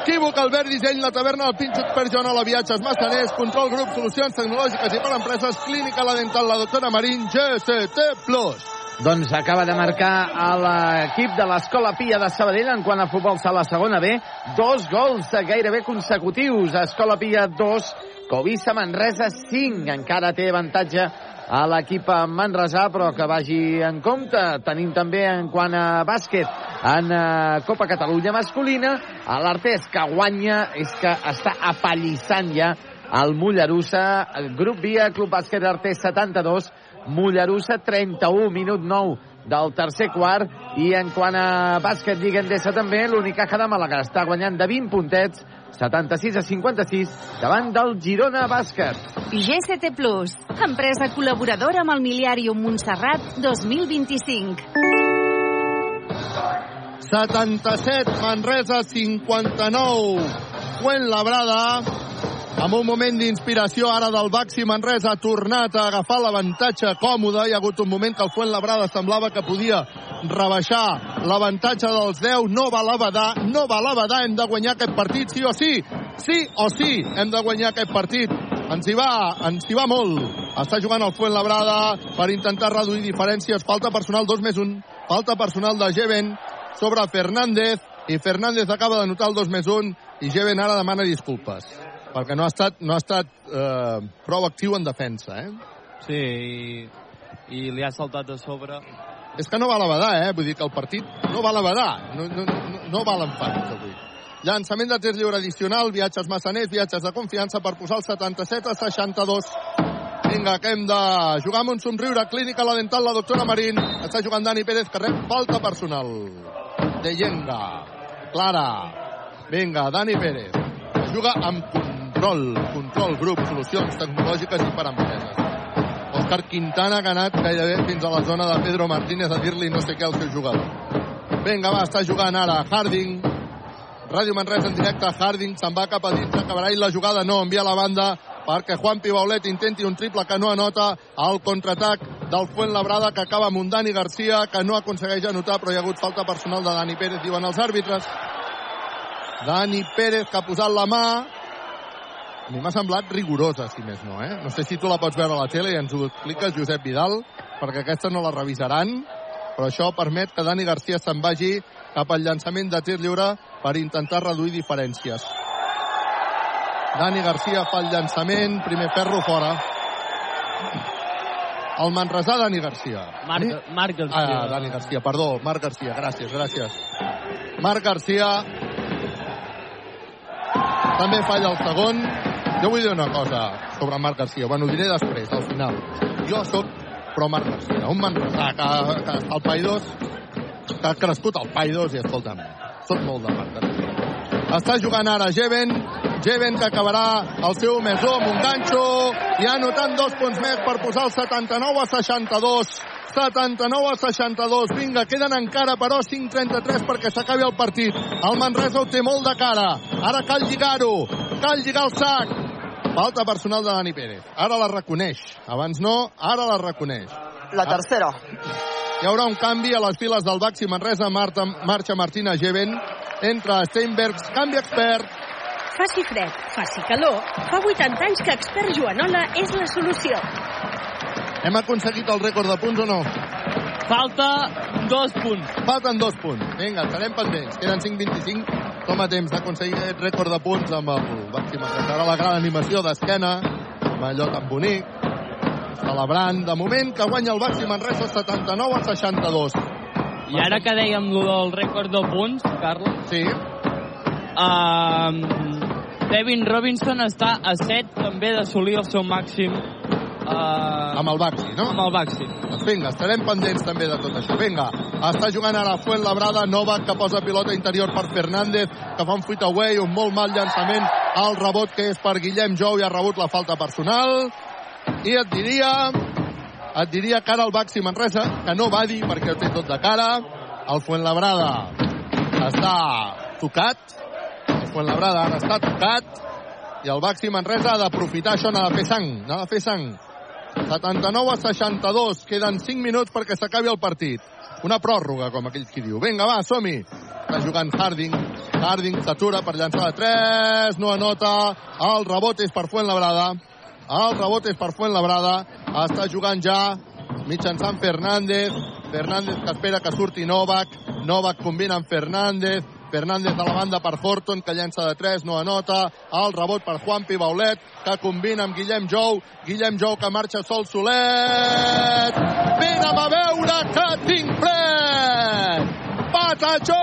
Equívoc, Albert Disseny, la taverna del Pinxo Expert Joanola Viatges Massaners, Control Grup, Solucions Tecnològiques i per Empreses, Clínica La Dental, la doctora Marín, GCT+. Doncs acaba de marcar a l'equip de l'Escola Pia de Sabadell en quant a futbol sala segona B, dos gols gairebé consecutius. Escola Pia 2, Covissa Manresa 5. Encara té avantatge a l'equip manresà, però que vagi en compte. Tenim també en quant a bàsquet en eh, Copa Catalunya masculina, a l'Artés que guanya és que està apallissant ja el Mollerussa, grup Via, Club Bàsquet Artés 72, Mollerussa 31, minut 9 del tercer quart i en quant a bàsquet Lliga Endesa també l'Unicaja de Màlaga està guanyant de 20 puntets 76 a 56 davant del Girona Bàsquet. GCT Plus, empresa col·laboradora amb el Miliàrium Montserrat 2025. 77, Manresa 59. Fuentlabrada, amb un moment d'inspiració ara del Baxi Manresa, ha tornat a agafar l'avantatge còmode. Hi ha hagut un moment que el Fuentlabrada semblava que podia rebaixar l'avantatge dels 10. No va l'abadar, no va l'abadar. Hem de guanyar aquest partit, sí o sí. Sí o sí, hem de guanyar aquest partit. Ens hi va, ens hi va molt. Està jugant el Fuentlabrada per intentar reduir diferències. Falta personal 2 més 1. Falta personal de Jeven sobre Fernández i Fernández acaba de notar el 2 més 1 i Jeven ara demana disculpes perquè no ha estat, no ha estat eh, prou actiu en defensa, eh? Sí, i, i li ha saltat a sobre. És que no val abadar, eh? Vull dir que el partit no val abadar, no, no, no, no val empats avui. Llançament de tir lliure addicional, viatges massaners, viatges de confiança per posar el 77 a 62. Vinga, que hem de jugar amb un somriure. Clínica La Dental, la doctora Marín. Està jugant Dani Pérez, que rep falta personal. De Yenga. Clara. Vinga, Dani Pérez. Juga amb control. Control, grup, solucions tecnològiques i per empreses. Òscar Quintana ha anat gairebé fins a la zona de Pedro Martínez a dir-li no sé què al seu jugador. Vinga, va, està jugant ara Harding. Ràdio Manresa en directe, Harding se'n va cap a dins, acabarà i la jugada no, envia la banda perquè Juan Pibaulet intenti un triple que no anota al contraatac del Fuentlabrada que acaba amb un Dani Garcia que no aconsegueix anotar però hi ha hagut falta personal de Dani Pérez, diuen els àrbitres. Dani Pérez que ha posat la mà a mi m'ha semblat rigorosa, si més no, eh? No sé si tu la pots veure a la tele i ens ho expliques, Josep Vidal, perquè aquesta no la revisaran, però això permet que Dani Garcia se'n vagi cap al llançament de tir lliure per intentar reduir diferències. Dani Garcia fa el llançament, primer ferro fora. El Manresà, Dani Garcia. Marc, Eh? Marc Garcia. Ah, Dani Garcia, perdó, Marc Garcia, gràcies, gràcies. Marc Garcia també falla el segon. Jo vull dir una cosa sobre Marc Garcia, bueno, ho diré després, al final. Jo sóc pro Marc Garcia, un manresà que, que està al Paidós, que ha crescut al Paidós i escolta'm, sóc molt de Marc Garcia. Està jugant ara Jeven, Jeven que acabarà el seu més amb un ganxo i ha anotant dos punts més per posar el 79 a 62. 79 a 62. Vinga, queden encara, però, 5-33 perquè s'acabi el partit. El Manresa ho té molt de cara. Ara cal lligar-ho. Cal lligar el sac. Falta personal de Dani Pérez. Ara la reconeix. Abans no, ara la reconeix. La tercera. Hi haurà un canvi a les files del Baxi Manresa. Marta, marxa Martina Geven. Entra Steinbergs. Canvi expert. Faci fred, faci calor, fa 80 anys que Expert Joanola és la solució. Hem aconseguit el rècord de punts o no? Falta dos punts. Falten dos punts. Vinga, estarem pendents. Queden 5-25. Som a temps d'aconseguir aquest rècord de punts amb el Baxi Manresa. Ara la gran animació d'esquena, amb allò tan bonic, celebrant. De moment que guanya el Baxi Manresa 79 a 62. I ara que dèiem del rècord de punts, Carles... Sí. Um, Devin Robinson està a 7 també d'assolir el seu màxim uh, amb el Baxi, no? Amb el Baxi. Doncs vinga, estarem pendents també de tot això. Vinga, està jugant ara Fuentlabrada, Novak que posa pilota interior per Fernández, que fa un fuit away, un molt mal llançament al rebot que és per Guillem Jou i ha rebut la falta personal. I et diria, et diria que ara el Baxi Manresa, que no va dir perquè ho té tot de cara, el Fuentlabrada està tocat. El Fuenlabrada ara està tocat. I el Baxi Manresa ha d'aprofitar això, n'ha de fer sang, n'ha de fer sang. 79 a 62, queden 5 minuts perquè s'acabi el partit. Una pròrroga, com aquell qui diu. Vinga, va, som-hi. Està jugant Harding. Harding s'atura per llançar de 3, no anota. El rebot és per Fuenlabrada. El rebot és per Fuenlabrada. Està jugant ja mitjançant Fernández. Fernández que espera que surti Novak. Novak combina amb Fernández. Fernández a la banda per Horton, que llença de 3, no anota. El rebot per Juanpi Baulet, que combina amb Guillem Jou. Guillem Jou que marxa sol solet. Vine a veure que tinc fred! Patachó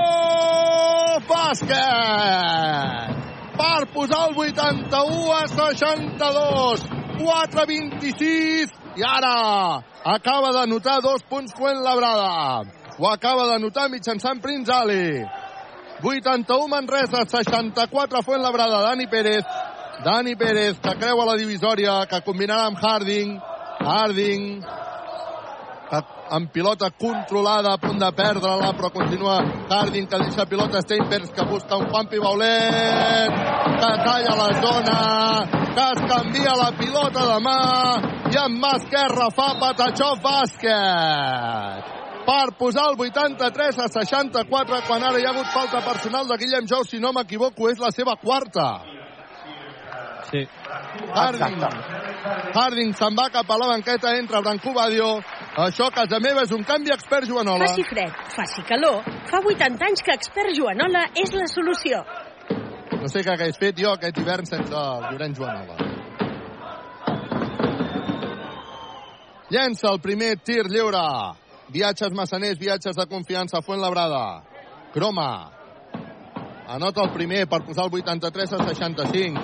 bàsquet! Per posar el 81 a 62. 4-26. I ara acaba de notar dos punts Fuenlabrada. Ho acaba de notar mitjançant Prince Ali. 81 Manresa, 64 Fuenlabrada, Dani Pérez. Dani Pérez, que creua la divisòria, que combinarà amb Harding. Harding, que amb pilota controlada, a punt de perdre-la, però continua Harding, que deixa pilota Steinbergs, que busca un Juanpi Baulet, que talla la zona, que es canvia la pilota de mà, i amb mà esquerra fa Patachó bàsquet per posar el 83 a 64 quan ara hi ha hagut falta personal de Guillem Jou, si no m'equivoco, és la seva quarta. Sí. Harding, Harding se'n va cap a la banqueta, entra Brancú Badio. Això, a casa meva, és un canvi expert Joanola. Faci fred, faci calor. Fa 80 anys que expert Joanola és la solució. No sé què hagués fet jo aquest hivern sense el Llorenç Joanola. Llença el primer tir lliure. Viatges massaners, viatges de confiança, Fuenlabrada. Croma. Anota el primer per posar el 83 a 65.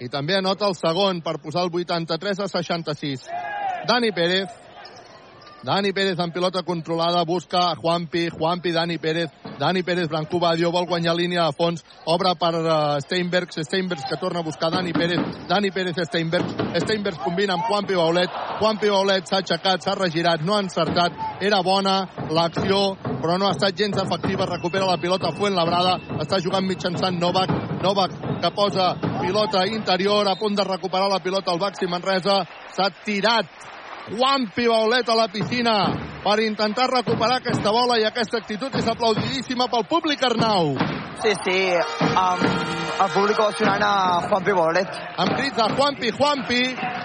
I també anota el segon per posar el 83 a 66. Dani Pérez. Dani Pérez en pilota controlada, busca Juanpi, Juanpi, Dani Pérez, Dani Pérez, Brancú Badio, vol guanyar línia de fons, obre per uh, Steinbergs, Steinbergs que torna a buscar Dani Pérez, Dani Pérez, Steinbergs, Steinbergs combina amb Juanpi Baulet, Juanpi Baulet s'ha aixecat, s'ha regirat, no ha encertat, era bona l'acció, però no ha estat gens efectiva, recupera la pilota Fuenlabrada, està jugant mitjançant Novak, Novak que posa pilota interior, a punt de recuperar la pilota al Baxi Manresa, s'ha tirat Juanpi Baulet a la piscina per intentar recuperar aquesta bola i aquesta actitud és aplaudidíssima pel públic Arnau. Sí, sí, amb el públic ovacionant a Juanpi Baulet. Amb crits de Juanpi, Juanpi,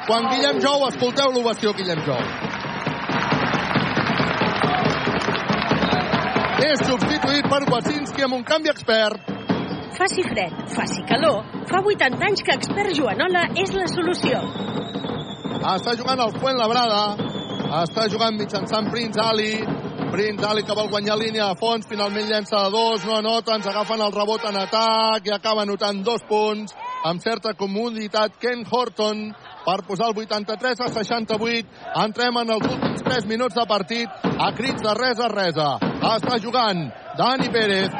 quan Guillem Jou, escolteu l'ovació Guillem Jou. És substituït per Wasinski amb un canvi expert. Faci fred, faci calor. Fa 80 anys que expert Joanola és la solució. Està jugant el Fuenlabrada. Està jugant mitjançant Prince Ali. Prince Ali que vol guanyar línia de fons. Finalment llença de dos. No anota. Ens agafen el rebot en atac i acaba anotant dos punts amb certa comoditat Ken Horton per posar el 83 a 68. Entrem en els últims 3 minuts de partit a crits de res a resa. Està jugant Dani Pérez,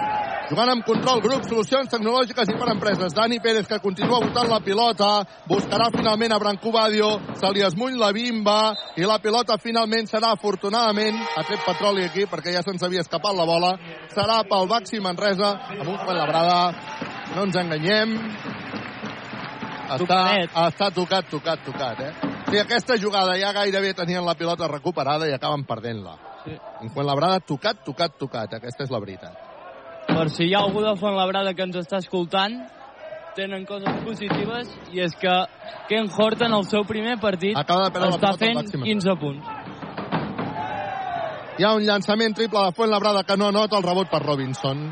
jugant amb control grup, solucions tecnològiques i per empreses. Dani Pérez, que continua votant la pilota, buscarà finalment a Brancú Badio, se li esmuny la bimba i la pilota finalment serà, afortunadament, ha tret petroli aquí perquè ja se'ns havia escapat la bola, serà pel Baxi Manresa, amb un Fuent Labrada, no ens enganyem, està, està tocat, tocat, tocat, eh? Sí, aquesta jugada ja gairebé tenien la pilota recuperada i acaben perdent-la. Sí. En Fuenlabrada, tocat, tocat, tocat. Aquesta és la veritat. Per si hi ha algú de Fuenlabrada que ens està escoltant, tenen coses positives i és que Ken Horton el seu primer partit Acaba de està fent màxim. 15 punts. Hi ha un llançament triple de Fuenlabrada que no anota el rebot per Robinson.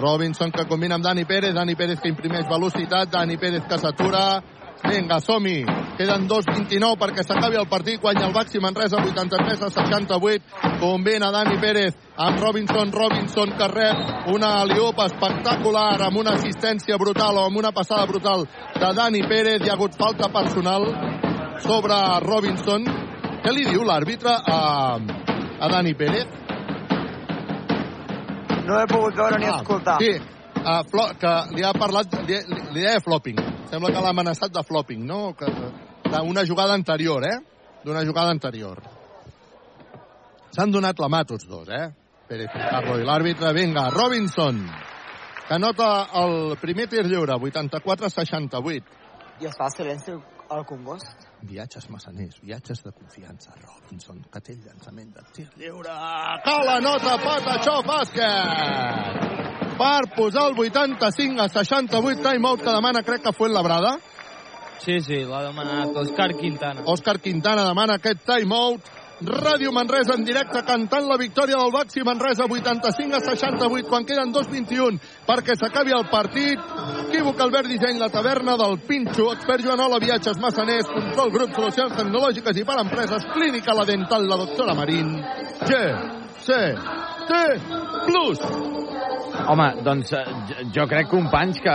Robinson que combina amb Dani Pérez, Dani Pérez que imprimeix velocitat, Dani Pérez que s'atura. Vinga, som-hi. Queden 2.29 perquè s'acabi el partit. Guanya el Baxi Manresa 83 a 68. Combina Dani Pérez amb Robinson. Robinson que rep una liupa espectacular amb una assistència brutal o amb una passada brutal de Dani Pérez. Hi ha hagut falta personal sobre Robinson. Què li diu l'àrbitre a, a Dani Pérez? No he pogut veure ni Ah, escoltar. Sí, uh, flo, que li ha parlat, li, li, deia flopping. Sembla que l'ha amenaçat de flopping, no? Que, d'una jugada anterior, eh? D'una jugada anterior. S'han donat la mà tots dos, eh? Pérez Carlo i l'àrbitre. Vinga, Robinson, que anota el primer tir lliure, 84-68. I fa silenci al Congost. Viatges massaners, viatges de confiança. Robinson, que té el llançament de tir lliure. Que la nota Patachó Bàsquet! Per posar el 85 a 68, timeout que demana, crec que fue Labrada. Sí, sí, l'ha demanat Òscar Quintana. Òscar Quintana demana aquest timeout. Ràdio Manresa en directe cantant la victòria del Baxi Manresa 85 a 68 quan queden 2.21 perquè s'acabi el partit. Equívoc Albert Disseny, la taverna del Pinxo, expert Joanola, viatges massaners, control grup, solucions tecnològiques i per empreses, clínica la dental, la doctora Marín. G, C, plus. Home, doncs eh, jo- crec, companys, que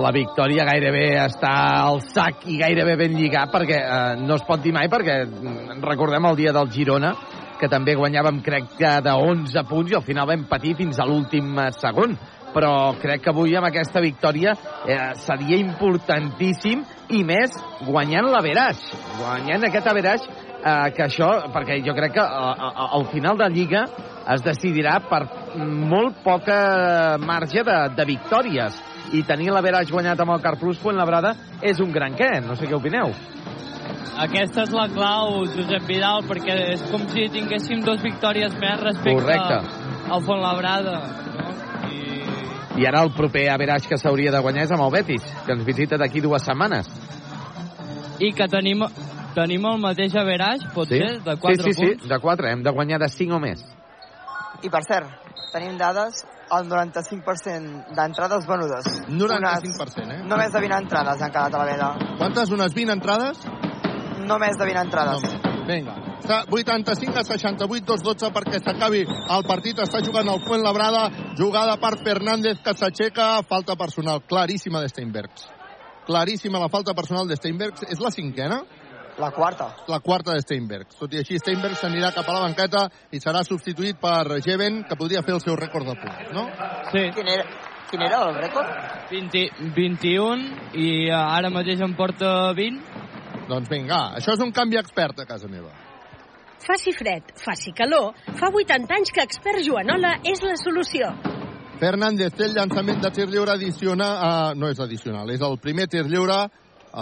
la victòria gairebé està al sac i gairebé ben lligat, perquè eh, no es pot dir mai, perquè mm, recordem el dia del Girona, que també guanyàvem, crec que de 11 punts, i al final vam patir fins a l'últim eh, segon. Però crec que avui amb aquesta victòria eh, seria importantíssim, i més guanyant l'averaix. Guanyant aquest averaix, eh, que això, perquè jo crec que eh, eh, al final de Lliga es decidirà per molt poca marge de, de victòries i tenir l'averaix guanyat amb el Carplus Fuenlabrada és un gran què, no sé què opineu. Aquesta és la clau, Josep Vidal, perquè és com si tinguéssim dos victòries més respecte Correcte. al Fontlabrada. I ara el proper averaix que s'hauria de guanyar és amb el Betis, que ens visita d'aquí dues setmanes. I que tenim, tenim el mateix averaix, pot sí? ser, de 4 sí, sí, punts. Sí, de 4, hem de guanyar de 5 o més. I per cert, tenim dades, el 95% d'entrades venudes. 95%, eh? Només de 20 entrades han quedat a la venda. Quantes? Unes 20 entrades? Només de 20 entrades. Vinga. Està 85 a 68, 2-12 perquè s'acabi el partit. Està jugant el Fuenlabrada. Jugada per Fernández que s'aixeca. Falta personal claríssima de Steinbergs. Claríssima la falta personal de Steinbergs. És la cinquena? La quarta. La quarta de Steinbergs. Tot i així, Steinbergs s'anirà cap a la banqueta i serà substituït per Jeven, que podria fer el seu rècord de punts, no? Sí. Quin era, quin era el rècord? 20, 21 i eh, ara mateix em porta 20. Doncs vinga, això és un canvi expert a casa meva. Faci fred, faci calor, fa 80 anys que Expert Joanola és la solució. Fernández té el llançament de tir lliure addiciona, uh, no és addicional, és el primer tir lliure,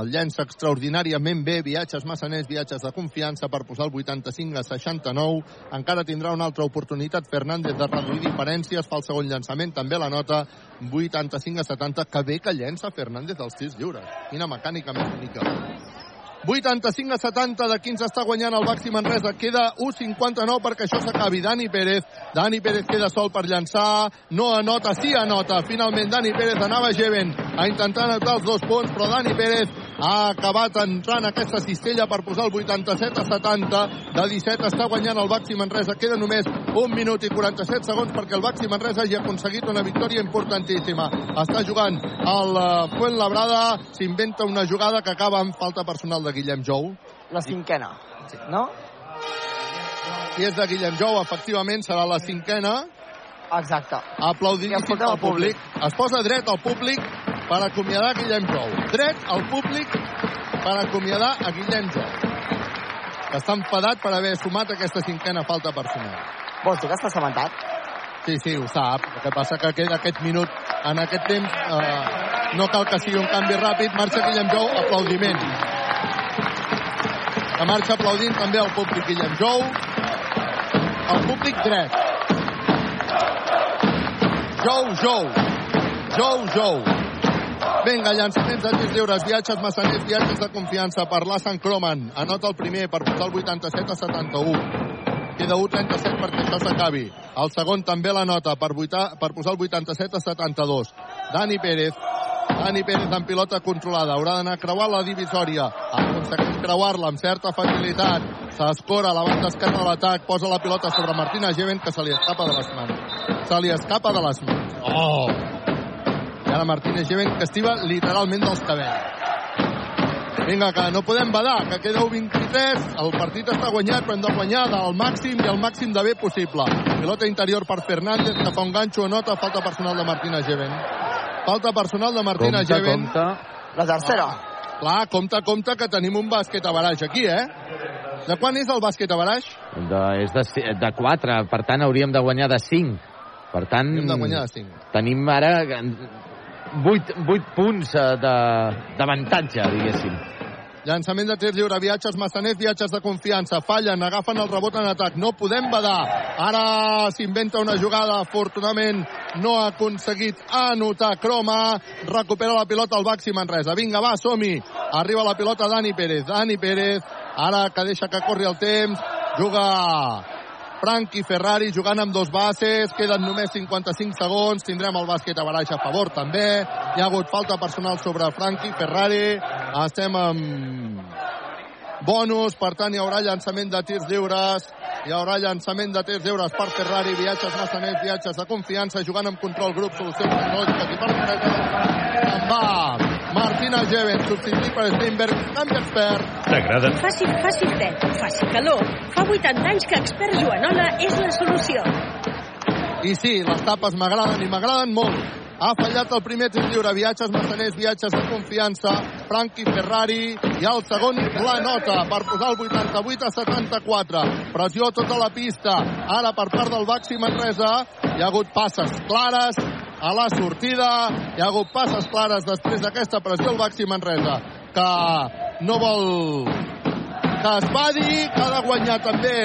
el llença extraordinàriament bé, viatges massaners, viatges de confiança per posar el 85 a 69, encara tindrà una altra oportunitat Fernández de reduir diferències, fa el segon llançament, també la nota 85 a 70, que bé que llença Fernández els tirs lliures, quina mecànica més bonica. 85 a 70 de 15 està guanyant el Baxi Manresa. Queda 1'59 perquè això s'acabi. Dani Pérez. Dani Pérez queda sol per llançar. No anota, sí anota. Finalment Dani Pérez anava Jeven a intentar anotar els dos punts, però Dani Pérez ha acabat entrant aquesta cistella per posar el 87 a 70. De 17 està guanyant el Baxi Manresa. Queda només 1 minut i 47 segons perquè el Baxi Manresa hagi aconseguit una victòria importantíssima. Està jugant el eh, Fuenlabrada. S'inventa una jugada que acaba amb falta personal de Guillem Jou. La cinquena, no? Si és de Guillem Jou, efectivament serà la cinquena. Exacte. Aplaudidíssim escoltem al públic. públic. Es posa dret al públic per acomiadar Guillem Jou. Dret al públic per acomiadar a Guillem Jou. Que està enfadat per haver sumat aquesta cinquena falta personal. Vols dir que està assabentat? Sí, sí, ho sap. El que passa que queda aquest minut, en aquest temps, eh, no cal que sigui un canvi ràpid. Marxa Guillem Jou, aplaudiment. Que marxa aplaudint també el públic Guillem Jou. El públic dret. Jou, Jou. Jou, Jou. Vinga, llançaments de tirs lliures, viatges massaners, viatges de confiança per l'Assan Croman. Anota el primer per posar el 87 a 71. Queda 1'37 perquè això s'acabi. El segon també la nota per, 8, per posar el 87 a 72. Dani Pérez. Dani Pérez amb pilota controlada. Haurà d'anar a creuar la divisòria. Aconsegueix creuar-la amb certa facilitat. S'escora a la banda esquerra de l'atac. Posa la pilota sobre Martina Geven que se li escapa de les mans. Se li escapa de les mans. Oh! I ara Martínez Geven que estiva literalment dels cabells. Vinga, que no podem badar, que queda 1-23, el partit està guanyat, però hem de guanyar del màxim i el màxim de bé possible. Pilota interior per Fernández, que fa un ganxo, nota, falta personal de Martina Geven. Falta personal de Martina Compte, Geven. compte. La tercera. Ah, clar, compte, compte, que tenim un bàsquet a baraix aquí, eh? De quan és el bàsquet a Baraix? De, és de, de 4, per tant hauríem de guanyar de 5. Per tant, Hem de guanyar de 5. tenim ara 8, 8 punts eh, d'avantatge, diguéssim. Llançament de tir lliure, viatges massaners, viatges de confiança. Fallen, agafen el rebot en atac. No podem badar. Ara s'inventa una jugada. Afortunadament no ha aconseguit anotar Croma. Recupera la pilota el Baxi Manresa. Vinga, va, som-hi. Arriba la pilota Dani Pérez. Dani Pérez, ara que deixa que corri el temps. Juga Frankie Ferrari jugant amb dos bases, queden només 55 segons, tindrem el bàsquet a baraix a favor també, hi ha hagut falta personal sobre Frankie Ferrari, estem amb bonus, per tant hi haurà llançament de tirs lliures, hi haurà llançament de tirs lliures per Ferrari, viatges massaners, viatges de confiança, jugant amb control grup, solucions tecnològiques i per se'n va Martina Geven, substituït per Steinberg, canvi expert. T'agrada? Faci, faci fred, faci calor. Fa 80 anys que Expert Joanola és la solució. I sí, les tapes m'agraden i m'agraden molt. Ha fallat el primer tir lliure, viatges massaners, viatges de confiança, Frankie Ferrari, i el segon la nota per posar el 88 a 74. Pressió tota la pista, ara per part del Baxi Manresa, hi ha hagut passes clares a la sortida, hi ha hagut passes clares després d'aquesta pressió el Baxi Manresa, que no vol que es va dir que ha de guanyar també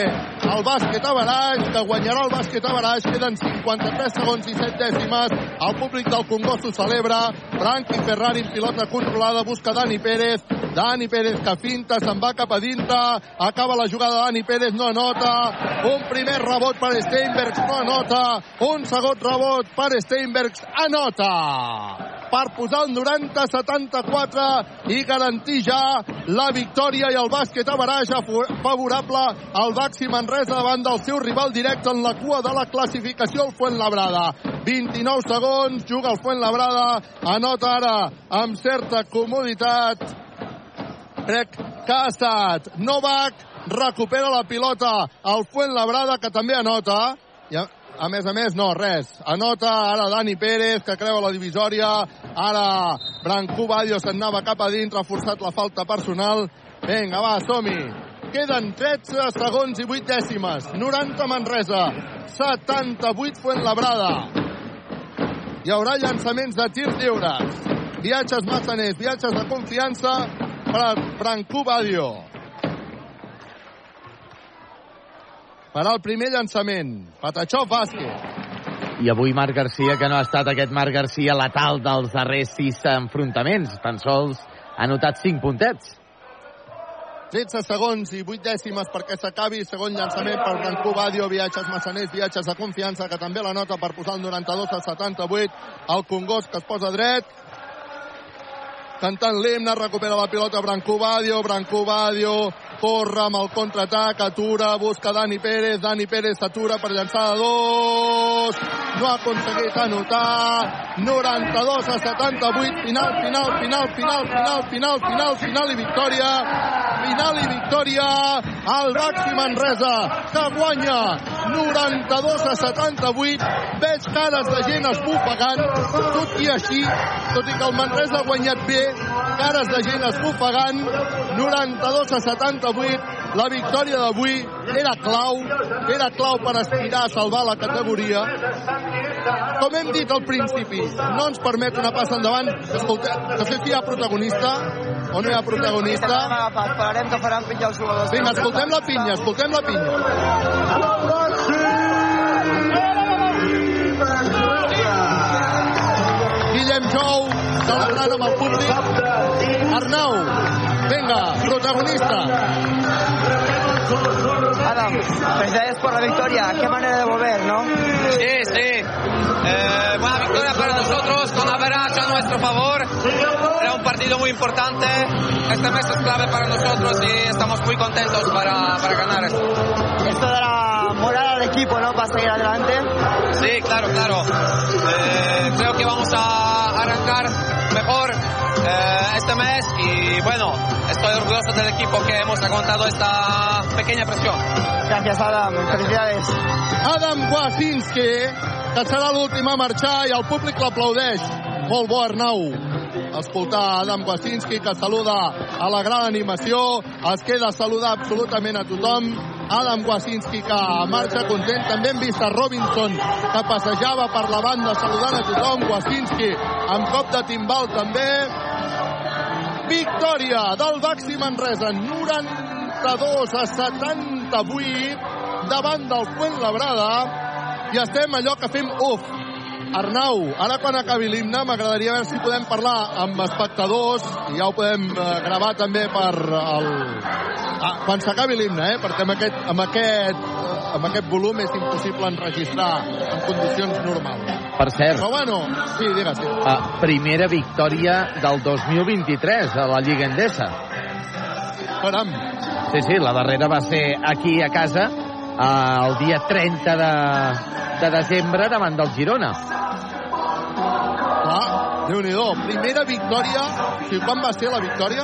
el bàsquet a Baraix, que guanyarà el bàsquet a Baraix, queden 53 segons i 7 dècimes, el públic del Congost ho celebra, Frankie Ferrari en pilota controlada, busca Dani Pérez, Dani Pérez que finta, se'n va cap a dintre, acaba la jugada Dani Pérez, no anota, un primer rebot per Steinbergs, no anota, un segon rebot per Steinbergs, anota! Per posar el 90-74 i garantir ja la victòria i el bàsquet a baraix favorable al Baxi Manresa davant del seu rival directe en la cua de la classificació, el Fuentlabrada. 29 segons, juga el Fuentlabrada, anota ara amb certa comoditat. Crec que ha estat Novak, recupera la pilota al Fuentlabrada, que també anota. I a, més a més, no, res. Anota ara Dani Pérez, que creua la divisòria. Ara Brancú Badio se'n anava cap a dintre, ha forçat la falta personal. Vinga, va, som-hi. Queden 13 segons i 8 dècimes. 90 Manresa, 78 Fuentlabrada. Hi haurà llançaments de tir lliures. Viatges massaners, viatges de confiança per Brancú Badio. Farà el primer llançament. Patachó bàsquet. I avui Marc Garcia, que no ha estat aquest Marc Garcia letal dels darrers sis enfrontaments. Tan sols ha notat 5 puntets. 13 segons i 8 dècimes perquè s'acabi. Segon llançament per Brancú Badio, viatges massaners, viatges de confiança, que també la nota per posar el 92 a 78. El Congost que es posa dret. Cantant l'himne, recupera la pilota Brancú Badio, Brancú Badio, corre amb el contraatac, atura, busca Dani Pérez, Dani Pérez s'atura per llançar de dos, no ha aconseguit anotar, 92 a 78, final, final, final, final, final, final, final, final i victòria, final i victòria, el Baxi Manresa, que guanya 92 a 78, veig cares de gent esbufegant, tot i així, tot i que el Manresa ha guanyat bé, cares de gent esbufegant, 92 a 78, la victòria d'avui era clau, era clau per aspirar a salvar la categoria. Com hem dit al principi, no ens permet una passa endavant. Escolta, no sé si hi ha protagonista o no hi ha protagonista. Esperarem que faran pitjar els jugadors. Vinga, escoltem la pinya, escoltem la pinya. Guillem Jou, celebrant amb el públic. Arnau, venga, protagonista. Adam, felicidades por la victoria. Qué manera de volver, ¿no? Sí, sí. Eh, buena victoria para nosotros, con Average a nuestro favor. Era un partido muy importante. Este mes es clave para nosotros y estamos muy contentos para, para ganar esto. Esto dará moral al equipo, ¿no? Para seguir adelante. Sí, claro, claro. Eh, creo que vamos a arrancar mejor eh, este mes y bueno, estoy orgulloso del equipo que hemos aguantado esta pequeña presión. Gracias, Adam. Felicidades. Adam Wasinski, que serà l'últim a marxar i el públic l'aplaudeix. Molt bo, Arnau. Escoltar Adam Wasinski, que saluda a la gran animació. Es queda a saludar absolutament a tothom. Adam Wasinski que marxa content. També hem vist a Robinson que passejava per la banda saludant a tothom. Wasinski amb cop de timbal també. Victòria del Baxi Manresa, 92 a 78 davant del Fuenlabrada i estem allò que fem uf. Arnau, ara quan acabi l'himne m'agradaria veure si podem parlar amb espectadors i ja ho podem eh, gravar també per el... Ah, quan s'acabi l'himne, eh? perquè amb aquest, amb, aquest, eh, amb aquest volum és impossible enregistrar en condicions normals. Per cert, Però bueno, sí, digues. Sí. uh, primera victòria del 2023 a la Lliga Endesa. Caram. Sí, sí, la darrera va ser aquí a casa el dia 30 de, de desembre davant del Girona. Clar, Déu-n'hi-do. Primera victòria. O sigui, quan va ser la victòria?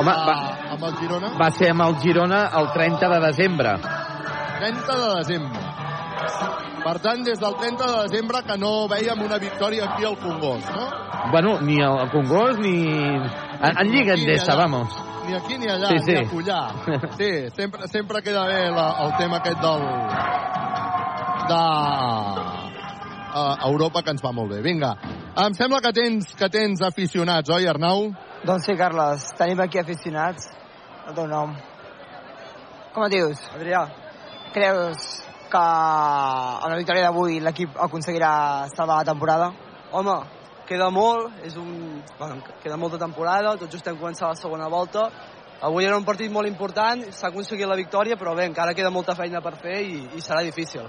Home, va, Amb el Girona? va ser amb el Girona el 30 de desembre. 30 de desembre. Per tant, des del 30 de desembre que no veiem una victòria aquí al Congost, no? Bueno, ni al Congost ni... En, en Lliga Endesa, vamos. Ni aquí ni allà, Sí, ni sí. a Cullà. Sí, sempre, sempre queda bé la, el tema aquest del... de... Uh, Europa, que ens va molt bé. Vinga, em sembla que tens, que tens aficionats, oi, Arnau? Doncs sí, Carles, tenim aquí aficionats. El teu nom. Com et dius? Adrià. Creus que amb la victòria d'avui l'equip aconseguirà salvar la temporada? Home, queda molt, és un... Bueno, queda molta temporada, tot just hem començat la segona volta. Avui era un partit molt important, s'ha aconseguit la victòria, però bé, encara queda molta feina per fer i, i serà difícil.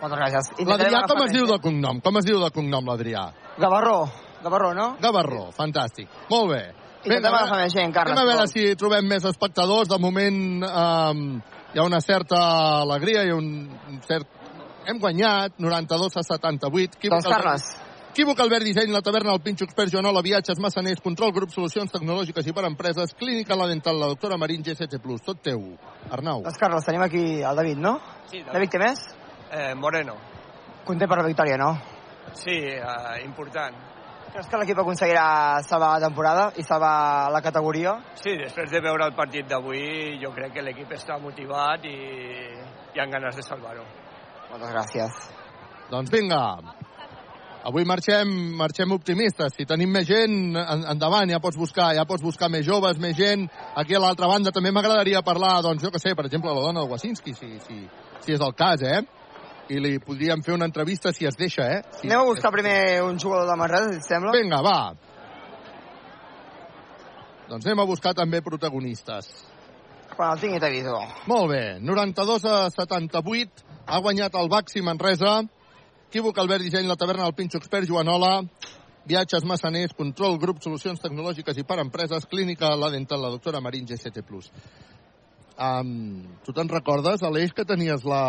Moltes gràcies. L'Adrià com es diu de cognom? Com es diu de cognom, l'Adrià? Gavarró. Gavarró, no? Gavarró, fantàstic. Molt bé. Intentem agafar més gent, Carles, Anem a veure però- si trobem més espectadors. De moment um, hi ha una certa alegria i un, un cert... Hem guanyat 92 a 78. Equívoc Doncs, Carles. Equívoc Albert Disseny, la taverna, el Pinxo Expert, Joanola, Viatges, Massaners, Control, Grup, Solucions Tecnològiques i per Empreses, Clínica La Dental, la doctora Marín, GST+. Tot teu. Arnau. Doncs, Carles, tenim aquí el David, no? Sí, David. David, què més? Eh, Moreno. Content per la victòria, no? Sí, eh, important. Creus que l'equip aconseguirà salvar la temporada i salvar la categoria? Sí, després de veure el partit d'avui, jo crec que l'equip està motivat i hi ha ganes de salvar-ho. Moltes gràcies. Doncs vinga. Avui marxem, marxem optimistes. Si tenim més gent, en, endavant, ja pots buscar, ja pots buscar més joves, més gent. Aquí a l'altra banda també m'agradaria parlar, doncs, jo que sé, per exemple, la dona de Wasinski, si, si, si és el cas, eh? I li podríem fer una entrevista si es deixa, eh? Si Anem a buscar primer un jugador de si et sembla? Vinga, va. Doncs anem a buscar també protagonistes. Quan el tingui t'aviso. Molt bé, 92 a 78, ha guanyat el Baxi Manresa, Equívoc Albert Disseny, la taverna del Pinxo Expert, Joanola, Viatges Massaners, Control, Grup, Solucions Tecnològiques i per Empreses, Clínica La Dental, la doctora Marín, GCT+. Um, tu te'n recordes, Aleix, que tenies la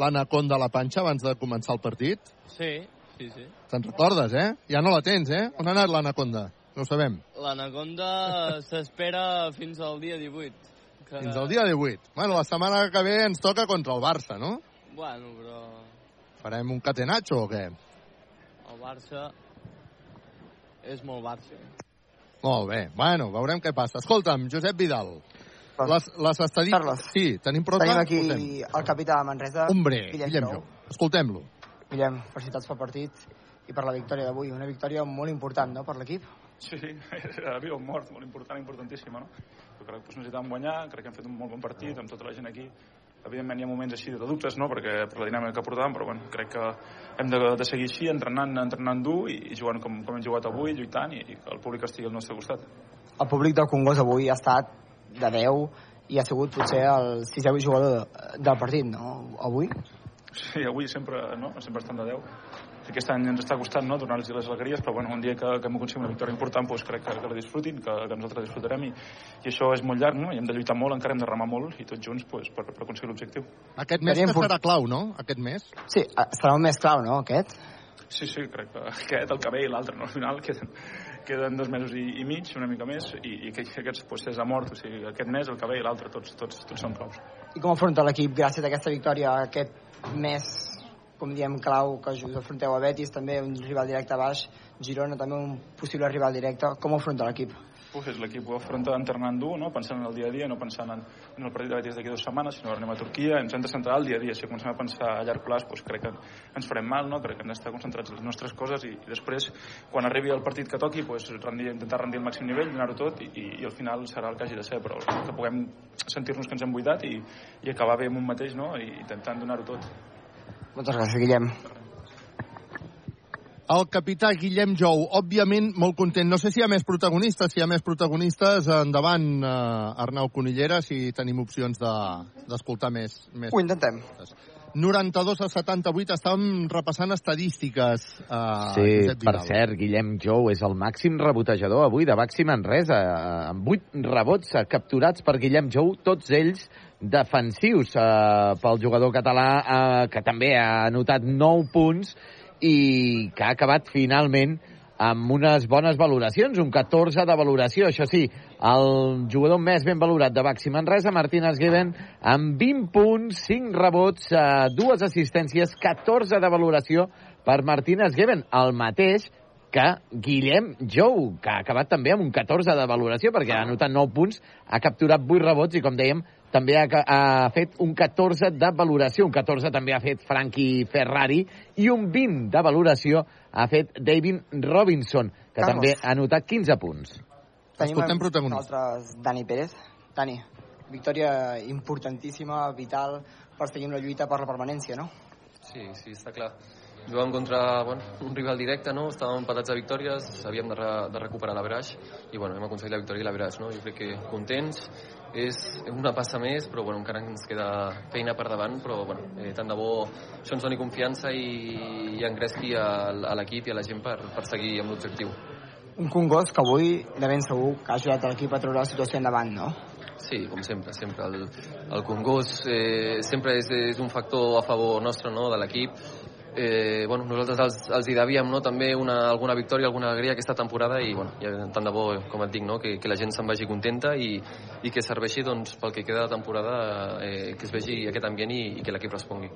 l'anaconda a la panxa abans de començar el partit? Sí, sí, sí. Te'n recordes, eh? Ja no la tens, eh? On ha anat l'anaconda? No ho sabem. L'Anaconda s'espera fins al dia 18. Que... Fins al dia 18. Bueno, la setmana que ve ens toca contra el Barça, no? Bueno, però Farem un catenatxo o què? el Barça és molt Barça. Molt bé. Bueno, veurem què passa. Escolta'm, Josep Vidal, les, les estadístiques... Carles. Sí, tenim prou Tenim aquí Escoltem. el capità de Manresa, Hombre, Guillem Guillem Jou. Escoltem-lo. Guillem, felicitats pel partit i per la victòria d'avui. Una victòria molt important, no?, per l'equip. Sí, era viu o mort, molt important, importantíssima, no? Jo crec que doncs, necessitàvem guanyar, crec que hem fet un molt bon partit amb tota la gent aquí. Evidentment hi ha moments així de dubtes, no?, perquè per la dinàmica que portàvem, però bueno, crec que hem de, de seguir així, entrenant, entrenant dur i, i jugant com, com hem jugat avui, lluitant i, i que el públic estigui al nostre costat. El públic del Congost avui ha estat de 10 i ha sigut potser el sisè jugador de, del partit, no?, avui. Sí, avui sempre, no?, sempre estan de 10. Aquest any ens està costant no, donar-los les alegries, però bueno, un dia que, que hem aconseguit una victòria important doncs crec que, que la disfrutin, que, que nosaltres disfrutarem i, i això és molt llarg, no? i hem de lluitar molt, encara hem de remar molt i tots junts doncs, per, per aconseguir l'objectiu. Aquest mes Tenim serà clau, no? Aquest mes? Sí, eh, serà un més clau, no, aquest? Sí, sí, crec que aquest, el que ve i l'altre, no? al final queden, queden dos mesos i, i mig, una mica més, i, i que aquests doncs, és a mort, o sigui, aquest mes, el que ve i l'altre, tots, tots, tots són claus. I com afronta l'equip gràcies a aquesta victòria aquest mes, com diem, clau, que us afronteu a Betis, també un rival directe a baix, Girona també un possible rival directe. Com ho afronta l'equip? pues, l'equip ho afronta entrenant dur, no? pensant en el dia a dia, no pensant en, en el partit de Betis d'aquí dues setmanes, sinó que anem a Turquia, ens hem de centrar al dia a dia. Si comencem a pensar a llarg plaç, pues, crec que ens farem mal, no? crec que hem d'estar concentrats en les nostres coses i, i després, quan arribi el partit que toqui, pues, rendir, intentar rendir al màxim nivell, donar-ho tot i, i al final serà el que hagi de ser, però que puguem sentir-nos que ens hem buidat i, i acabar bé amb un mateix no? i intentant donar-ho tot. Moltes gràcies, Guillem. El capità Guillem Jou, òbviament molt content. No sé si hi ha més protagonistes. Si hi ha més protagonistes, endavant, eh, Arnau Conillera, si tenim opcions d'escoltar de, més, més. Ho intentem. 92 a 78, estàvem repassant estadístiques. Eh, Sí, per cert, Guillem Jou és el màxim rebotejador avui de Baxi Manresa, eh, amb 8 rebots capturats per Guillem Jou, tots ells defensius eh, pel jugador català, eh, que també ha anotat 9 punts i que ha acabat finalment amb unes bones valoracions, un 14 de valoració. Això sí, el jugador més ben valorat de Baxi Manresa, Martínez Given, amb 20 punts, 5 rebots, eh, dues assistències, 14 de valoració per Martínez Given, el mateix que Guillem Jou, que ha acabat també amb un 14 de valoració, perquè ha anotat 9 punts, ha capturat 8 rebots i, com dèiem, també ha, ha fet un 14 de valoració. Un 14 també ha fet Frankie Ferrari i un 20 de valoració ha fet David Robinson, que Carlos. també ha anotat 15 punts. Tenim Escoltem protagonistes. nosaltres Dani Pérez. Dani, victòria importantíssima, vital, per seguir la lluita per la permanència, no? Sí, sí, està clar. Jugàvem contra bueno, un rival directe, no? estàvem empatats a victòries, havíem de, re, de recuperar l'averaix i bueno, hem aconseguit la victòria i l'averaix. No? Jo crec que contents, és una passa més, però bueno, encara ens queda feina per davant, però bueno, eh, tant de bo això ens doni confiança i, i engresqui a, a l'equip i a la gent per, per seguir amb l'objectiu. Un Congost que avui, de ben segur, que ha ajudat l'equip a treure la situació endavant, no? Sí, com sempre, sempre. El, el Congost eh, sempre és, és un factor a favor nostre, no?, de l'equip. Eh, bueno, nosaltres els, els hi devíem no, també una, alguna victòria, alguna alegria aquesta temporada i bueno, ja, tant de bo, com et dic, no, que, que la gent se'n vagi contenta i, i que serveixi doncs, pel que queda de temporada eh, que es vegi aquest ambient i, i que l'equip respongui.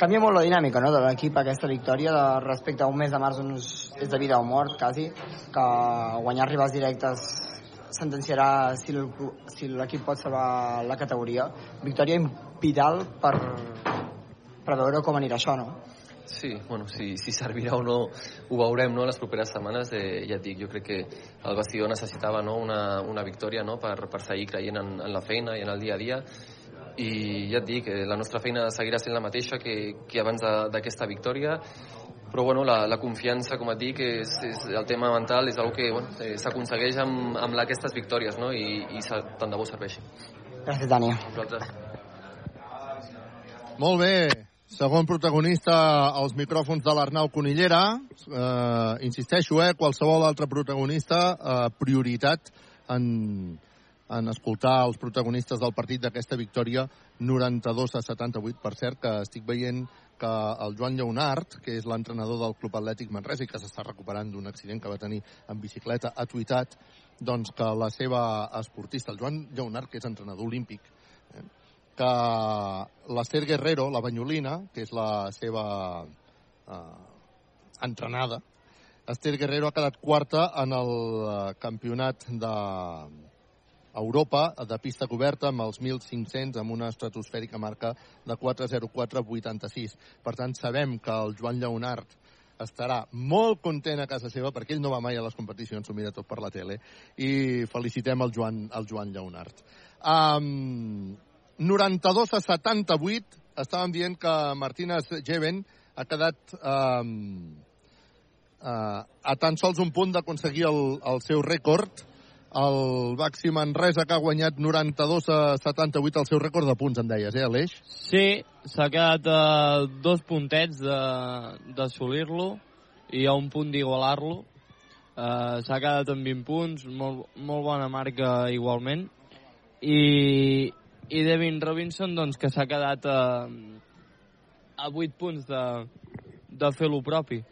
Canvia molt la dinàmica no, de l'equip aquesta victòria de, respecte a un mes de març on és, de vida o mort, quasi, que guanyar rivals directes sentenciarà si l'equip pot salvar la categoria. Victòria vital per, per veure com anirà això, no? Sí, bueno, si, si servirà o no ho veurem no, les properes setmanes. Eh, ja et dic, jo crec que el vestidor necessitava no, una, una victòria no, per, per seguir creient en, en la feina i en el dia a dia i ja et dic, eh, la nostra feina seguirà sent la mateixa que, que abans de- d'aquesta victòria però bueno, la, la confiança, com et dic, és, és, el tema mental és una que bueno, eh, s'aconsegueix amb, amb aquestes victòries no? i, i tant de bo serveixi. Gràcies, Dani. Molt bé. Segon protagonista als micròfons de l'Arnau Conillera. Eh, insisteixo, eh, qualsevol altre protagonista, eh, prioritat en, en escoltar els protagonistes del partit d'aquesta victòria 92 a 78. Per cert, que estic veient que el Joan Lleonart, que és l'entrenador del Club Atlètic Manresa i que s'està recuperant d'un accident que va tenir en bicicleta, ha tuitat doncs, que la seva esportista, el Joan Lleonart, que és entrenador olímpic, que l'Ester Guerrero, la banyolina, que és la seva eh, entrenada, Esther Guerrero ha quedat quarta en el eh, campionat de Europa de pista coberta amb els 1.500 amb una estratosfèrica marca de 4.04.86. Per tant, sabem que el Joan Lleonart estarà molt content a casa seva perquè ell no va mai a les competicions, s'ho mira tot per la tele i felicitem el Joan, el Joan Lleonart. Um, 92 a 78 estàvem dient que Martínez Jeven ha quedat um, uh, a tan sols un punt d'aconseguir el, el seu rècord el Baxi Manresa que ha guanyat 92 a 78 el seu rècord de punts, em deies, eh, Aleix? Sí, s'ha quedat a dos puntets d'assolir-lo i a un punt d'igualar-lo. Uh, s'ha quedat amb 20 punts, molt, molt bona marca igualment. I, i Devin Robinson, doncs, que s'ha quedat a, a 8 punts de, de fer lo propi.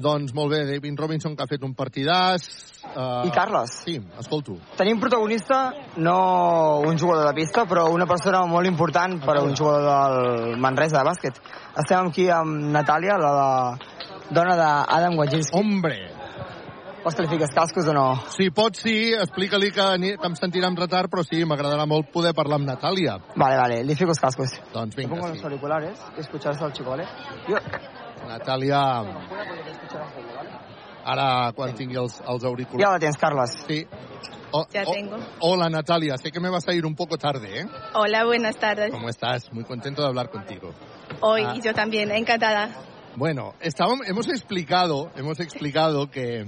Doncs molt bé, David Robinson que ha fet un partidàs. Uh, I Carles? Sí, escolto. Tenim protagonista, no un jugador de pista, però una persona molt important per a un jugador del Manresa de bàsquet. Estem aquí amb Natàlia, la de, dona d'Adam Wajinski. Hombre! Que li fiques cascos o no? Si pots, sí, explica-li que, ni- que em sentirà amb retard, però sí, m'agradarà molt poder parlar amb Natàlia. Vale, vale, le fico los cascos. Doncs vinga, pongo sí. los auriculares y escucharse al chico, ¿vale? Yo... Natàlia, ara quan tingui els, els auriculars... Ya la tienes, Carlos. Sí. O- Ya o- tengo. Hola Natalia, sé que me vas a ir un poco tarde, ¿eh? Hola, buenas tardes. ¿Cómo estás? Muy contento de hablar contigo. Hoy Ah. yo también, encantada. Bueno, estábamos, hemos explicado, hemos explicado que,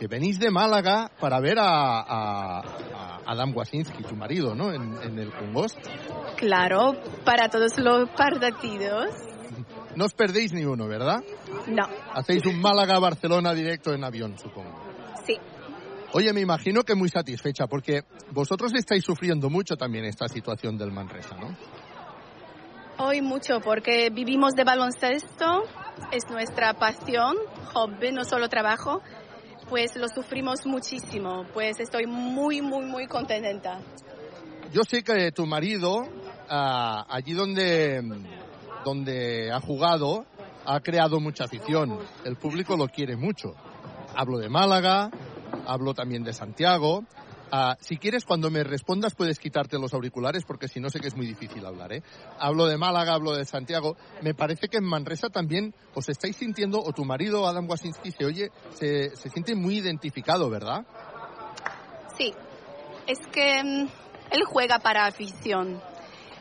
que venís de Málaga para ver a, a- a Adam Wasinski, tu marido, ¿no? En, en el Congost. Claro, para todos los partidos. No os perdéis ni uno, ¿verdad? No, Hacéis un Málaga-Barcelona directo en avión, supongo. sí. Oye, me imagino que muy satisfecha, porque vosotros estáis sufriendo mucho también esta situación del Manresa, ¿no? Hoy mucho porque vivimos de baloncesto, es nuestra pasión, hobby, no solo trabajo. Pues lo sufrimos muchísimo, pues estoy muy, muy, muy contenta. Yo sé que tu marido, ah, allí donde, donde ha jugado, ha creado mucha afición. El público lo quiere mucho. Hablo de Málaga, hablo también de Santiago. Ah, si quieres, cuando me respondas, puedes quitarte los auriculares, porque si no sé que es muy difícil hablar. ¿eh? Hablo de Málaga, hablo de Santiago. Me parece que en Manresa también os estáis sintiendo, o tu marido, Adam Wasinski, se oye, se, se siente muy identificado, ¿verdad? Sí, es que mm, él juega para afición.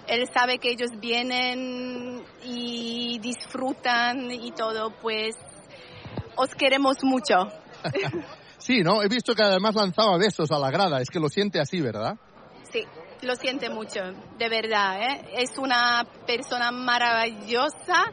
Él sabe que ellos vienen y disfrutan y todo, pues os queremos mucho. Sí, ¿no? He visto que además lanzaba besos a la grada. Es que lo siente así, ¿verdad? Sí, lo siente mucho, de verdad. ¿eh? Es una persona maravillosa,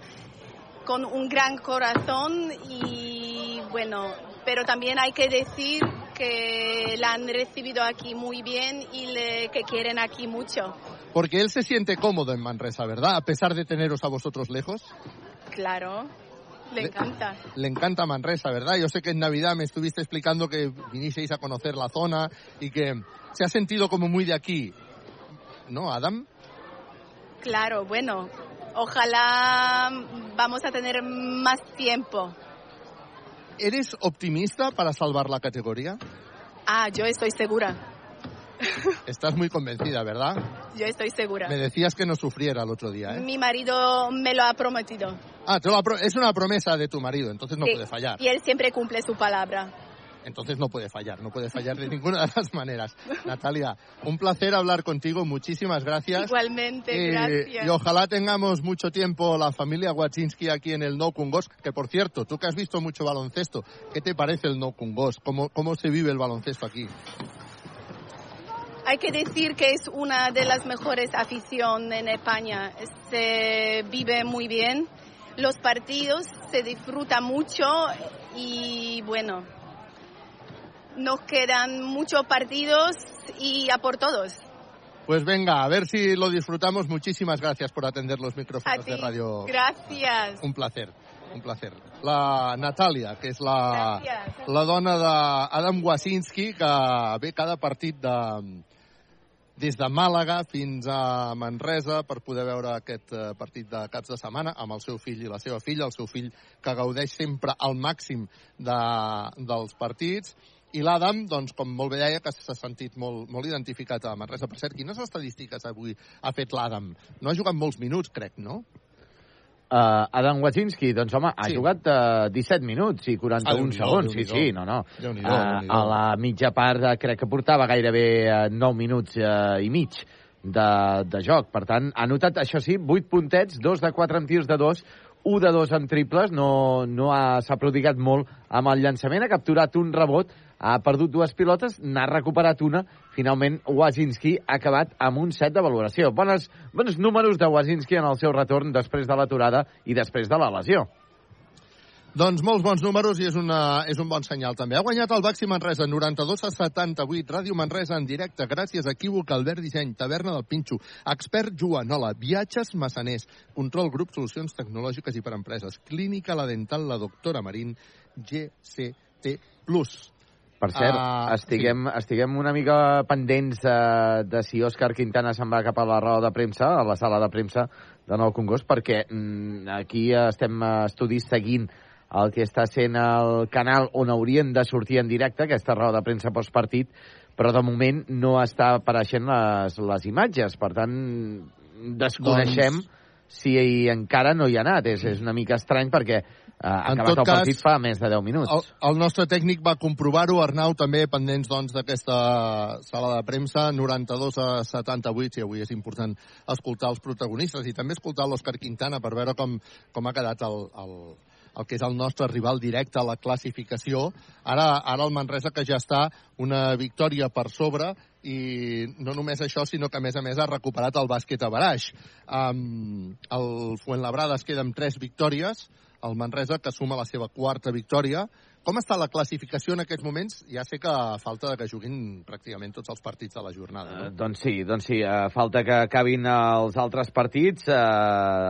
con un gran corazón y bueno, pero también hay que decir que la han recibido aquí muy bien y le, que quieren aquí mucho. Porque él se siente cómodo en Manresa, ¿verdad? A pesar de teneros a vosotros lejos. Claro, le Le- encanta. Le encanta Manresa, ¿verdad? Yo sé que en Navidad me estuviste explicando que vinisteis a conocer la zona y que se ha sentido como muy de aquí. ¿No, Adam? Claro, bueno, ojalá vamos a tener más tiempo. ¿Eres optimista para salvar la categoría? Ah, yo estoy segura, Estás muy convencida, ¿verdad? yo estoy segura. Me decías que no sufriera el otro día, ¿eh? Mi marido me lo ha prometido. Ah, te lo ha pro- es una promesa de tu marido, entonces no Sí, puede fallar. Y él siempre cumple su palabra. Entonces no puede fallar, no puede fallar de ninguna de las maneras. Natalia, un placer hablar contigo, muchísimas gracias. Igualmente, Eh, gracias. y ojalá tengamos mucho tiempo la familia Wachinski aquí en el No Kungos, que por cierto, tú que has visto mucho baloncesto, ¿qué te parece el No Kungos? ¿Cómo, cómo se vive el baloncesto aquí? Hay que decir que es una de las mejores aficiones en España. Se vive muy bien. Los partidos se disfruta mucho y bueno, nos quedan muchos partidos y a por todos. Pues venga, a ver si lo disfrutamos. Muchísimas gracias por atender los micrófonos de radio. Gracias. Un placer, un placer. La Natàlia, que és la, Gràcies. la dona d'Adam Wasinski, que ve cada partit de, des de Màlaga fins a Manresa per poder veure aquest eh, partit de caps de setmana amb el seu fill i la seva filla, el seu fill que gaudeix sempre al màxim de, dels partits. I l'Adam, doncs, com molt bé deia, que s'ha sentit molt, molt identificat a Manresa. Per cert, quines estadístiques avui ha fet l'Adam? No ha jugat molts minuts, crec, no? Uh, Adam Wazinski, doncs home, ha Sí. jugat uh, 17 minuts i 41 Ah, segons. Sí, sí, no, no. Uh, a la mitja part uh, crec que portava gairebé uh, 9 minuts uh, i mig de, de joc. Per tant, ha notat, això sí, 8 puntets, 2 de 4 amb tirs de 2, 1 de 2 amb triples, no, no ha- s'ha prodigat molt amb el llançament, ha capturat un rebot, ha perdut dues pilotes, n'ha recuperat una, finalment Wazinski ha acabat amb un set de valoració. Bones, bons números de Wazinski en el seu retorn després de l'aturada i després de la lesió. Doncs molts bons números i és, una, és un bon senyal també. Ha guanyat el Baxi Manresa 92 a 78, Ràdio Manresa en directe, gràcies a Equívoc, Albert Disseny, Taverna del Pinxo, Expert Joanola, Viatges Massaners, Control Grup, Solucions Tecnològiques i per Empreses, Clínica La Dental, la doctora Marín, GCT+. Per cert, Ah, estiguem, estiguem una mica pendents de, de si Òscar Quintana se'n va cap a la roda de premsa, a la sala de premsa de Nou Congost, perquè mm, aquí estem eh, estudis seguint el que està sent el canal on haurien de sortir en directe, aquesta roda de premsa postpartit, però de moment no està apareixent les, les imatges. Per tant, desconeixem doncs... si encara no hi ha anat. És, és una mica estrany perquè Uh, ha En tot el cas, partit fa més de 10 minuts. El, el nostre tècnic va comprovar-ho, Arnau, també pendents doncs, d'aquesta sala de premsa, 92 a 78, i avui és important escoltar els protagonistes i també escoltar l'Òscar Quintana per veure com, com ha quedat el, el, el que és el nostre rival directe a la classificació. Ara, ara el Manresa que ja està una victòria per sobre i no només això, sinó que a més a més ha recuperat el bàsquet a Baraix. Um, el Fuenlabrada es queda amb tres victòries, el Manresa que suma la seva quarta victòria. Com està la classificació en aquests moments? Ja sé que falta que juguin pràcticament tots els partits de la jornada. No? doncs sí, doncs sí, a falta que acabin els altres partits, eh,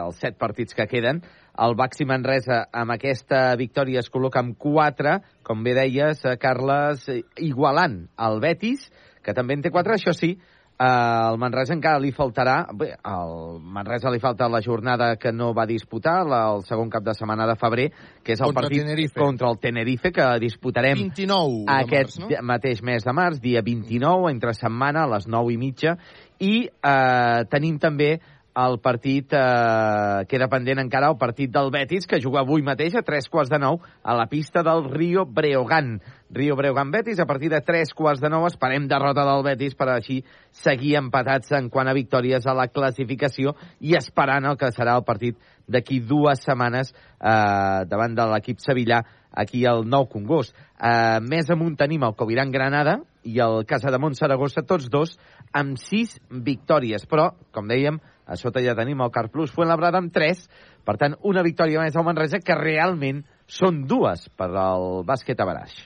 els set partits que queden, el Baxi Manresa amb aquesta victòria es col·loca amb 4, com bé deies, eh, Carles, igualant el Betis, que també en té 4, això sí, eh, al Manresa encara li faltarà, bé, al Manresa li falta la jornada que no va disputar, la, el segon cap de setmana de febrer, que és el Contra partit Tenerife. contra el Tenerife, que disputarem 29 de aquest març, no? mateix mes de març, dia 29, entre setmana, a les 9 i mitja, i eh, tenim també el partit, eh, queda pendent encara el partit del Betis, que juga avui mateix a tres quarts de nou a la pista del Rio Breogán. Rio Breogán Betis, a partir de tres quarts de nou esperem derrota del Betis per així seguir empatats en quant a victòries a la classificació i esperant el que serà el partit d'aquí dues setmanes eh, davant de l'equip sevillà aquí al Nou Congost. Eh, més amunt tenim el Coviran Granada i el Casa de Saragossa, tots dos amb sis victòries, però, com dèiem, a sota ja tenim el Car Plus Fuenlabrada amb tres, per tant, una victòria més al Manresa, que realment són dues per al bàsquet a Baraix.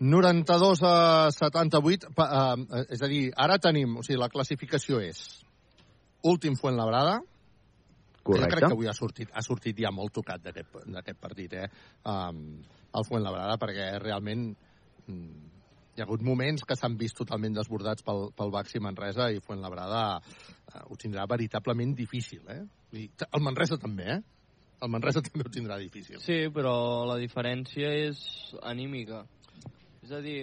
92 a 78, pa, eh, és a dir, ara tenim, o sigui, la classificació és últim Fuenlabrada, Correcte. Jo crec que avui ha sortit, ha sortit ja molt tocat d'aquest d'aquest partit, eh? Um, el Fuenlabrada, perquè realment mm, ha hagut moments que s'han vist totalment desbordats pel, pel Baxi Manresa i Fuenlabrada uh, ho tindrà veritablement difícil, eh? I el Manresa també, eh? El Manresa també ho tindrà difícil. Sí, però la diferència és anímica. És a dir,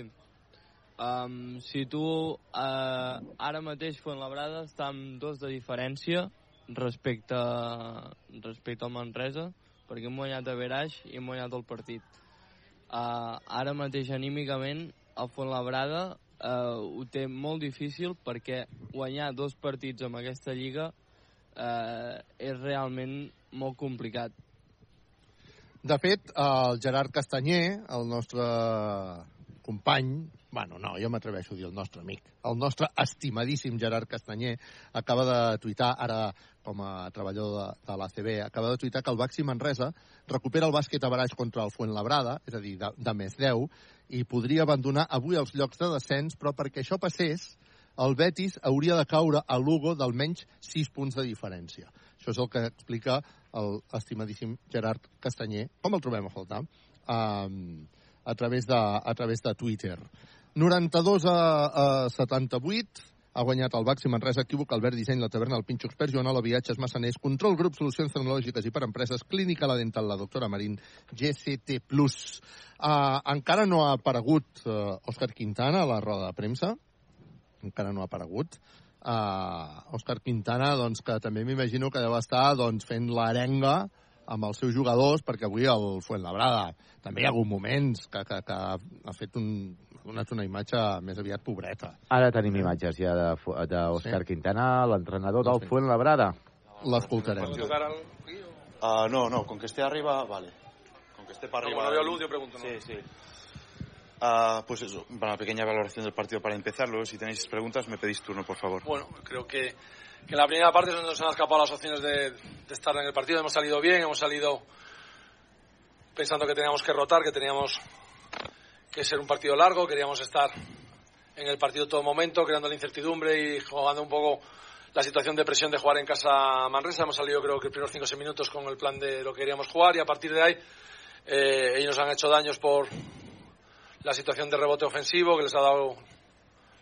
um, si tu uh, ara mateix Fuenlabrada està amb dos de diferència respecte, respecte al Manresa, perquè hem guanyat a Beraix i hem guanyat el partit. Uh, ara mateix anímicament el Fuenlabrada uh, ho té molt difícil perquè guanyar dos partits amb aquesta lliga uh, és realment molt complicat. De fet, el Gerard Castanyer, el nostre company, bueno, no, jo m'atreveixo a dir el nostre amic, el nostre estimadíssim Gerard Castanyer, acaba de tuitar, ara com a treballador de, de l'ACB, acaba de tuitar que el Baxi Manresa recupera el bàsquet a baraix contra el Fuenlabrada, és a dir, de, de més 10, i podria abandonar avui els llocs de descens, però perquè això passés, el Betis hauria de caure a Lugo d'almenys 6 punts de diferència. Això és el que explica el estimadíssim Gerard Castanyer. Com el trobem a faltar? Um, a, través de, a través de Twitter. 92 a, a 78, ha guanyat el Baxi Manresa, Equívoc, Albert Disseny, la taverna, el Pinxo Expert, Joanola, Viatges, Massaners, Control Grup, Solucions Tecnològiques i per Empreses, Clínica La Dental, la doctora Marín, GCT+. Uh, encara no ha aparegut uh, Òscar Quintana a la roda de premsa, encara no ha aparegut. Uh, Òscar Quintana, doncs, que també m'imagino que deu estar doncs, fent l'arenga amb els seus jugadors, perquè avui el Fuenlabrada també hi ha hagut moments que, que, que ha fet un, ha donat una imatge més aviat pobreta. Ara tenim imatges ja d'Òscar Sí. Quintana, l'entrenador del Fuenlabrada. L'escoltarem. Ah, no, no, con que esté arriba, vale. Con que esté para arriba. no veo luz, yo pregunto, ¿no? Sí, sí. Ah, pues eso, una pequeña valoración del partido para empezar. Luego, si tenéis preguntas, me pedís turno, por favor. Bueno, creo que, que en la primera parte nos han escapado las opciones de, de estar en el partido. Hemos salido bien, hemos salido pensando que teníamos que rotar, que teníamos que ser un partido largo, queríamos estar en el partido todo momento, creando la incertidumbre y jugando un poco la situación de presión de jugar en casa Manresa. Hemos salido creo que los primeros 5 o 6 minutos con el plan de lo que queríamos jugar y a partir de ahí eh, ellos han hecho daños por la situación de rebote ofensivo que les ha dado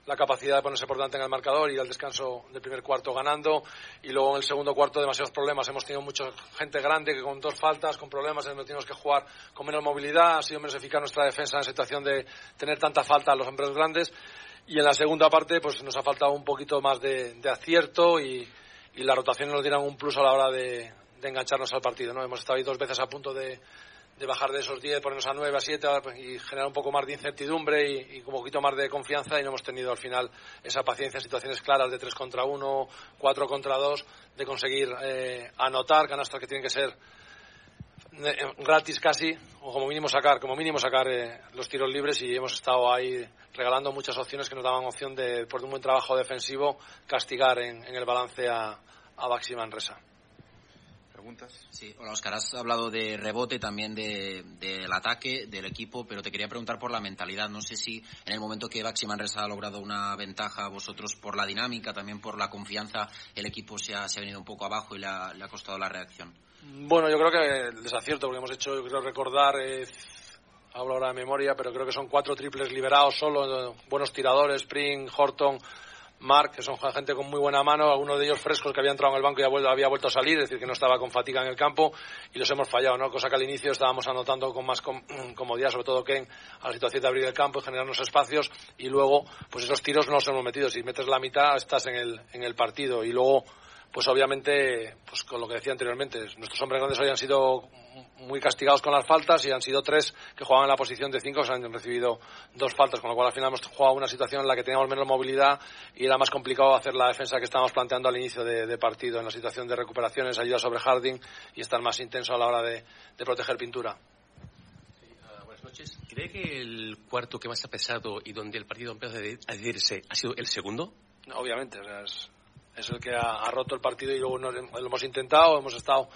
la capacidad de ponerse por delante en el marcador y al descanso del primer cuarto ganando y luego en el segundo cuarto demasiados problemas. Hemos tenido mucha gente grande que con dos faltas, con problemas, hemos tenido que jugar con menos movilidad, ha sido menos eficaz nuestra defensa en situación de tener tanta falta a los hombres grandes y en la segunda parte pues nos ha faltado un poquito más de, de acierto y, y la rotación nos dieron un plus a la hora de, de engancharnos al partido. ¿no? Hemos estado ahí dos veces a punto de, de bajar de esos 10, ponernos a 9, a 7 y generar un poco más de incertidumbre y, y, un poquito más de confianza y no hemos tenido al final esa paciencia en situaciones claras de 3 contra 1, 4 contra 2, de conseguir eh, anotar canastas que tienen que ser eh, gratis casi o como mínimo sacar como mínimo sacar eh, los tiros libres y hemos estado ahí regalando muchas opciones que nos daban opción de por un buen trabajo defensivo castigar en, en el balance a, a Baxi Manresa preguntas. Sí, hola Oscar, has hablado de rebote también del de, ataque del equipo, pero te quería preguntar por la mentalidad. No sé si en el momento que Baxi Manresa ha logrado una ventaja, vosotros por la dinámica, también por la confianza, el equipo se ha, se ha venido un poco abajo y le ha, le ha, costado la reacción. Bueno, yo creo que el desacierto, porque hemos hecho, yo creo recordar, eh, hablo ahora de memoria, pero creo que son cuatro triples liberados solo, buenos tiradores, Spring, Horton, Mark, que son gente con muy buena mano, algunos de ellos frescos que había entrado en el banco y había vuelto a salir, es decir, que no estaba con fatiga en el campo y los hemos fallado, ¿no? Cosa que al inicio estábamos anotando con más comodidad, sobre todo Ken, a la situación de abrir el campo y generarnos espacios y luego, pues esos tiros no los hemos metido. Si metes la mitad, estás en el, en el partido y luego, pues obviamente, pues con lo que decía anteriormente, nuestros hombres grandes hoy han sido muy castigados con las faltas y han sido tres que jugaban en la posición de cinco, que han recibido dos faltas, con lo cual al final hemos jugado una situación en la que teníamos menos movilidad y era más complicado hacer la defensa que estábamos planteando al inicio de, de partido, en la situación de recuperaciones, ayuda sobre Harding y estar más intenso a la hora de, de proteger pintura. buenas noches. ¿Cree que el cuarto que más ha pesado y donde el partido empieza a decidirse ha sido el segundo? No, obviamente, o sea, es, es, el que ha, roto el partido y luego nos, lo hemos intentado, hemos estado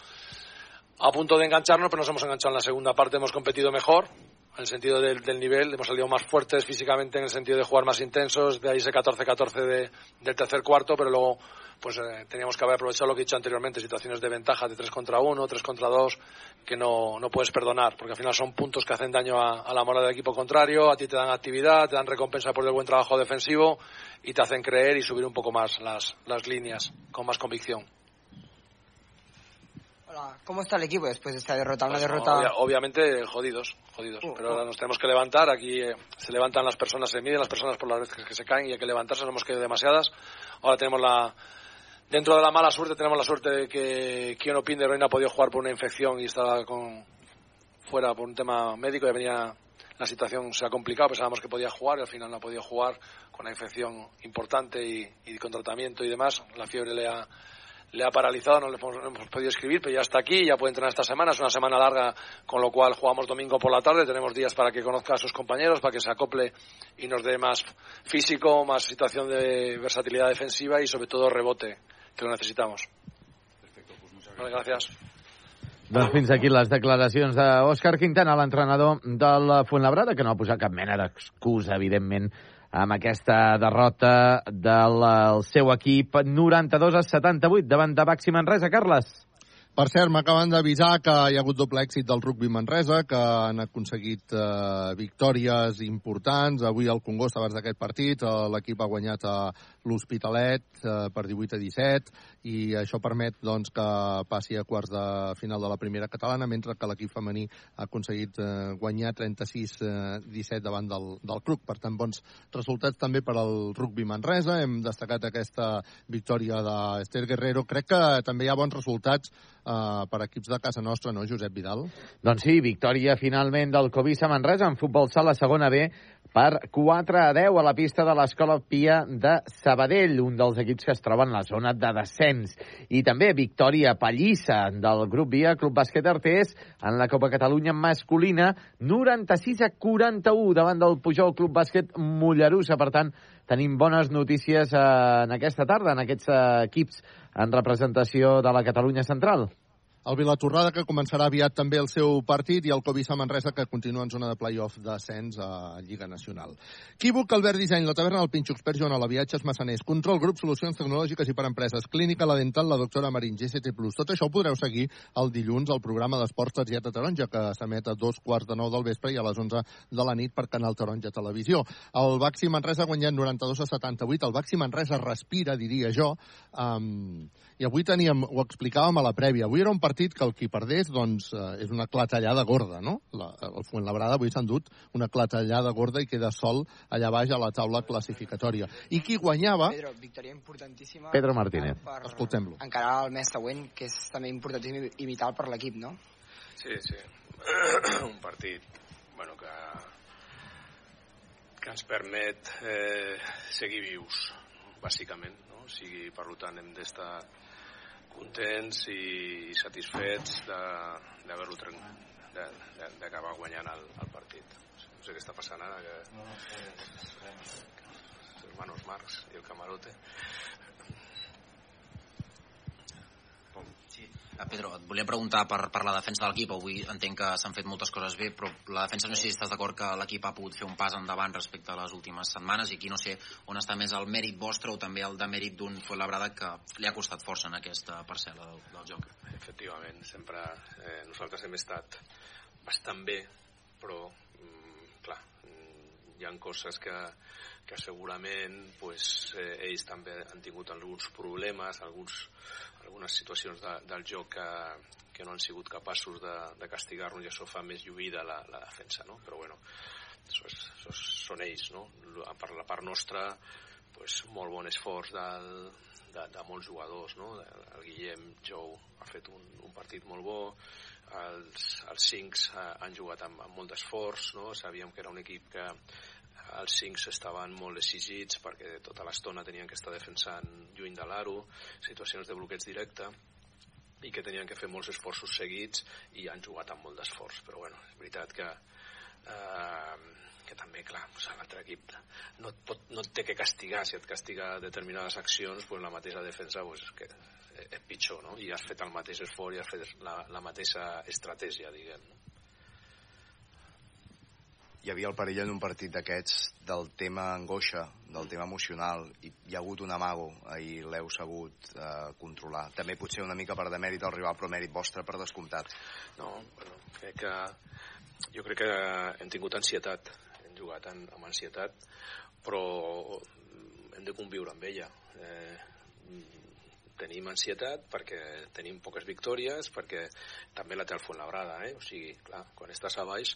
a punto de engancharnos, pero nos hemos enganchado en la segunda parte, hemos competido mejor, en el sentido del, del, nivel, hemos salido más fuertes físicamente, en el sentido de jugar más intensos, de ahí ese 14-14 de, del tercer cuarto, pero luego pues eh, teníamos que haber aprovechado lo que he dicho anteriormente, situaciones de ventaja de 3 contra 1, 3 contra 2, que no, no puedes perdonar, porque al final son puntos que hacen daño a, a la moral del equipo contrario, a ti te dan actividad, te dan recompensa por el buen trabajo defensivo y te hacen creer y subir un poco más las, las líneas con más convicción. Hola, ¿cómo está el equipo después de esta derrota? Una Pues, derrota... obvia- obviamente jodidos, jodidos. Uh, pero uh. ahora nos tenemos que levantar. Aquí eh, se levantan las personas, se miden las personas por las veces que se caen y hay que levantarse. No hemos caído demasiadas. Ahora tenemos la. Dentro de la mala suerte, tenemos la suerte de que Kiono Pinder hoy no ha podido jugar por una infección y estaba con, fuera por un tema médico y venía. La situación se ha complicado, pensábamos que podía jugar y al final no ha podido jugar con una infección importante y, con tratamiento y demás. La fiebre le ha, le ha paralizado, no le hemos, hemos podido escribir, pero ya está aquí, ya puede entrenar esta semana, es una semana larga, con lo cual jugamos domingo por la tarde, tenemos días para que conozca a sus compañeros, para que se acople y nos dé más físico, más situación de versatilidad defensiva y sobre todo rebote, que lo necesitamos. Vale, gracias. Doncs fins aquí les declaracions d'Òscar Quintana, l'entrenador del Fuenlabrada, que no ha posat cap mena d'excusa, evidentment, amb aquesta derrota del el seu equip 92 a 78 davant de Baxi Manresa. Carles. Per cert, m'acaben d'avisar que hi ha hagut doble èxit del rugby Manresa, que han aconseguit eh, victòries importants. Avui al Congost, abans d'aquest partit, eh, l'equip ha guanyat a l'Hospitalet eh, per 18 a 17 i això permet doncs, que passi a quarts de final de la primera catalana, mentre que l'equip femení ha aconseguit eh, guanyar 36-17 davant del, del club. Per tant, bons resultats també per al rugby Manresa. Hem destacat aquesta victòria d'Ester Guerrero. Crec que també hi ha bons resultats uh, per equips de casa nostra, no, Josep Vidal? Doncs sí, victòria finalment del Covisa Manresa en futbol sala segona B per 4 a 10 a la pista de l'Escola Pia de Sabadell, un dels equips que es troba en la zona de descens. I també victòria pallissa del grup Via Club Bàsquet Artés en la Copa Catalunya masculina, 96 a 41 davant del Pujol Club Bàsquet Mollerussa. Per tant, tenim bones notícies eh, en aquesta tarda, en aquests eh, equips en representació de la Catalunya Central. El Vilatorrada, que començarà aviat també el seu partit, i el Covisa Manresa, que continua en zona de play-off d'ascens a Lliga Nacional. Quívoc, Albert Disseny, la taverna del Pinxo, Expert Joan, la Viatges Massaners, Control Grup, Solucions Tecnològiques i per Empreses, Clínica La Dental, la doctora Marín, GCT+. Tot això ho podreu seguir el dilluns al programa d'Esports Targeta Taronja, que s'emet a dos quarts de nou del vespre i a les 11 de la nit per Canal Taronja Televisió. El Baxi Manresa ha guanyat 92 a 78. El Baxi Manresa respira, diria jo. Um, I avui teníem, ho explicàvem a la prèvia, avui era un partit que el qui perdés doncs, eh, és una clatellada gorda, no? La, el Fuenlabrada avui s'ha endut una clatellada gorda i queda sol allà baix a la taula classificatòria. I qui guanyava... Pedro, victòria importantíssima. Pedro Martínez. Per Escoltem-lo. encarar el mes següent, que és també importantíssim i vital per l'equip, no? Sí, sí. un partit bueno, que, que ens permet eh, seguir vius, bàsicament. No? O sigui, per tant, hem d'estar contents i satisfets d'haver-lo d'acabar guanyant el, el partit. No sé què està passant ara, que... Els hermanos Marx i el camarote. Eh, Pedro, et volia preguntar per, per la defensa de l'equip. Avui entenc que s'han fet moltes coses bé, però la defensa no sé si estàs d'acord que l'equip ha pogut fer un pas endavant respecte a les últimes setmanes i aquí no sé on està més el mèrit vostre o també el de mèrit d'un Fuenlabrada que li ha costat força en aquesta parcel·la del, del joc. Efectivament, sempre eh, nosaltres hem estat bastant bé, però hi han coses que, que segurament pues, eh, ells també han tingut alguns problemes, alguns, algunes situacions de, del joc que, que no han sigut capaços de, de castigar-nos i això fa més lluïda la, la defensa, no? però bueno, això, és, això és, són ells, no? per la part nostra pues, molt bon esforç del, de, de molts jugadors, no? el Guillem Jou ha fet un, un partit molt bo, els, els cincs han jugat amb, amb molt d'esforç, no? sabíem que era un equip que els cinc estaven molt exigits perquè tota l'estona tenien que estar defensant lluny de l'aro, situacions de bloqueig directe i que tenien que fer molts esforços seguits i han jugat amb molt d'esforç però bueno, és veritat que eh, que també, clar, pues, l'altre equip no, pot, no et té que castigar si et castiga determinades accions pues, la mateixa defensa pues, que és pitjor no? i has fet el mateix esforç i has fet la, la mateixa estratègia diguem no? hi havia el perill en un partit d'aquests del tema angoixa, del tema emocional, i hi ha hagut un amago, ahir l'heu sabut eh, controlar. També potser una mica per demèrit al rival, però mèrit vostre per descomptat. No, bueno, crec que jo crec que hem tingut ansietat, hem jugat amb, ansietat, però hem de conviure amb ella. Eh, tenim ansietat perquè tenim poques victòries, perquè també la té el Fuenlabrada, eh? o sigui, clar, quan estàs a baix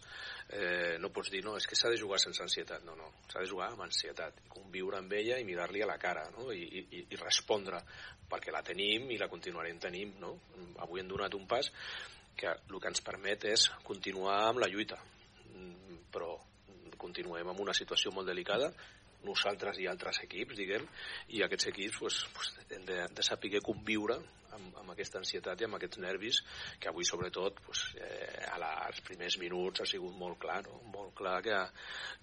eh, no pots dir, no, és que s'ha de jugar sense ansietat, no, no, s'ha de jugar amb ansietat, conviure amb ella i mirar-li a la cara, no? I, i, i respondre, perquè la tenim i la continuarem tenint, no? Avui hem donat un pas que el que ens permet és continuar amb la lluita, però continuem amb una situació molt delicada nosaltres i altres equips, diguem, i aquests equips pues, pues, hem de, de saber conviure amb, amb aquesta ansietat i amb aquests nervis que avui sobretot pues, eh, a la, als primers minuts ha sigut molt clar, no? molt clar que,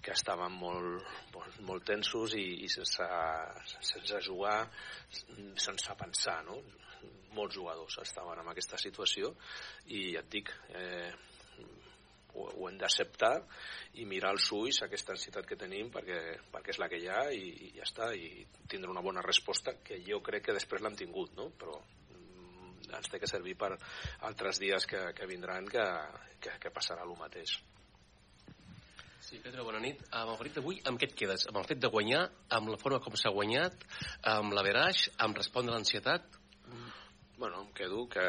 que estàvem molt, molt, molt tensos i, i sense, sense jugar, sense pensar, no? molts jugadors estaven en aquesta situació i ja et dic, eh, ho, ho hem d'acceptar i mirar als ulls aquesta ansietat que tenim perquè, perquè és la que hi ha i, i ja està, i tindre una bona resposta que jo crec que després l'hem tingut, no? però mm, ens té que servir per altres dies que, que vindran que, que, que passarà el mateix. Sí, Pedro, bona nit. Amb el partit d'avui, amb què et quedes? Amb el fet de guanyar, amb la forma com s'ha guanyat, amb l'averaix, amb respondre a l'ansietat? Bueno, em quedo que,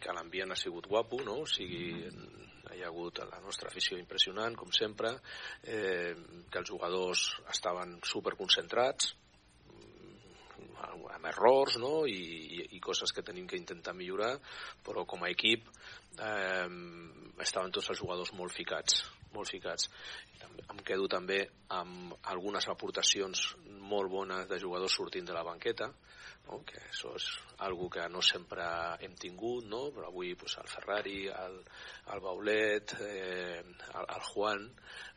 que l'ambient ha sigut guapo, no? O sigui, hi ha hagut la nostra afició impressionant, com sempre, eh, que els jugadors estaven superconcentrats, amb errors no? I, i, i coses que tenim que intentar millorar, però com a equip eh, estaven tots els jugadors molt ficats, molt ficats. Em quedo també amb algunes aportacions molt bones de jugadors sortint de la banqueta, no? que això és algo que no sempre hem tingut, no? però avui pues, el Ferrari, el, el Baulet, eh, el, el Juan,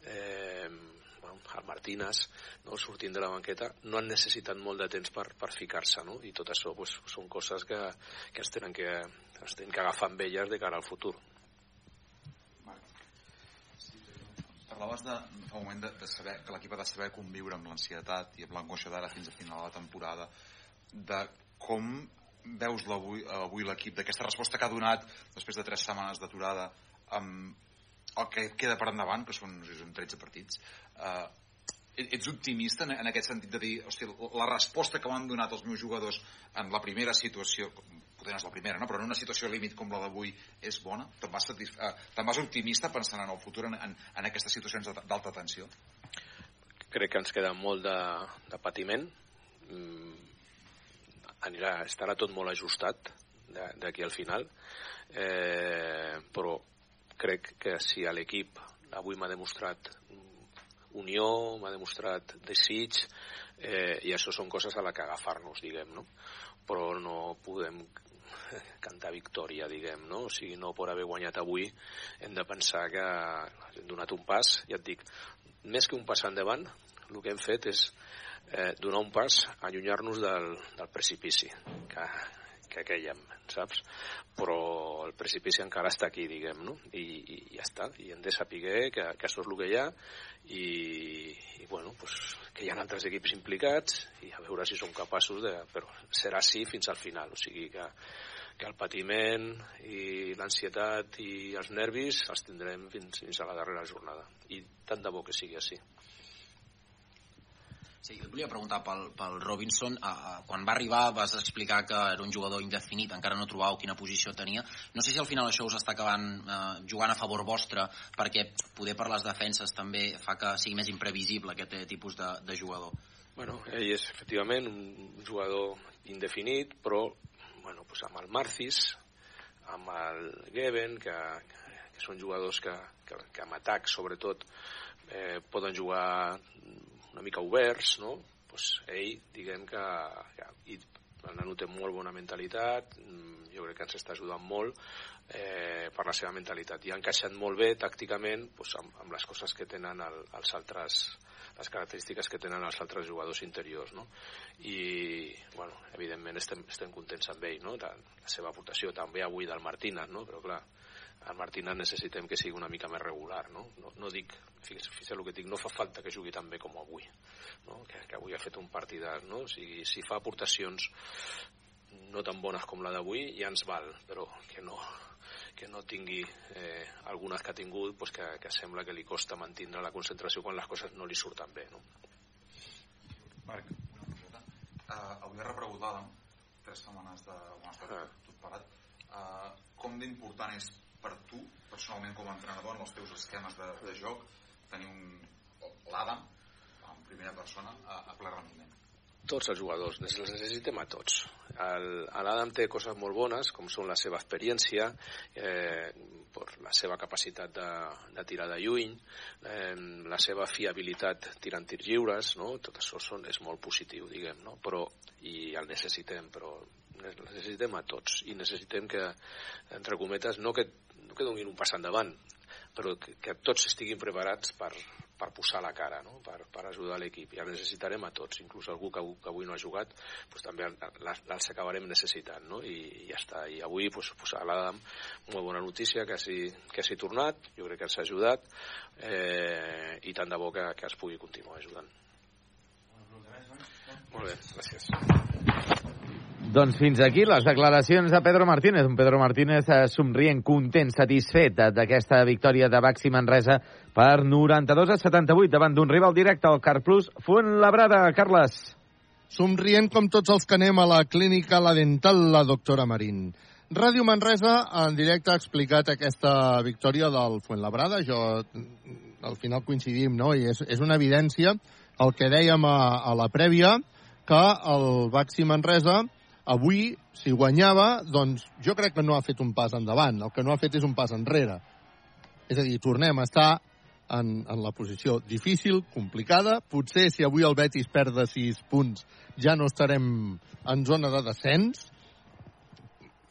eh, el Martínez, no, sortint de la banqueta, no han necessitat molt de temps per, per ficar-se, no? i tot això pues, són coses que, que es tenen que, es tenen que agafar amb elles de cara al futur. Parlaves de, fa un moment de, de saber que l'equip ha de saber conviure amb l'ansietat i amb l'angoixa d'ara fins a final de la temporada de com veus avui, avui l'equip d'aquesta resposta que ha donat després de tres setmanes d'aturada amb el que queda per endavant que són, són 13 partits eh, ets optimista en, en aquest sentit de dir, hòstia, la resposta que m'han donat els meus jugadors en la primera situació, potser no és la primera, no? però en una situació límit com la d'avui és bona? Te'n vas, satisf... eh, te vas optimista pensant en el futur en, en, en aquestes situacions d'alta tensió? Crec que ens queda molt de, de patiment. Mm, anirà, estarà tot molt ajustat d'aquí al final, eh, però crec que si a l'equip avui m'ha demostrat unió, m'ha demostrat desig, eh, i això són coses a la que agafar-nos, diguem, no? Però no podem cantar victòria, diguem, no? O sigui, no per haver guanyat avui hem de pensar que hem donat un pas, ja et dic, més que un pas endavant, el que hem fet és eh, donar un pas, allunyar-nos del, del precipici que, que queiem, saps? Però el precipici encara està aquí, diguem, no? I, i ja està, i hem de saber que, que això és el que hi ha i, i bueno, pues, que hi ha altres equips implicats i a veure si som capaços de... Però serà així fins al final, o sigui que, que el patiment i l'ansietat i els nervis els tindrem fins, fins a la darrera jornada i tant de bo que sigui així. Sí, et volia preguntar pel, pel Robinson. Uh, quan va arribar vas explicar que era un jugador indefinit, encara no trobàveu quina posició tenia. No sé si al final això us està acabant uh, jugant a favor vostre, perquè poder per les defenses també fa que sigui més imprevisible aquest tipus de, de jugador. Bueno, ell és efectivament un jugador indefinit, però bueno, pues amb el Marcis, amb el Geben, que, que són jugadors que, que, que amb atac, sobretot, eh, poden jugar una mica oberts, no? pues ell, diguem que, que i el nano té molt bona mentalitat, mm, jo crec que ens està ajudant molt eh, per la seva mentalitat i ha encaixat molt bé tàcticament pues, amb, amb les coses que tenen el, els altres les característiques que tenen els altres jugadors interiors no? i bueno, evidentment estem, estem contents amb ell no? la, la seva aportació també avui del Martínez no? però clar, el Martínez necessitem que sigui una mica més regular, no? No, no dic, fixa't el que dic, no fa falta que jugui tan bé com avui, no? que, que avui ha fet un partidat, no? O sigui, si fa aportacions no tan bones com la d'avui ja ens val, però que no, que no tingui eh, algunes que ha tingut pues que, que sembla que li costa mantindre la concentració quan les coses no li surten bé. No? Marc, una coseta. Uh, avui ha repregut l'Adam, tres setmanes de... Bueno, estat ah. tot parat. Uh, com d'important és per tu, personalment com a entrenador, en els teus esquemes de, de joc, tenir un l'Adam, en primera persona, a, a ple rendiment? Tots els jugadors, els necessitem a tots. L'Adam té coses molt bones, com són la seva experiència, eh, la seva capacitat de, de tirar de lluny, eh, la seva fiabilitat tirant tirs lliures, no? tot això són, és molt positiu, diguem, no? però, i el necessitem, però necessitem a tots i necessitem que, entre cometes, no que que donin un pas endavant, però que, que tots estiguin preparats per, per posar la cara, no? per, per ajudar l'equip. I el necessitarem a tots, inclús algú que, que avui no ha jugat, pues, també els acabarem necessitant, no? I, i ja està. I avui pues, pues, a l'Adam, molt bona notícia, que hagi, que hagi tornat, jo crec que ens ha ajudat, eh, i tant de bo que, que es pugui continuar ajudant. Molt bé, gràcies. Doncs fins aquí les declaracions de Pedro Martínez. Un Pedro Martínez eh, somrient, content, satisfet d'aquesta victòria de Baxi Manresa per 92 a 78 davant d'un rival directe al Carplus Labrada. Carles. Somrient com tots els que anem a la clínica La Dental, la doctora Marín. Ràdio Manresa en directe ha explicat aquesta victòria del Fuenlabrada. Jo, al final coincidim, no? I és, és una evidència el que dèiem a, a la prèvia, que el Baxi Manresa Avui, si guanyava, doncs jo crec que no ha fet un pas endavant. El que no ha fet és un pas enrere. És a dir, tornem a estar en, en la posició difícil, complicada. Potser si avui el Betis perd de 6 punts ja no estarem en zona de descens.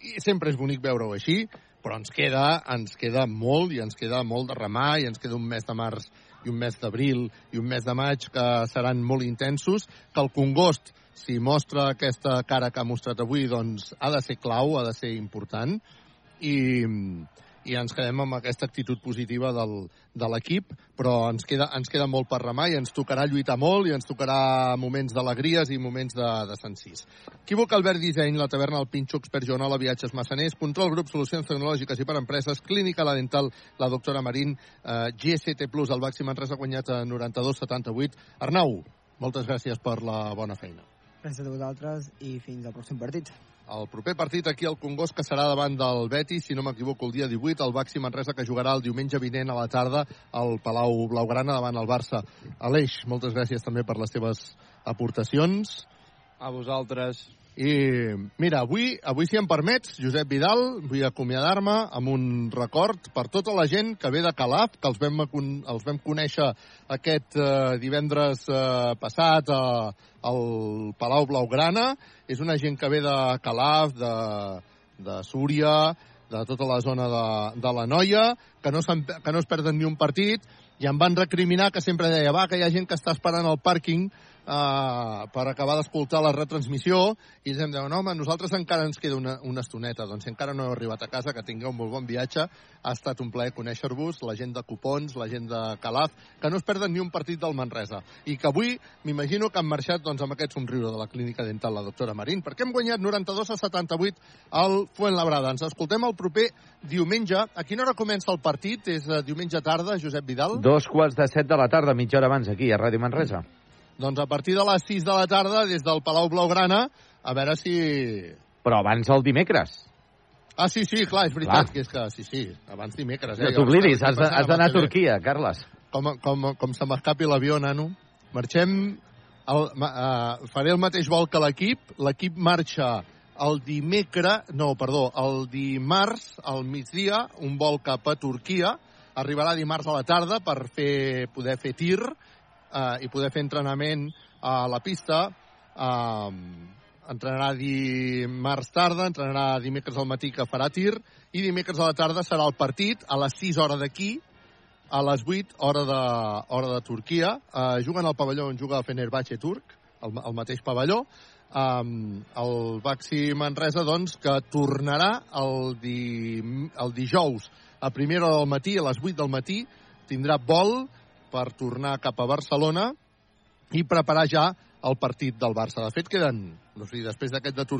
I sempre és bonic veure-ho així, però ens queda, ens queda molt i ens queda molt de remar i ens queda un mes de març i un mes d'abril i un mes de maig que seran molt intensos, que el Congost, si mostra aquesta cara que ha mostrat avui, doncs ha de ser clau, ha de ser important i, i ens quedem amb aquesta actitud positiva del, de l'equip, però ens queda, ens queda molt per remar i ens tocarà lluitar molt i ens tocarà moments d'alegries i moments de, de sensís. Equívoc Albert Disseny, la taverna El Pinxo, Expert Joanola, Viatges Massaners, Control Grup, Solucions Tecnològiques i per Empreses, Clínica La Dental, la doctora Marín, eh, GST Plus, el res ha guanyat a 92-78. Arnau, moltes gràcies per la bona feina. Gràcies a vosaltres i fins al pròxim partit. El proper partit aquí al Congost que serà davant del Betis, si no m'equivoco, el dia 18, el Baxi Manresa que jugarà el diumenge vinent a la tarda al Palau Blaugrana davant el Barça. Aleix, moltes gràcies també per les teves aportacions. A vosaltres. I mira, avui, avui si em permets, Josep Vidal, vull acomiadar-me amb un record per tota la gent que ve de Calaf, que els vam, els vam conèixer aquest eh, divendres eh, passat eh, al Palau Blaugrana. És una gent que ve de Calaf, de, de Súria, de tota la zona de, de la Noia, que no, que no es perden ni un partit, i em van recriminar que sempre deia, va, que hi ha gent que està esperant al pàrquing uh, per acabar d'escoltar la retransmissió i ells em diuen, home, nosaltres encara ens queda una, una estoneta, doncs si encara no heu arribat a casa, que tingueu un molt bon viatge, ha estat un plaer conèixer-vos, la gent de Cupons, la gent de Calaf, que no es perden ni un partit del Manresa, i que avui m'imagino que han marxat doncs, amb aquest somriure de la clínica dental, la doctora Marín, perquè hem guanyat 92 a 78 al Fuentlabrada. Ens escoltem el proper diumenge. A quina hora comença el partit? És uh, diumenge tarda, Josep Vidal? Dos quarts de set de la tarda, mitja hora abans, aquí, a Ràdio Manresa. Doncs a partir de les 6 de la tarda, des del Palau Blaugrana, a veure si... Però abans el dimecres. Ah, sí, sí, clar, és veritat, Clar. que és que sí, sí, abans dimecres. No Eh? t'oblidis, Jo has has d'anar a Turquia, Carles. Com, com, com se m'escapi l'avió, nano. Marxem, el, uh, faré el mateix vol que l'equip. L'equip marxa el dimecres, no, perdó, el dimarts al migdia, un vol cap a Turquia. Arribarà dimarts a la tarda per fer, poder fer tir eh, i poder fer entrenament a la pista. Eh, entrenarà dimarts tarda, entrenarà dimecres al matí que farà tir i dimecres a la tarda serà el partit a les 6 hores d'aquí a les 8 hora de, hora de Turquia. Uh, juguen al pavelló on juga el Fenerbahce turc, el, el mateix pavelló. Um, el Baxi Manresa, doncs, que tornarà el, di, el dijous a primera hora del matí, a les 8 del matí, tindrà vol per tornar cap a Barcelona i preparar ja el partit del Barça. De fet, queden, no sé, després d'aquest